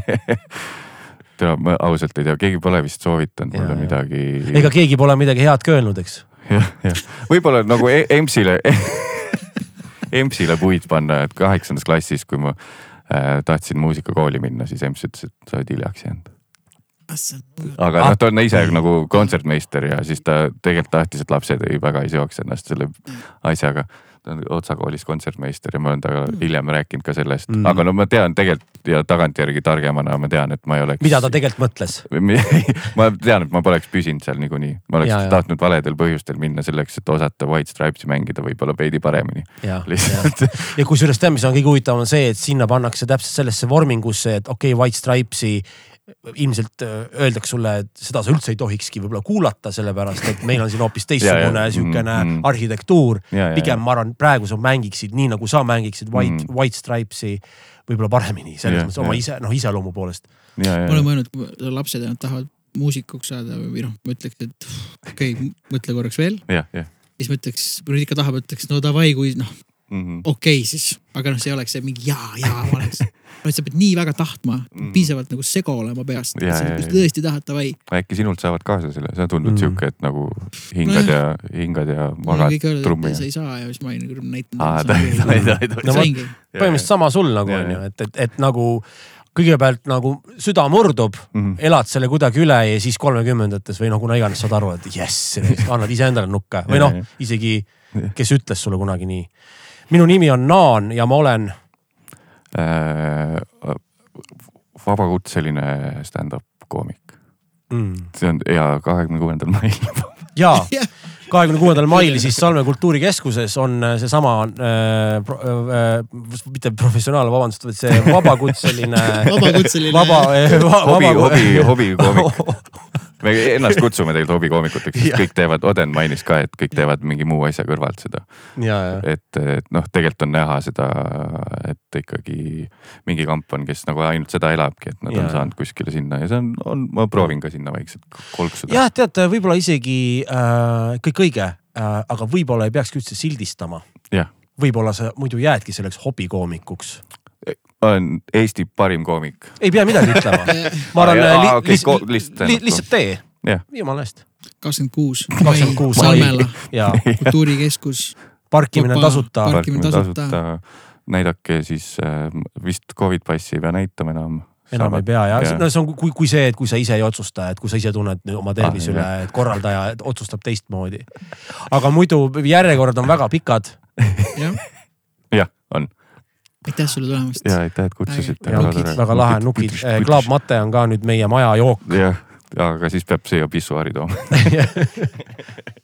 Speaker 3: tea, ma ausalt ei tea, keegi pole vist soovitanud
Speaker 1: Ja,
Speaker 3: mulle
Speaker 1: ja.
Speaker 3: midagi.
Speaker 1: ega keegi pole midagi head ka öelnud, eks.
Speaker 3: jah, jah, võib-olla nagu E- EMS-ile, EMS-ile puid panna, et kaheksandas klassis, kui ma äh, tahtsin muusikakooli minna, siis EMS ütles, et sa oled hiljaks jäänud. aga noh, ta on ise nagu kontsertmeister ja siis ta tegelikult tahtis, et lapsed ei väga ei seoks ennast selle asjaga. Ta on Otsa koolis kontsertmeister ja ma olen temaga hiljem rääkinud ka sellest
Speaker 1: Mm.
Speaker 3: mm., aga no ma tean tegelikult ja tagantjärgi targemana ma tean, et ma ei oleks.
Speaker 1: mida ta tegelikult mõtles?
Speaker 3: ma tean, et ma poleks püsinud seal niikuinii, ma oleks
Speaker 1: Ja,
Speaker 3: ja, tahtnud valedel põhjustel minna selleks, et osata White Stripes'i mängida võib-olla veidi paremini.
Speaker 1: ja, ja ja kusjuures tead, mis on kõige huvitavam, on see, et sinna pannakse täpselt sellesse vormingusse, et okei okay,, White Stripes'i ilmselt öö, öeldakse sulle, et seda sa üldse ei tohikski võib-olla kuulata, sellepärast et meil on siin hoopis teistsugune
Speaker 3: Ja, ja.
Speaker 1: siukene
Speaker 3: Mm, mm.
Speaker 1: arhitektuur.
Speaker 3: Ja, ja,
Speaker 1: pigem
Speaker 3: ja.
Speaker 1: ma arvan, praegu sa mängiksid nii nagu sa mängiksid White mm.,
Speaker 3: Mm.
Speaker 1: White Stripes'i võib-olla paremini selles
Speaker 3: Ja,
Speaker 1: mõttes oma
Speaker 3: ja.
Speaker 1: ise, noh iseloomu poolest.
Speaker 3: ja,
Speaker 2: ma olen
Speaker 3: ja,
Speaker 2: mõelnud, kui lapsed ja tahavad muusikuks saada või noh, ma ütleks, et okei okay,, mõtle korraks veel, siis ma ütleks, kui nad ikka tahavad, ütleks no davai, kui noh,
Speaker 3: Mhm.
Speaker 2: okei okay, siis, aga noh, see ei oleks see mingi jaa, jaa oleks. Vaid sa pead nii väga tahtma mm., piisavalt nagu sego olema peast, kui sa
Speaker 3: ja.
Speaker 2: tõesti tahad, davai.
Speaker 3: äkki sinult saavad kaasa selle, sa tundud
Speaker 1: Mm.
Speaker 3: sihuke, et nagu hingad ja, hingad ja magad
Speaker 2: öelda,
Speaker 3: trummi
Speaker 2: et sa ei saa ja siis ma olin nagu näitanud.
Speaker 3: aa, ta ei, ta ei, ta ei,
Speaker 1: No
Speaker 3: ei.
Speaker 2: saingi.
Speaker 1: põhimõtteliselt sama sul nagu on ju et, et, et nagu kõigepealt nagu süda murdub mm. -hmm. elad selle kuidagi üle ja siis kolmekümnendates või noh, kuna iganes saad aru, et jess, annad iseendale nukke või noh isegi kes ütles sulle kunagi nii. minu nimi on Naan ja ma olen,
Speaker 3: vabakutseline stand-up koomik,
Speaker 1: mm,
Speaker 3: see on ja kahekümne kuuendal mail.
Speaker 1: ja kahekümne kuuendal mail siis Salme kultuurikeskuses on äh, seesama äh, pro, äh, mitte professionaal, vabandust, vaid see vabakutseline
Speaker 2: vabakutseline.
Speaker 1: vaba,
Speaker 3: hobi, hobi, hobikoomik. me ennast kutsume tegelikult hobikoomikuteks, sest kõik teevad, Oden mainis ka, et kõik teevad mingi muu asja kõrvalt seda. et, et noh, tegelikult on näha seda, et ikkagi mingi kamp on, kes nagu ainult seda elabki, et nad ja. on saanud kuskile sinna ja see on, on, ma proovin ka sinna vaikselt kolksuda.
Speaker 1: jah, tead, võib-olla isegi äh, kõik õige äh,, aga võib-olla ei peakski üldse sildistama. võib-olla sa muidu jäädki selleks hobikoomikuks
Speaker 3: olen Eesti parim koomik.
Speaker 1: ei pea midagi ütlema. ma arvan li, okay, lihtsalt, li, lihtsalt tee
Speaker 3: yeah..
Speaker 1: jumala eest.
Speaker 2: kakskümmend kuus.
Speaker 1: kakskümmend kuus.
Speaker 2: Salmela kultuurikeskus.
Speaker 1: parkimine tasuta.
Speaker 2: parkimine tasuta.
Speaker 3: näidake siis äh, vist Covid passi ei pea näitama enam
Speaker 1: enam ei pea ja, ja. no see on kui, kui see, et kui sa ise ei otsusta, et kui sa ise tunned oma tervise ah, üle, et korraldaja otsustab teistmoodi. aga muidu järjekord on väga pikad.
Speaker 3: jah, on
Speaker 2: aitäh sulle tulemast.
Speaker 3: ja aitäh, et kutsusite.
Speaker 1: väga lahe, nukid, Klaab Mate on ka nüüd meie maja jook.
Speaker 3: jah, aga siis peab siia pissuaari tooma